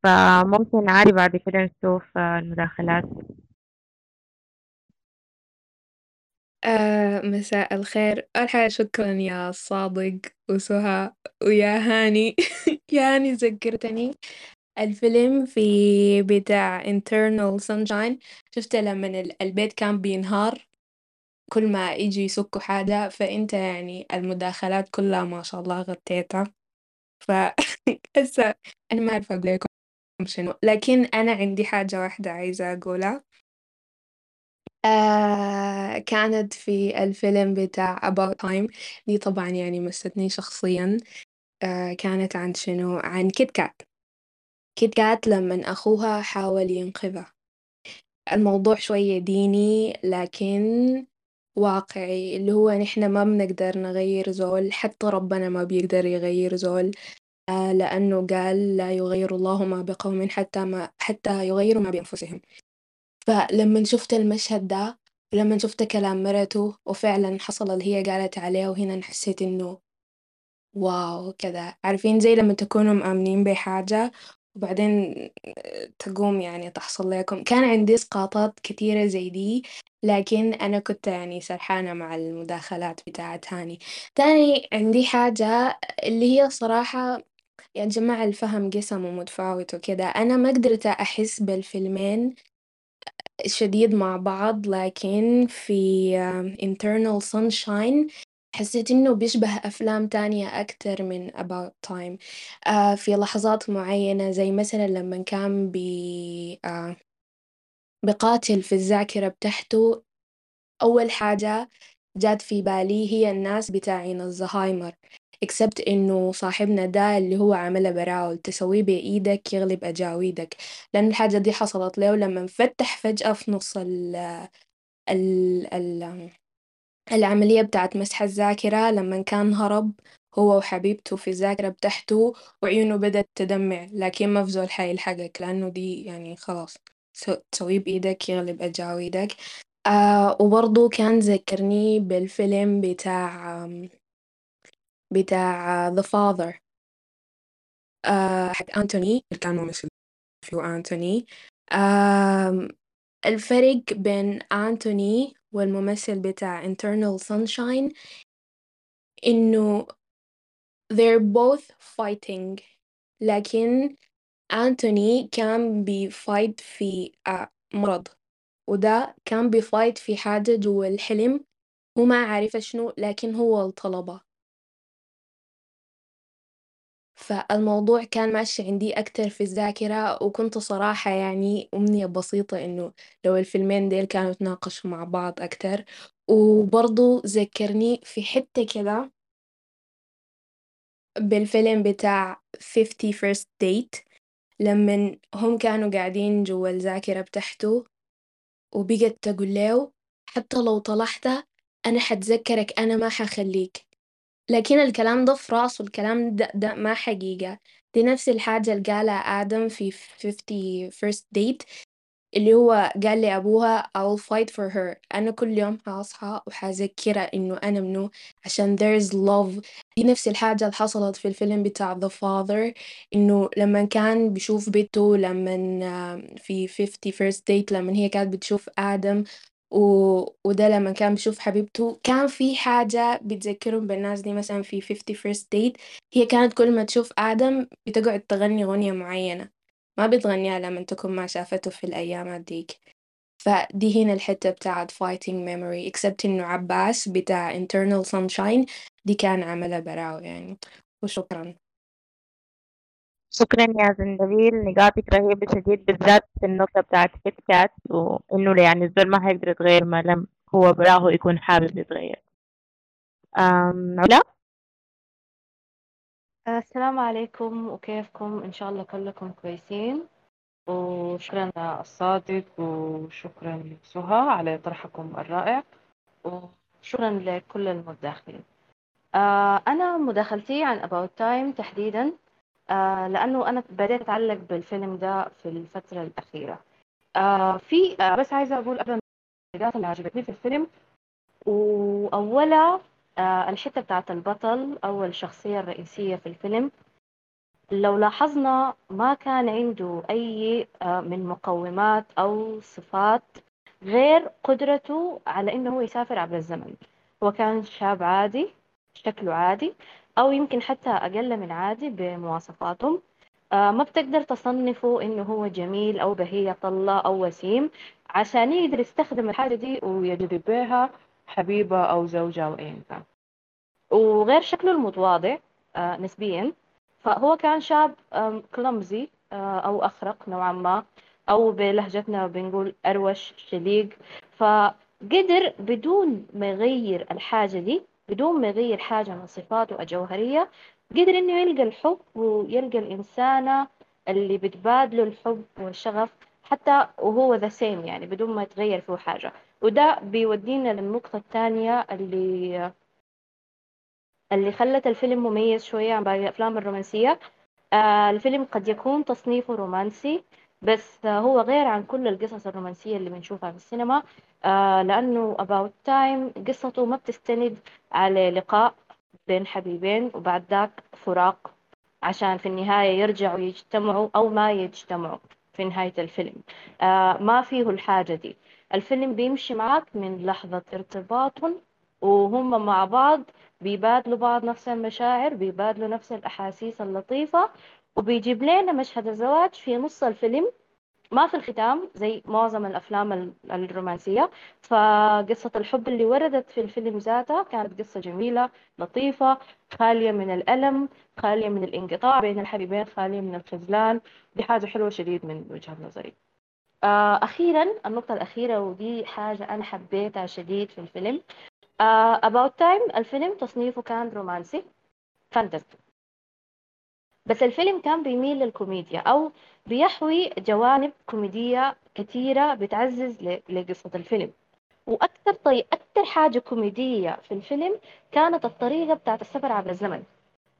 فممكن عادي بعد كده نشوف آه، المداخلات. آه مساء الخير. أول حاجة شكرا يا صادق وسهى ويا هاني. يا هاني ذكرتني. الفيلم في بتاع internal sunshine. شفته لما البيت كان بينهار كل ما يجي يسكوا حاجة فأنت يعني المداخلات كلها ما شاء الله غطيتها. ف هسه أنا ما أعرف أقول لكم شنو. لكن أنا عندي حاجة واحدة عايزة أقولها. آه كانت في الفيلم بتاع About Time. دي طبعا يعني مستني شخصيا. آه كانت عن شنو؟ عن كيت كات كيت كات لما أخوها حاول ينقذها الموضوع شوية ديني لكن واقعي اللي هو نحن ما بنقدر نغير زول حتى ربنا ما بيقدر يغير زول. آه لأنه قال لا يغير الله ما بقوم حتى ما حتى يغيروا ما بأنفسهم. فلما شفت المشهد ده ولما شفت كلام مرته وفعلا حصل اللي هي قالت عليه وهنا حسيت إنه واو كذا. عارفين زي لما تكونوا مآمنين بحاجة وبعدين تقوم يعني تحصل لكم. كان عندي إسقاطات كتيرة زي دي لكن أنا كنت يعني سرحانة مع المداخلات بتاعت هاني تاني عندي حاجة اللي هي صراحة يا جماعة الفهم قسم ومتفاوت وكده. أنا ما قدرت أحس بالفيلمين شديد مع بعض لكن في internal sunshine حسيت إنه بيشبه أفلام تانية أكتر من about time. آه في لحظات معينة زي مثلا لما كان بي آه بقاتل في الذاكرة بتاعته أول حاجة جات في بالي هي الناس بتاعين الزهايمر اكسبت إنه صاحبنا ده اللي هو عمله براول تسويه بإيدك يغلب أجاويدك. لأن الحاجة دي حصلت له لما انفتح فجأة في نص ال ال ال العملية بتاعت مسح الذاكرة لما كان هرب هو وحبيبته في الذاكرة بتاعته وعيونه بدأت تدمع لكن ما في زول حيلحقك لأنه دي يعني خلاص سو- تسويه بإيدك يغلب أجاويدك آه وبرضه كان ذكرني بالفيلم بتاع بتاع The Father. آه حق أنتوني. اللي كان ممثل فيه أنتوني. آم، الفرق بين أنتوني والممثل بتاع Eternal Sunshine إنه they're both fighting لكن أنتوني كان بي fight في آه، مرض وده كان بي fight في حاجة جوا الحلم هو ما عارف شنو لكن هو الطلبة. فالموضوع كان ماشي عندي أكتر في الذاكرة وكنت صراحة يعني أمنية بسيطة إنه لو الفيلمين ديل كانوا يتناقشوا مع بعض أكتر. وبرضو ذكرني في حتة كده بالفيلم بتاع 50 First Date لما هم كانوا قاعدين جوا الذاكرة بتاعته وبقت تقول له حتى لو طلعت أنا حتذكرك أنا ما حخليك. لكن الكلام ده في راسه الكلام ده, ده ما حقيقة. دي نفس الحاجة اللي قالها آدم في 50 First Date اللي هو قال لأبوها I'll fight for her. أنا كل يوم حاصحى وحذكرها إنه أنا منو عشان there's love. دي نفس الحاجة اللي حصلت في الفيلم بتاع The Father إنه لما كان بيشوف بيته لما في 50 First Date لما هي كانت بتشوف آدم و... وده لما كان بيشوف حبيبته كان في حاجة بتذكرهم بالناس دي مثلا في 50 First Date هي كانت كل ما تشوف آدم بتقعد تغني أغنية معينة. ما بتغنيها لما تكون ما شافته في الأيام ديك فدي هنا الحتة بتاعت fighting memory except إنه عباس بتاع internal sunshine دي كان عملها براو يعني. وشكرا. شكرا يا زندبيل نقاطك رهيبة شديد بالذات في النقطة بتاعت كيت كات وإنه يعني الزول ما هيقدر يتغير ما لم هو براه يكون حابب يتغير. علا السلام عليكم وكيفكم؟ إن شاء الله كلكم كويسين. وشكرا الصادق وشكرا سهى على طرحكم الرائع. وشكرا لكل المتداخلين آه أنا مداخلتي عن About Time تحديدا. آه لأنه أنا بديت أتعلق بالفيلم ده في الفترة الأخيرة. آه في آه بس عايزة أقول قبل الحاجات اللي عجبتني في الفيلم وأولها آه الحتة بتاعت البطل أو الشخصية الرئيسية في الفيلم لو لاحظنا ما كان عنده أي آه، من مقومات أو صفات غير قدرته على إنه هو يسافر عبر الزمن. هو كان شاب عادي شكله عادي. أو يمكن حتى أقل من عادي بمواصفاتهم. آه، ما بتقدر تصنفه إنه هو جميل أو بهية طلة أو وسيم عشان يقدر يستخدم الحاجة دي ويجذب بها حبيبة أو زوجة أو أيا كان وغير شكله المتواضع آه، نسبيا. فهو كان شاب كلمزي أو أخرق نوعا ما أو بلهجتنا بنقول أروش شليق. فقدر بدون ما يغير الحاجة دي بدون ما يغير حاجة من صفاته الجوهرية قدر إنه يلقى الحب ويلقى الإنسانة اللي بتبادله الحب والشغف حتى وهو ذا سيم يعني بدون ما يتغير فيه حاجة. وده بيودينا للنقطة الثانية اللي اللي خلت الفيلم مميز شوية عن باقي الأفلام الرومانسية. آه الفيلم قد يكون تصنيفه رومانسي. بس هو غير عن كل القصص الرومانسية اللي بنشوفها في السينما آه لأنه About Time قصته ما بتستند على لقاء بين حبيبين وبعد ذاك فراق عشان في النهاية يرجعوا يجتمعوا أو ما يجتمعوا في نهاية الفيلم. آه ما فيه الحاجة دي. الفيلم بيمشي معك من لحظة ارتباطهم وهم مع بعض بيبادلوا بعض نفس المشاعر بيبادلوا نفس الأحاسيس اللطيفة وبيجيب لنا مشهد الزواج في نص الفيلم ما في الختام زي معظم الأفلام ال- الرومانسية. فقصة الحب اللي وردت في الفيلم ذاتها كانت قصة جميلة لطيفة خالية من الألم خالية من الانقطاع بين الحبيبين خالية من الخذلان. دي حاجة حلوة شديد من وجهة نظري. آه، أخيرا النقطة الأخيرة ودي حاجة أنا حبيتها شديد في الفيلم. آه، About Time الفيلم تصنيفه كان رومانسي فانتزي بس الفيلم كان بيميل للكوميديا أو بيحوي جوانب كوميدية كثيرة بتعزز لقصة الفيلم. وأكثر طي... أكثر حاجة كوميدية في الفيلم كانت الطريقة بتاعت السفر عبر الزمن.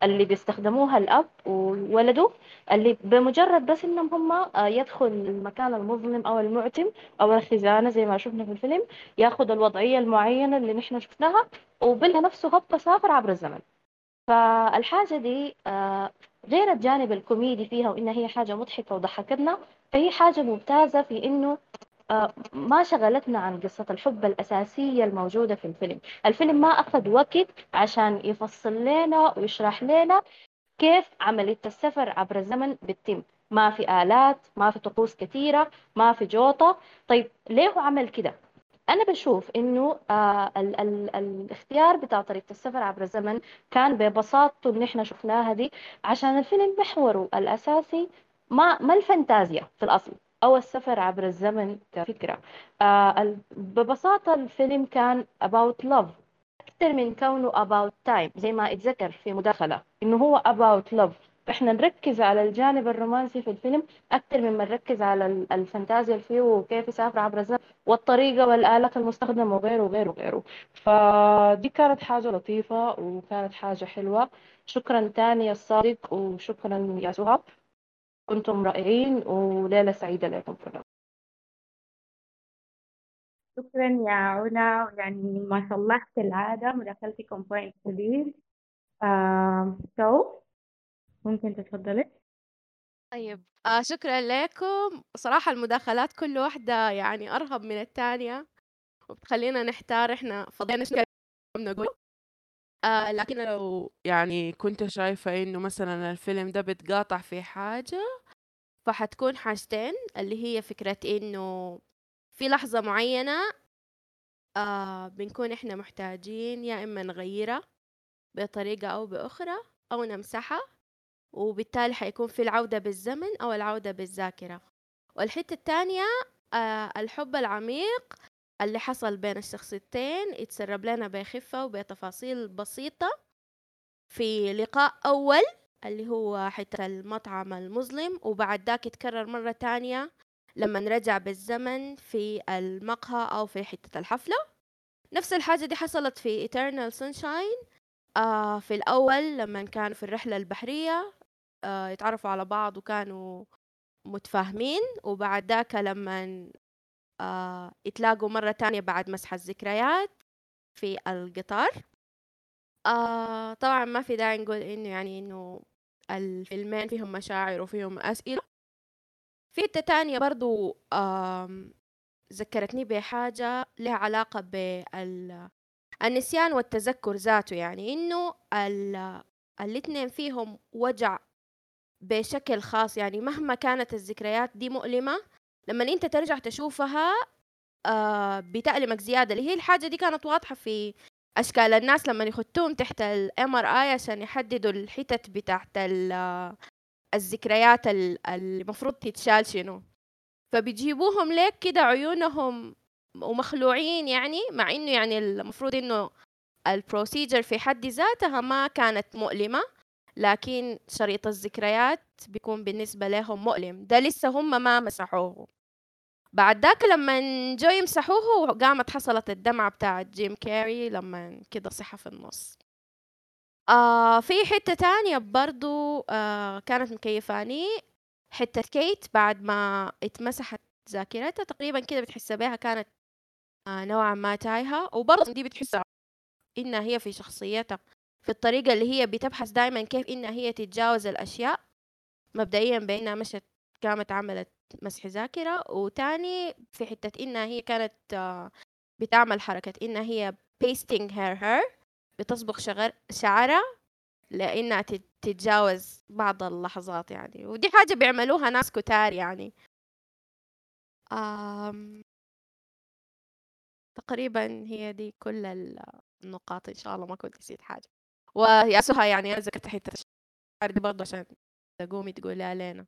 اللي بيستخدموها الأب وولده اللي بمجرد بس إنهم هم آه، يدخل المكان المظلم أو المعتم أو الخزانة زي ما شفنا في الفيلم ياخذ الوضعية المعينة اللي نحن شفناها وبالها نفسه هبطة سافر عبر الزمن. فالحاجة دي آه، غير الجانب الكوميدي فيها وإنها هي حاجة مضحكة وضحكتنا فهي حاجة ممتازة في إنه آه، ما شغلتنا عن قصة الحب الأساسية الموجودة في الفيلم. الفيلم ما أخذ وقت عشان يفصل لنا ويشرح لنا كيف عملية السفر عبر الزمن بتتم. ما في آلات ما في طقوس كثيرة ما في جوطة. طيب ليه هو عمل كده؟ أنا بشوف إنه آه ال ال الاختيار بتاع طريقة السفر عبر الزمن كان ببساطته اللي إحنا شفناها دي عشان الفيلم محوره الأساسي ما ما الفانتازيا في الأصل أو السفر عبر الزمن كفكرة. آه ببساطة الفيلم كان about love أكثر من كونه about time زي ما اتذكر في مداخلة إنه هو about love. فإحنا نركز على الجانب الرومانسي في الفيلم أكثر مما نركز على الفانتازيا اللي فيه وكيف يسافر عبر الزمن والطريقة والآلات المستخدمة وغيره وغيره وغيره. فدي كانت حاجة لطيفة وكانت حاجة حلوة. شكرا تاني الصادق وشكرا يا سهاب. كنتم رائعين وليلة سعيدة لكم كلكم شكرا يا علا يعني ما شاء الله كالعادة مداخلتكم point قليل آه so ممكن تتفضلي طيب آه شكرا لكم. صراحة المداخلات كل واحدة يعني أرهب من الثانية وبتخلينا نحتار إحنا فضينا شنو نقول. آه لكن لو يعني كنت شايفة إنه مثلا الفيلم ده بتقاطع في حاجة فحتكون حاجتين اللي هي فكرة إنه في لحظة معينة آه بنكون إحنا محتاجين يا إما نغيرها بطريقة أو بأخرى أو نمسحها وبالتالي حيكون في العودة بالزمن أو العودة بالذاكرة. والحتة التانية آه الحب العميق اللي حصل بين الشخصيتين يتسرب لنا بخفة وبتفاصيل بسيطة في لقاء أول اللي هو حتة المطعم المظلم وبعد ذاك يتكرر مرة تانية لما نرجع بالزمن في المقهى أو في حتة الحفلة. نفس الحاجة دي حصلت في Eternal Sunshine آه في الأول لما كانوا في الرحلة البحرية. يتعرفوا على بعض وكانوا متفاهمين وبعد ذاك لما آه يتلاقوا مرة تانية بعد مسح الذكريات في القطار. آه طبعا ما في داعي نقول إنه يعني إنه الفيلمين فيهم مشاعر وفيهم أسئلة. في حتة تانية برضو ذكرتني بحاجة لها علاقة بالنسيان والتذكر ذاته يعني إنه الاتنين فيهم وجع بشكل خاص يعني مهما كانت الذكريات دي مؤلمة لما أنت ترجع تشوفها آه بتألمك زيادة. اللي هي الحاجة دي كانت واضحة في أشكال الناس لما يخطوهم تحت الام ار اي عشان يحددوا الحتت بتاعت الذكريات المفروض تتشال شنو. فبيجيبوهم ليك كده عيونهم ومخلوعين يعني مع إنه يعني المفروض إنه ال procedure في حد ذاتها ما كانت مؤلمة. لكن شريط الذكريات بيكون بالنسبة لهم مؤلم. ده لسه هم ما مسحوه. بعد ذاك لما جو يمسحوه قامت حصلت الدمعة بتاعت جيم كاري لما كده صحى في النص. آه في حتة تانية برضو آه كانت مكيفاني حتة كيت بعد ما اتمسحت ذاكرتها تقريبا كده بتحس بيها كانت آه نوعا ما تايهة. وبرضه دي بتحس إنها هي في شخصيتها. في الطريقة اللي هي بتبحث دائما كيف إنها هي تتجاوز الأشياء. مبدئيا بإنها مشت قامت عملت مسح ذاكرة وتاني في حتة إنها هي كانت آه بتعمل حركة إنها هي pasting her hair بتصبغ شعرها لأنها تتجاوز بعض اللحظات يعني. ودي حاجة بيعملوها ناس كتار يعني. آم تقريبا هي دي كل النقاط إن شاء الله ما كنت نسيت حاجة. ويا سهى يعني أنا ذكرت حتة الشعر دي برضه عشان تقومي تقولي علينا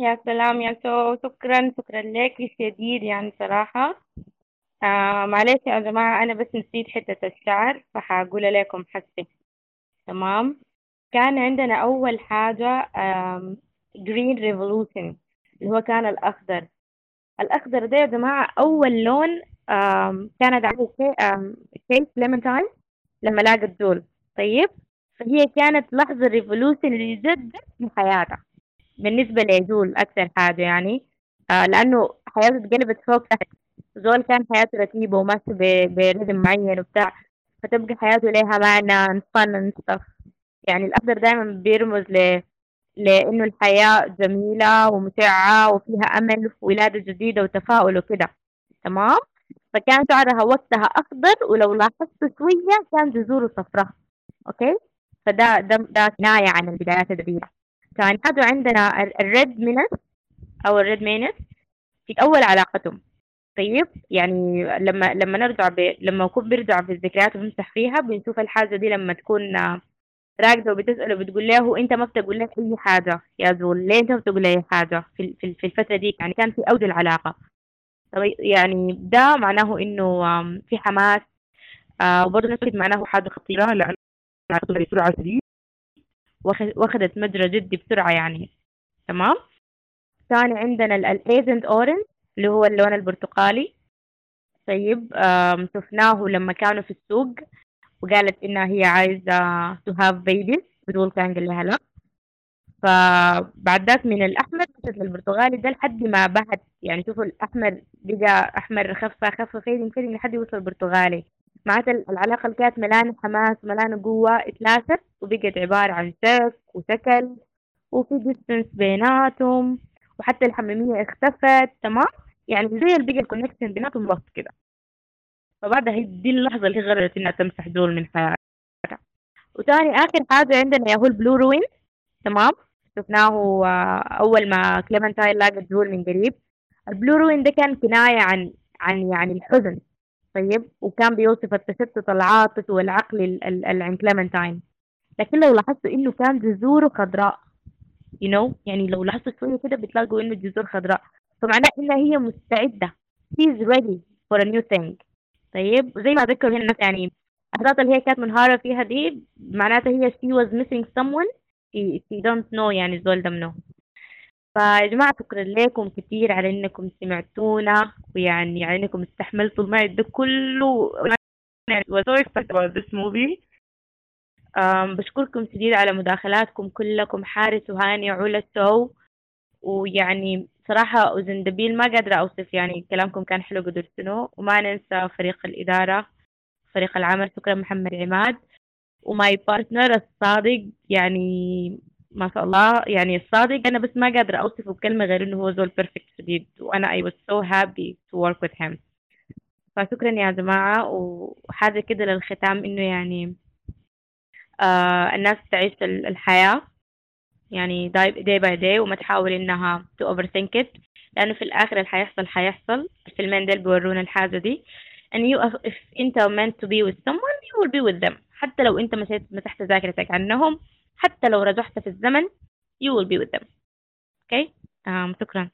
يا سلام يا سو شكرا شكرا لك شديد يعني صراحة. آه معلش يا جماعة أنا بس نسيت حتة الشعر فحقول لكم حسي. تمام. كان عندنا أول حاجة Green Revolution اللي هو كان الأخضر. الأخضر ده يا جماعة أول لون كان عامل كليمنتاين لما لاقت جول. طيب؟ فهي كانت لحظة ريفولوشن جد في حياتها. بالنسبة لزول أكثر حاجة يعني آه لأنه حياته اتقلبت فوق تحت. زول كان حياته رتيبة وماشي برتم معين وبتاع فتبقى حياته لها معنى فن stuff. يعني الأخضر دائما بيرمز ل لأنه الحياة جميلة ومتعة وفيها أمل وولادة جديدة وتفاؤل وكده. تمام؟ فكان شعرها وقتها أخضر ولو لاحظت شوية كان جذوره صفراء. okay؟ فده ده ده كناية عن البدايات الأدبية كان حاجة عندنا ال- ال Red Menace أو ال Red Menace في أول علاقتهم. طيب؟ يعني لما لما نرجع ب... لما يكون بيرجع في الذكريات وبيمسح فيها بنشوف الحاجة دي لما تكون راقدة وبتسأله بتقول له أنت ما بتقول لك أي حاجة يا زول؟ ليه أنت ما بتقول لي أي حاجة في في الفترة دي؟ يعني كان في أوج العلاقة. طب يعني ده معناه آم، في حماس آه وبرضه نفس معناه حاجة خطيرة لأن علاقتهم بسرعة شديد واخ- واخدت مجرى جدي بسرعة يعني تمام؟ ثاني عندنا ال Agent Orange اللي هو اللون البرتقالي طيب شفناه لما كانوا في السوق وقالت إنها هي عايزة to have babies بجول كان قال لها لا. فبعد ذاك من الأحمر مشت للبرتقالي ده لحد ما بهت يعني شوفوا الأحمر بقى أحمر خفة خفة fading fading لحد يوصل البرتقالي معناتها العلاقة اللي كانت ملانة حماس ملانة قوة اتلاشت وبقت عبارة عن شك وشكل وفي distance بيناتهم وحتى الحميمية اختفت تمام؟ يعني زي اللي بقى ال connection بيناتهم بس كده. فبعدها هي دي اللحظة اللي قررت إنها تمسح جول من حياتها. وتاني آخر حاجة عندنا هو ال Blue Ruin تمام؟ شفناه آه، أول ما كليمنتاين لاقت جول من قريب. ال Blue Ruin ده كان كناية عن عن يعني الحزن طيب؟ وكان بيوصف التشتت العاطفي والعقلي ال- ال- ال- عن كليمنتاين لكن لو لاحظتوا إنه كان جذوره خضراء you know يعني لو لاحظتوا شوية كده بتلاقوا إنه الجذور خضراء. فمعناه إنها هي مستعدة. She is ready for a new thing. طيب؟ زي ما ذكروا هنا يعني الأحداث اللي هي كانت منهارة فيها دي معناتها هي she was missing someone. She, she don't know يعني الزول ده منو فيا جماعة شكرا لكم كتير على إنكم سمعتونا ويعني على إنكم استحملتوا المعد ده كله. Was so excited about this movie. um, بشكركم شديد على مداخلاتكم كلكم حارس وهاني وعلا الشو ويعني صراحة وزندبيل ما قادرة أوصف يعني كلامكم كان حلو قدرتنه وما ننسى فريق الإدارة فريق العمل شكرا محمد عماد. و my partner الصادق يعني ما شاء الله يعني الصادق. أنا بس ما قادرة أوصفه بكلمة غير إنه هو زول بيرفكت شديد وأنا I was so happy to work with him. فشكرا يا جماعة وحاجة كده للختام إنه يعني آه الناس تعيش ال- الحياة يعني day by day وما تحاول إنها to overthink it. لأنه في الآخر اللي حيحصل حيحصل الفيلمين دول بيورونا الحاجة دي. And you if أنت meant to be with someone you will be with them. حتى لو أنت مسحت ذاكرتك عنهم حتى لو رجعت في الزمن you will be with them. Okay um, شكرا.